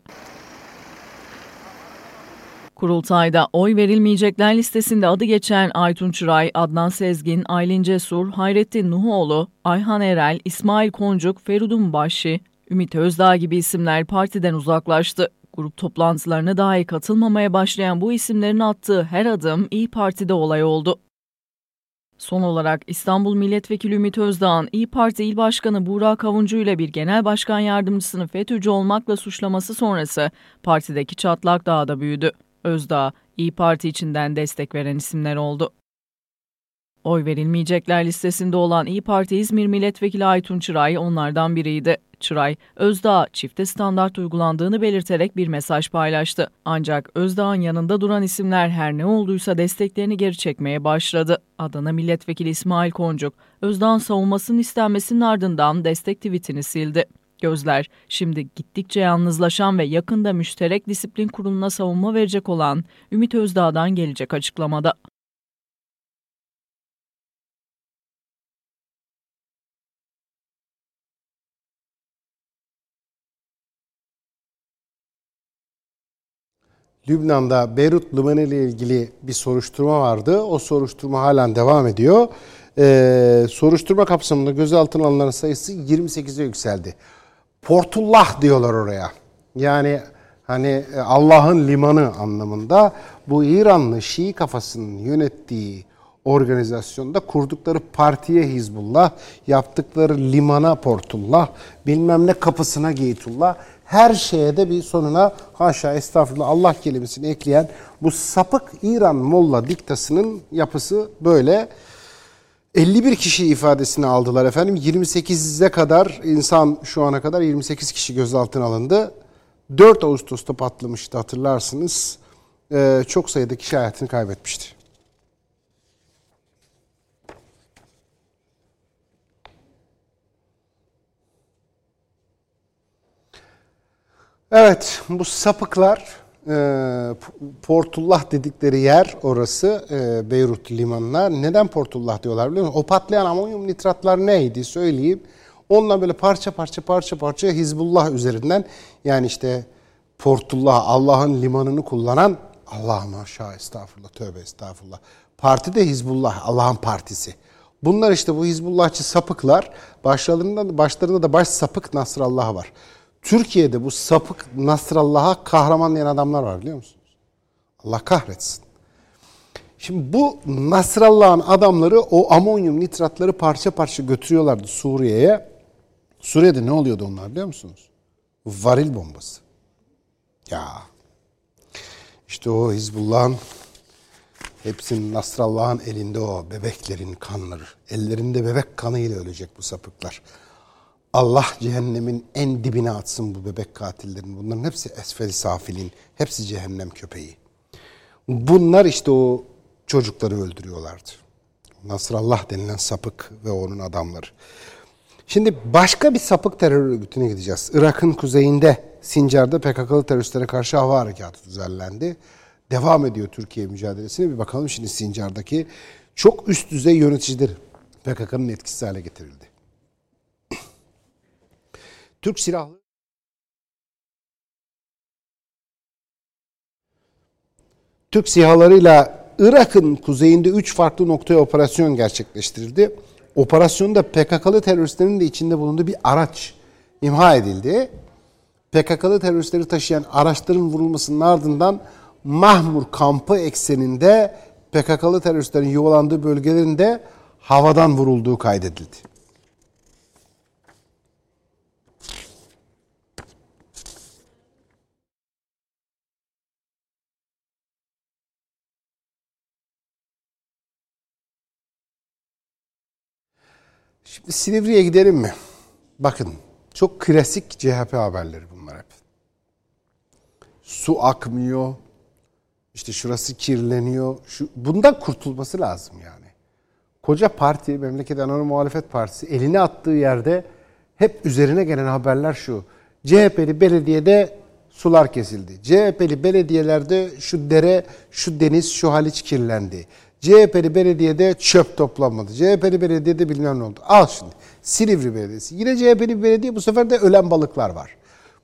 Kurultayda oy verilmeyecekler listesinde adı geçen Aytun Çıray, Adnan Sezgin, Aylin Cesur, Hayrettin Nuhuoğlu, Ayhan Erel, İsmail Koncuk, Feridun Başşi, Ümit Özdağ gibi isimler partiden uzaklaştı. Grup toplantılarına dahi katılmamaya başlayan bu isimlerin attığı her adım İyi Parti'de olay oldu. Son olarak İstanbul Milletvekili Ümit Özdağ'ın İyi Parti İl Başkanı Burak Kavuncu ile bir genel başkan yardımcısını FETÖ'cü olmakla suçlaması sonrası partideki çatlak daha da büyüdü. Özdağ, İyi Parti içinden destek veren isimler oldu. Oy verilmeyecekler listesinde olan İyi Parti İzmir Milletvekili Aytun Çıray onlardan biriydi. Çıray, Özdağ çifte standart uygulandığını belirterek bir mesaj paylaştı. Ancak Özdağ'ın yanında duran isimler her ne olduysa desteklerini geri çekmeye başladı. Adana Milletvekili İsmail Koncuk, Özdağ'ın savunmasının istenmesinin ardından destek tweetini sildi. Gözler şimdi gittikçe yalnızlaşan ve yakında müşterek disiplin kuruluna savunma verecek olan Ümit Özdağ'dan gelecek açıklamada. Lübnan'da Beyrut Limanı ile ilgili bir soruşturma vardı. O soruşturma halen devam ediyor. Ee, soruşturma kapsamında gözaltına alınanların sayısı 28'e yükseldi. Portullah diyorlar oraya. Yani hani e, Allah'ın limanı anlamında bu İranlı Şii kafasının yönettiği organizasyonda kurdukları partiye Hizbullah, yaptıkları limana Portullah, bilmem ne kapısına Geytullah, her şeye de bir sonuna haşa estağfurullah Allah kelimesini ekleyen bu sapık İran Molla diktasının yapısı böyle. 51 kişi ifadesini aldılar efendim. 28'e kadar insan şu ana kadar 28 kişi gözaltına alındı. 4 Ağustos'ta patlamıştı hatırlarsınız. Ee, çok sayıda kişi hayatını kaybetmişti. Evet bu sapıklar e, Portullah dedikleri yer orası e, Beyrut limanına. Neden Portullah diyorlar biliyor musun? O patlayan amonyum nitratlar neydi söyleyeyim. Onunla böyle parça parça parça parça Hizbullah üzerinden yani işte Portullah Allah'ın limanını kullanan Allah maşa estağfurullah tövbe estağfurullah. Parti de Hizbullah Allah'ın partisi. Bunlar işte bu Hizbullahçı sapıklar başlarında, başlarında da baş sapık Nasrallah var. Türkiye'de bu sapık Nasrallah'a kahramanlayan adamlar var biliyor musunuz? Allah kahretsin. Şimdi bu Nasrallah'ın adamları o amonyum nitratları parça parça götürüyorlardı Suriye'ye. Suriye'de ne oluyordu onlar biliyor musunuz? Varil bombası. Ya. İşte o Hizbullah'ın hepsinin Nasrallah'ın elinde o bebeklerin kanları. Ellerinde bebek kanıyla ölecek bu sapıklar. Allah cehennemin en dibine atsın bu bebek katillerin. Bunların hepsi esfel safilin. Hepsi cehennem köpeği. Bunlar işte o çocukları öldürüyorlardı. Nasrallah denilen sapık ve onun adamları. Şimdi başka bir sapık terör örgütüne gideceğiz. Irak'ın kuzeyinde Sincar'da PKK'lı teröristlere karşı hava harekatı düzenlendi. Devam ediyor Türkiye mücadelesine. Bir bakalım şimdi Sincar'daki çok üst düzey yöneticiler PKK'nın etkisiz hale getirildi. Türk Silahlı Türk SİHA'larıyla Irak'ın kuzeyinde 3 farklı noktaya operasyon gerçekleştirildi. Operasyonda PKK'lı teröristlerin de içinde bulunduğu bir araç imha edildi. PKK'lı teröristleri taşıyan araçların vurulmasının ardından Mahmur kampı ekseninde PKK'lı teröristlerin yuvalandığı bölgelerinde havadan vurulduğu kaydedildi. Şimdi Silivri'ye gidelim mi? Bakın çok klasik CHP haberleri bunlar hep. Su akmıyor. İşte şurası kirleniyor. Şu, bundan kurtulması lazım yani. Koca parti, Memleket Anadolu Muhalefet Partisi eline attığı yerde hep üzerine gelen haberler şu. CHP'li belediyede sular kesildi. CHP'li belediyelerde şu dere, şu deniz, şu haliç kirlendi. CHP'li belediyede çöp toplanmadı. CHP'li belediyede bilmem ne oldu. Al şimdi. Silivri Belediyesi. Yine CHP'li belediye bu sefer de ölen balıklar var.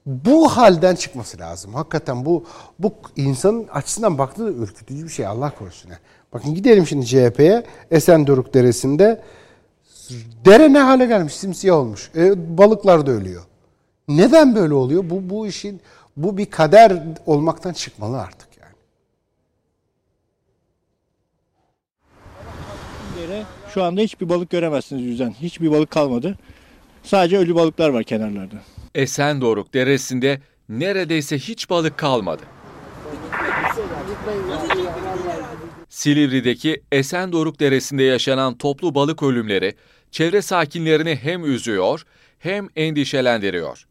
Bu halden çıkması lazım. Hakikaten bu bu insanın açısından baktığı ürkütücü bir şey Allah korusun. Bakın gidelim şimdi CHP'ye. Esendoruk Deresi'nde dere ne hale gelmiş? Simsiyah olmuş. E, balıklar da ölüyor. Neden böyle oluyor? Bu bu işin bu bir kader olmaktan çıkmalı artık. Şu anda hiçbir balık göremezsiniz yüzden. Hiçbir balık kalmadı. Sadece ölü balıklar var kenarlarda. Esendoruk Deresi'nde neredeyse hiç balık kalmadı. Silivri'deki Esendoruk Deresi'nde yaşanan toplu balık ölümleri çevre sakinlerini hem üzüyor hem endişelendiriyor.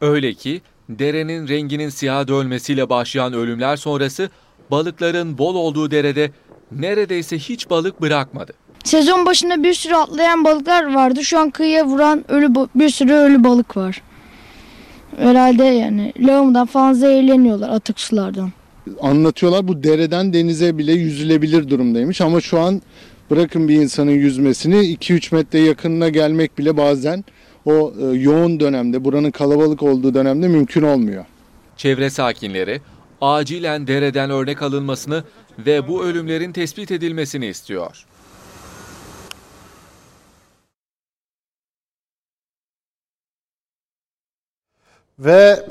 Öyle ki derenin renginin siyaha dönmesiyle başlayan ölümler sonrası balıkların bol olduğu derede neredeyse hiç balık bırakmadı. Sezon başında bir sürü atlayan balıklar vardı. Şu an kıyıya vuran ölü bir sürü ölü balık var. Herhalde yani lağımdan falan zehirleniyorlar atık sulardan. Anlatıyorlar bu dereden denize bile yüzülebilir durumdaymış ama şu an bırakın bir insanın yüzmesini 2-3 metre yakınına gelmek bile bazen o e, yoğun dönemde buranın kalabalık olduğu dönemde mümkün olmuyor. Çevre sakinleri acilen dereden örnek alınmasını ve bu ölümlerin tespit edilmesini istiyor. Ve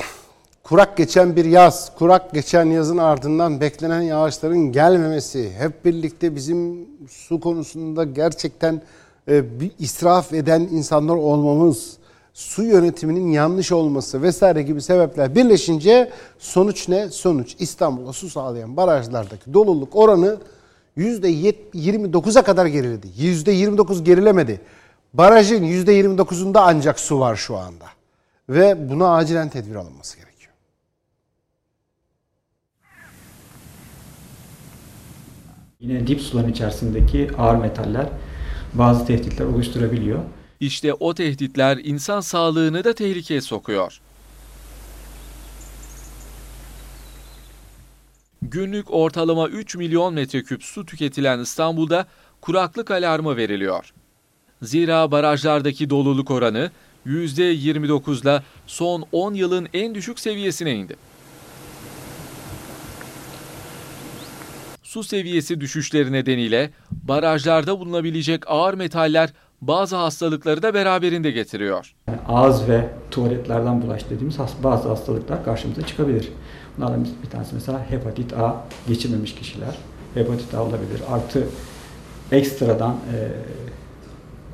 kurak geçen bir yaz, kurak geçen yazın ardından beklenen yağışların gelmemesi, hep birlikte bizim su konusunda gerçekten e, bir israf eden insanlar olmamız, su yönetiminin yanlış olması vesaire gibi sebepler birleşince sonuç ne? Sonuç İstanbul'a su sağlayan barajlardaki doluluk oranı %29'a kadar geriledi. %29 gerilemedi. Barajın %29'unda ancak su var şu anda. Ve buna acilen tedbir alınması gerekiyor. Yine dip suların içerisindeki ağır metaller bazı tehditler oluşturabiliyor. İşte o tehditler insan sağlığını da tehlikeye sokuyor. Günlük ortalama 3 milyon metreküp su tüketilen İstanbul'da kuraklık alarmı veriliyor. Zira barajlardaki doluluk oranı %29'la son 10 yılın en düşük seviyesine indi. Su seviyesi düşüşleri nedeniyle barajlarda bulunabilecek ağır metaller bazı hastalıkları da beraberinde getiriyor. Ağız ve tuvaletlerden bulaş dediğimiz bazı hastalıklar karşımıza çıkabilir. Bunlardan bir tanesi mesela hepatit A geçirmemiş kişiler. Hepatit A olabilir. Artı ekstradan e,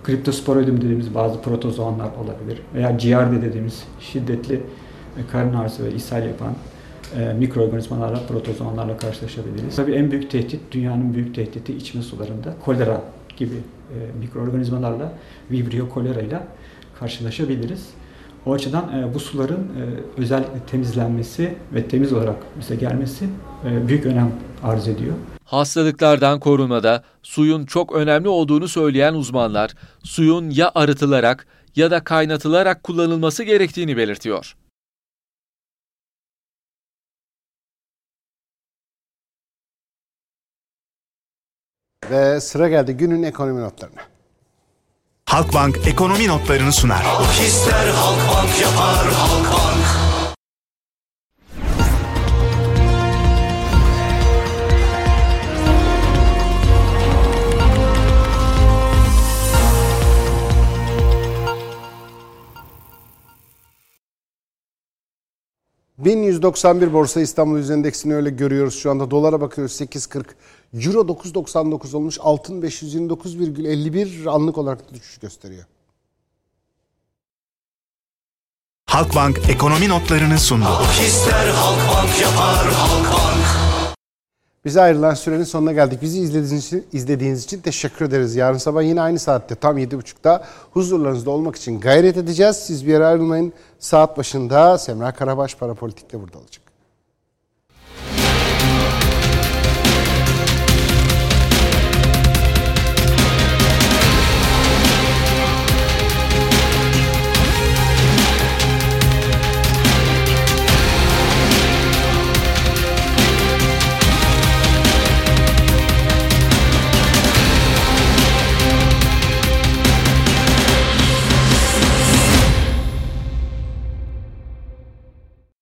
kriptosporoidum dediğimiz bazı protozoanlar olabilir. Veya GRD dediğimiz şiddetli e, karın ağrısı ve ishal yapan e, mikroorganizmalarla, protozoanlarla karşılaşabiliriz. Tabii en büyük tehdit, dünyanın büyük tehdidi içme sularında kolera gibi e, mikroorganizmalarla, vibrio kolera ile karşılaşabiliriz. O açıdan e, bu suların e, özellikle temizlenmesi ve temiz olarak bize gelmesi e, büyük önem arz ediyor. Hastalıklardan korunmada suyun çok önemli olduğunu söyleyen uzmanlar, suyun ya arıtılarak ya da kaynatılarak kullanılması gerektiğini belirtiyor. Ve sıra geldi günün ekonomi notlarına. Halkbank ekonomi notlarını sunar. Halk ister Halkbank yapar Halkbank. ...1191 Borsa İstanbul Yüz Endeksini öyle görüyoruz şu anda. Dolara bakıyoruz 8.40. Euro 9.99 olmuş. Altın 529,51 anlık olarak düşüş gösteriyor. Halkbank ekonomi notlarını sundu. Halk ister Halkbank yapar Halkbank. Bize ayrılan sürenin sonuna geldik. Bizi izlediğiniz için, izlediğiniz için teşekkür ederiz. Yarın sabah yine aynı saatte tam 7.30'da huzurlarınızda olmak için gayret edeceğiz. Siz bir yere ayrılmayın. Saat başında Semra Karabaş Parapolitik'te burada olacak.